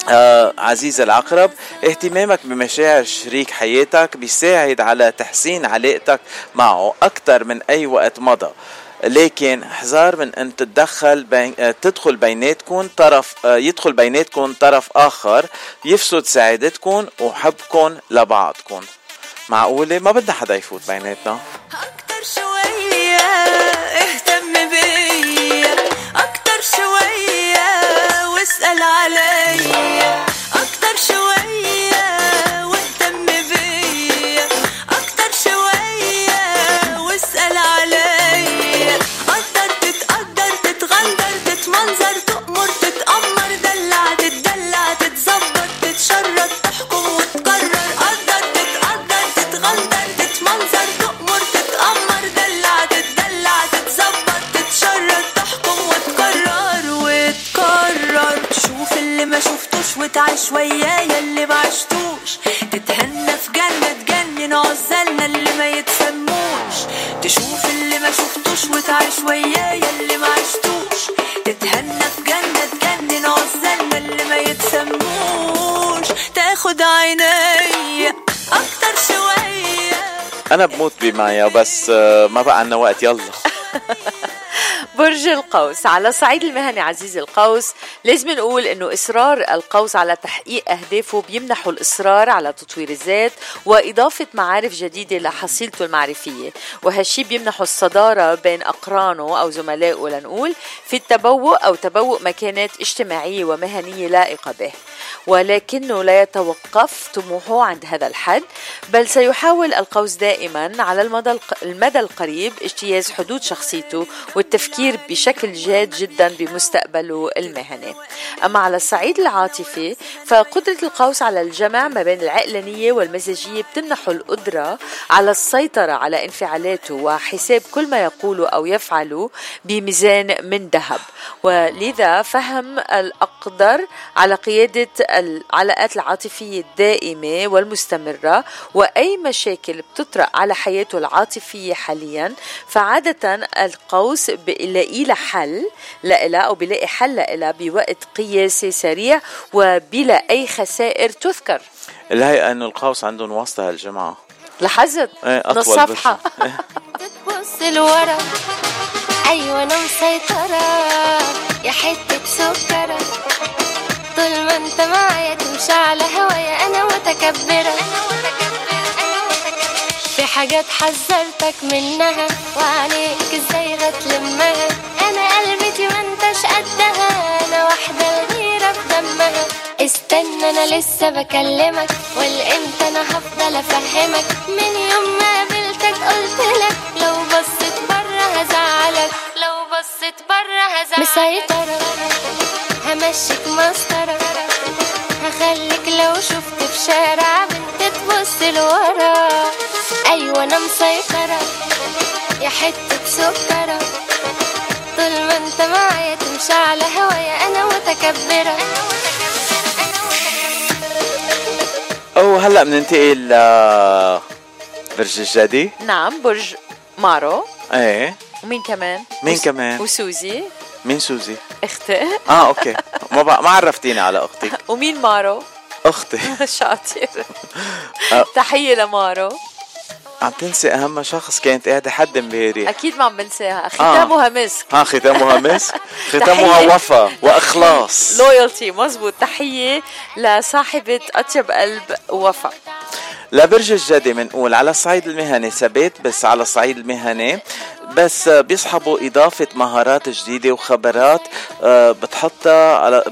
Speaker 1: آه عزيز العقرب اهتمامك بمشاعر شريك حياتك بيساعد على تحسين علاقتك معه أكثر من أي وقت مضى. لكن احذر من أن تتدخل بين آه، تدخل بيناتكم طرف آه، يدخل بيناتكم طرف آخر يفسد سعادتكم وحبكم لبعضكم. معقولة؟ ما بدنا حدا يفوت بيناتنا.
Speaker 10: شوية
Speaker 1: بمايا بس آه، ما بقى عنا وقت يلا.
Speaker 2: برج القوس على الصعيد المهني عزيزي القوس. لازم نقول إنه إصرار القوس على تحقيق أهدافه بيمنحه الإصرار على تطوير الذات وإضافة معارف جديدة لحصيلته المعرفية؟ وهالشي بيمنحه الصدارة بين أقرانه أو زملائه لنقول في التبوء أو تبوء مكانات اجتماعية ومهنية لائقة به. ولكنه لا يتوقف طموحه عند هذا الحد بل سيحاول القوس دائما على المدى المدى القريب اجتياز حدود شخصيته والتفكير بشكل جاد جدا بمستقبله المهني. أما على الصعيد العاطفي فقدرة القوس على الجمع ما بين العقلانية والمزاجية بتمنحه القدرة على السيطرة على انفعالاته وحساب كل ما يقوله أو يفعله بميزان من ذهب. ولذا فهم الأقدر على قيادة العلاقات العاطفية الدائمة والمستمرة وأي مشاكل بتطرأ على حياته العاطفية حاليا فعادة القوس بيلاقي لها حل لإلها أو بيلاقي حل لإلها بوقت قياسي سريع وبلا أي خسائر تذكر.
Speaker 1: الهيئة انه القوس عندهم واسطة هالجمعة.
Speaker 2: لاحظت؟
Speaker 1: إيه
Speaker 2: نص
Speaker 1: اطول
Speaker 2: صفحة
Speaker 20: بص لورا. أيوه أنا مسيطرة. يا حتة سكرة. طول ما أنت معايا تمشي على هوايا. أنا متكبرة. في حاجات حذرتك منها. وعليك إزاي هتلمها أنا قلبتي ما أنتش قدها. استنى أنا لسه بكلمك والإمتى أنا هفضل أفهمك؟ من يوم ما قابلتك قلت لك لو بصيت بره هزعلك لو بصيت بره هزعلك. مسيطرة. همشيك مسطرة. هخليك لو شفت في شارع بنت تبص لورا. أيوه أنا مسيطرة. يا حتة سكرة. طول ما أنت معايا تمشي على هوايا أنا متكبرة.
Speaker 1: أو هلا بننتقل ل برج الجدي
Speaker 2: نعم برج مارو
Speaker 1: إيه
Speaker 2: ومين كمان؟
Speaker 1: مين
Speaker 2: وس-
Speaker 1: كمان؟
Speaker 2: وسوزي
Speaker 1: مين سوزي؟
Speaker 2: أختي
Speaker 1: آه أوكي ما بق- ما عرفتيني على أختي
Speaker 2: ومين مارو؟
Speaker 1: أختي
Speaker 2: شاطر
Speaker 1: آه.
Speaker 2: تحية لمارو
Speaker 1: عم تنسي أهم شخص كانت قاعدة حد امبارح
Speaker 2: أكيد ما عم بنساها. ختامها مسك.
Speaker 1: ها ختامها مسك. ختامها. وفا وإخلاص.
Speaker 2: لويالتي مزبوط تحية لصاحبة أطيب قلب وفا
Speaker 1: لبرج الجدي بنقول على الصعيد المهني ثبات بس على الصعيد المهني بس بيصحبوا إضافة مهارات جديدة وخبرات آه، بتحطها على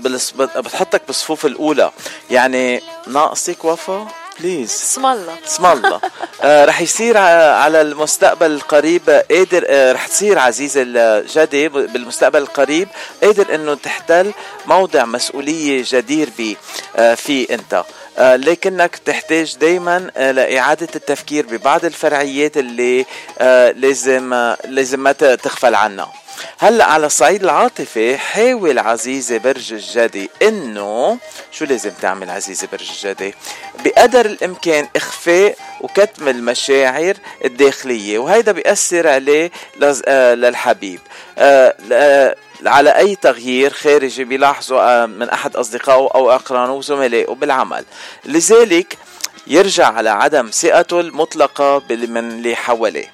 Speaker 1: بتحطك بالصفوف الأولى. يعني ناقصك وفا بليز
Speaker 2: اسم الله
Speaker 1: اسم الله آه رح يصير على المستقبل القريب قادر آه رح تصير عزيز الجدي بالمستقبل القريب قادر إنه تحتل موضع مسؤولية جدير به آه في إنت. آه لكنك تحتاج دايما آه لإعادة التفكير ببعض الفرعيات اللي آه لازم آه لازم ما تغفل عنها. هلا على الصعيد العاطفي حاول عزيزي برج الجدي إنه شو لازم تعمل عزيزي برج الجدي؟ بقدر الإمكان إخفاء وكتم المشاعر الداخلية وهيدا بيأثر عليه آه، للحبيب. آه، ل- على أي تغيير خارجي بيلاحظه آه، من أحد أصدقائه أو أقرانه وزملائه بالعمل. لذلك يرجع على عدم ثقته المطلقة بال- من اللي حواليه.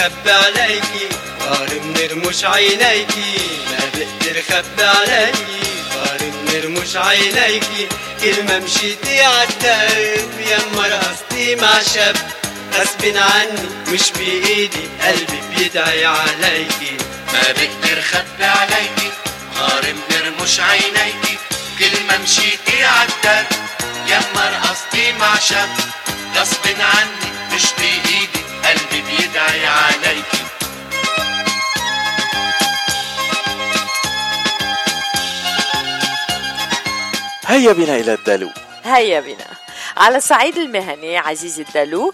Speaker 21: خبي عليكي غار منرمش عينيكي ما بقدر خبي عليكي غار منرمش عينيكي كل ما مشيتي عالدرب يما رقصتي مع شاب غصب عني مش بإيدي. قلبي بيدعي عليكي
Speaker 12: ما بقدر خبي عليكي غار بنرمش عينيكي كل ما مشيتي عالدرب يما رقصتي مع شاب غصب عني مش بإيدي.
Speaker 1: هيا بنا إلى الدلو
Speaker 2: هيا بنا. على الصعيد المهني عزيزي الدلو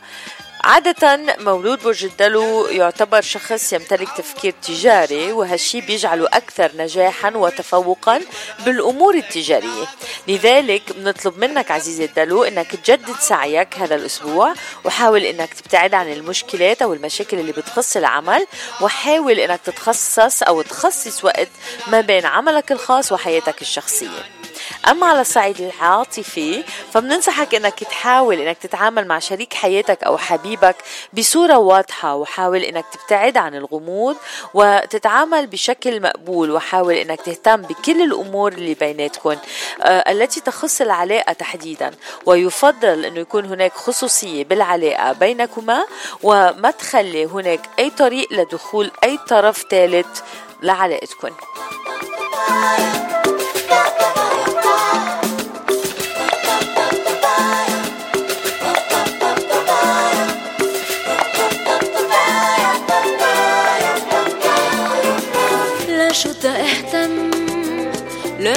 Speaker 2: عادة مولود برج الدلو يعتبر شخص يمتلك تفكير تجاري وهالشي بيجعله أكثر نجاحا وتفوقا بالأمور التجارية. لذلك بنطلب منك عزيزي الدلو أنك تجدد سعيك هذا الأسبوع وحاول أنك تبتعد عن المشكلات أو المشاكل اللي بتخص العمل وحاول أنك تتخصص أو تخصص وقت ما بين عملك الخاص وحياتك الشخصية. أما على الصعيد العاطفي فبننصحك إنك تحاول إنك تتعامل مع شريك حياتك أو حبيبك بصورة واضحة وحاول إنك تبتعد عن الغموض وتتعامل بشكل مقبول وحاول إنك تهتم بكل الأمور اللي بيناتكم آه، التي تخص العلاقة تحديدا. ويفضل إنه يكون هناك خصوصية بالعلاقة بينكما وما تخلي هناك أي طريق لدخول أي طرف ثالث لعلاقتكم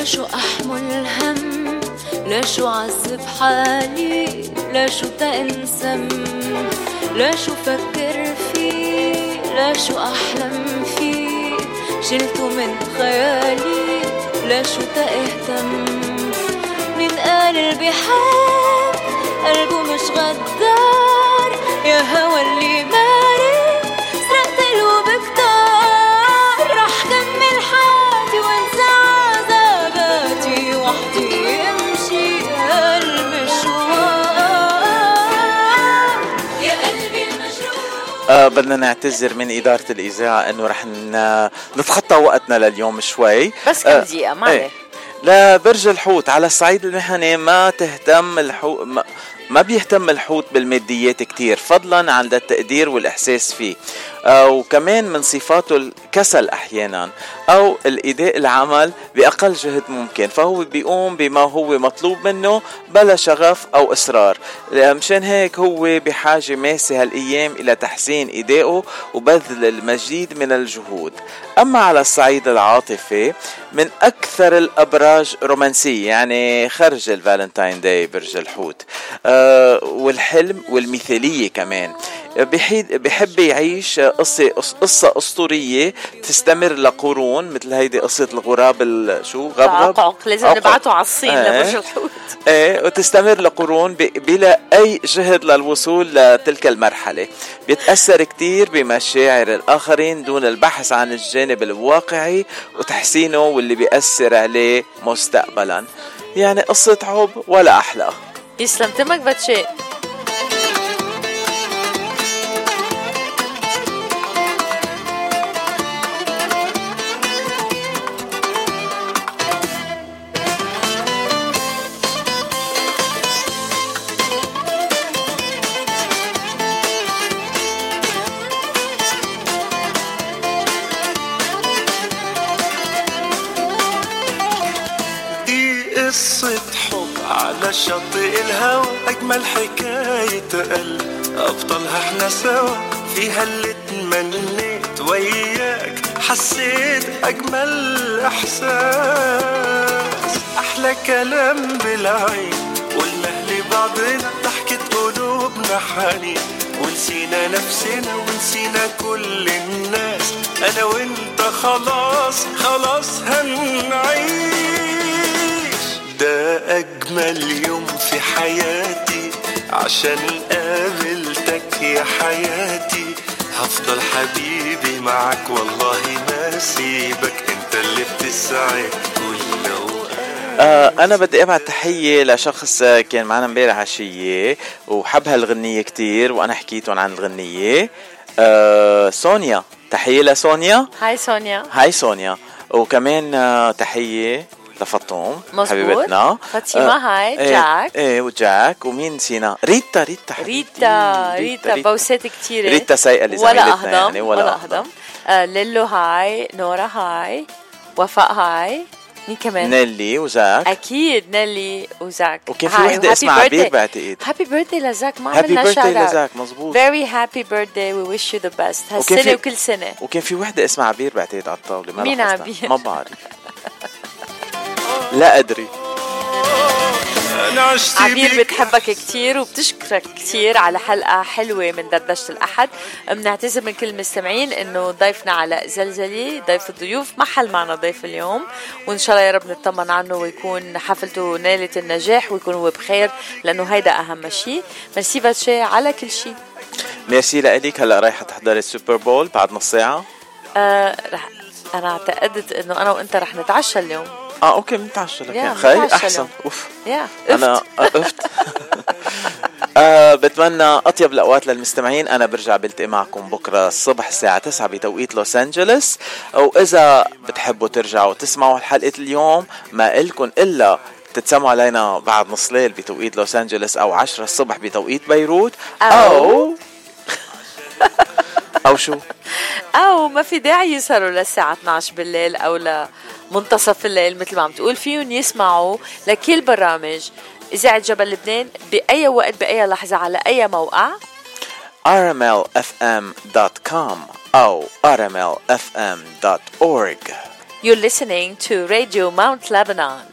Speaker 6: شو أحمل هم؟ لا شو عذب حالي؟ لا شو أنسم؟ لا شو فكر فيه؟ لا شو أحلم فيه؟ شلته من خيالي لا شو اهتم من قال بحب قلبه مش غدار. يا هوى اللي ماري
Speaker 1: آه بدنا نعتذر من إدارة الإذاعة إنه رح نتخطى وقتنا لليوم شوي
Speaker 2: بس كم
Speaker 1: آه،
Speaker 2: دقيقة، ما
Speaker 1: إيه.
Speaker 2: عليه.
Speaker 1: لبرج الحوت على الصعيد المهني ما تهتم الحوت ما, ما بيهتم الحوت بالماديات كتير فضلا عن التقدير والإحساس فيه وكمان من صفاته الكسل أحيانا أو الإيداء العمل بأقل جهد ممكن. فهو بيقوم بما هو مطلوب منه بلا شغف أو إصرار. مشان هيك هو بحاجة ماسة هالأيام إلى تحسين إيدائه وبذل المزيد من الجهود. أما على الصعيد العاطفي من أكثر الأبراج رومانسية يعني خرج ال Valentine Day برج الحوت آه والحلم والمثالية كمان. بحب يعيش قصة قصة أسطورية تستمر لقرون مثل هيدي قصة الغراب ال- شو؟ غبغب؟
Speaker 2: لازم. نبعته على الصين
Speaker 1: إيه.
Speaker 2: لبرج الحوت.
Speaker 1: إيه وتستمر لقرون بلا أي جهد للوصول لتلك المرحلة. بيتأثر كتير بمشاعر الآخرين دون البحث عن الجانب الواقعي وتحسينه واللي بيأثر عليه مستقبلا. يعني قصة حب ولا أحلى.
Speaker 2: يسلم تمك باتشي.
Speaker 22: أجمل حكاية قلب أبطالها إحنا سوا. فيها اللي اتمنيت وياك. حسيت أجمل إحساس. أحلى كلام بالعين قلنا لبعضنا ضحكة قلوبنا حنين. ونسينا نفسنا ونسينا كل الناس. أنا وأنت خلاص خلاص هنعيش. ده أجمل يوم في حياتي. عشان قابلتك يا حياتي. هفضل حبيبي معك والله ما سيبك انت اللي بتسعد كل
Speaker 1: آه أنا بدي أبعت تحية لشخص كان معنا امبارح عشيه وحب هالغنيه كتير وأنا حكيتهم عن الغنية. آه سونيا. تحية لسونيا.
Speaker 2: هاي سونيا.
Speaker 1: Hi سونيا. وكمان آه، تحية لفطوم. حبيبتنا
Speaker 2: فاطمة Hi،
Speaker 1: إيه،
Speaker 2: جاك.
Speaker 1: إيه وجاك ومين نسينا ريتا ريتا.
Speaker 2: ريتا ريتا بوسات كتيرة
Speaker 1: ريتا سيئة اللي
Speaker 2: ولا
Speaker 1: زميلتنا
Speaker 2: أهضم
Speaker 1: يعني، ولا
Speaker 2: أهضم آه ليلو Hi نورا Hi وفاء Hi مين كمان؟
Speaker 1: نيلي وجاك
Speaker 2: أكيد نيلي وزاك
Speaker 1: وكان في وحدة اسمها عبير بعتقد
Speaker 2: happy birthday لزاك ما عملنا shout out.
Speaker 1: لزاك، مزبوط.
Speaker 2: Very happy birthday we wish you the best
Speaker 1: وكان
Speaker 2: هالسنة
Speaker 1: في-
Speaker 2: وكل سنة
Speaker 1: وكان في وحدة اسمها عبير بعتقد على الطاولة ما
Speaker 2: مين. عبير؟
Speaker 1: ما بعرف لا أدري.
Speaker 22: أنا
Speaker 2: عبير بتحبك كتير وبتشكرك كتير على حلقة حلوة من دردشة الأحد. بنعتذر من كل المستمعين إنه ضيفنا علاء زلزلي ضيف الضيوف ما حل معنا ضيف اليوم. وإن شاء الله يا رب نطمن عنه ويكون حفلته نالت النجاح ويكون هو بخير لأنه هيدا أهم شيء ميرسي باتشي على كل شيء
Speaker 1: ميرسي لإلك. هلا رايحة تحضري ال Super Bowl بعد نص ساعة.
Speaker 2: آه رح أنا اعتقدت إنه أنا وإنت رح نتعشى اليوم.
Speaker 1: آه أوكي بنتعشى لك.
Speaker 2: يا،
Speaker 1: خي
Speaker 2: أحسن.
Speaker 1: أوف.
Speaker 2: يا.
Speaker 1: أنا قفت آه بتمنى أطيب الأوقات للمستمعين. أنا برجع بلتقي معكم بكرة الصبح الساعة 9 بتوقيت لوس انجلوس واذا بتحبوا ترجعوا تسمعوا حلقة اليوم ما إلكن إلا تتسمعوا علينا بعد نص ليل بتوقيت لوس انجلوس أو 10 الصبح بتوقيت بيروت. أو أو شو؟
Speaker 2: أو ما في داعي يسهروا للساعة 12 بالليل أو لمنتصف الليل مثل ما عم تقول فيهم يسمعوا لكل برامج. إذاعة جبل لبنان بأي وقت بأي لحظة على أي موقع؟
Speaker 1: Rmlfm.com أو rmlfm.org
Speaker 2: You're listening to Radio Mount Lebanon.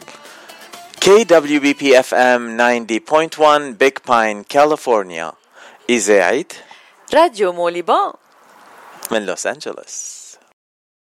Speaker 1: KWBP FM 90.1 Big Pine كاليفورنيا إذاعة
Speaker 2: راديو موليبان
Speaker 1: من لوس أنجلوس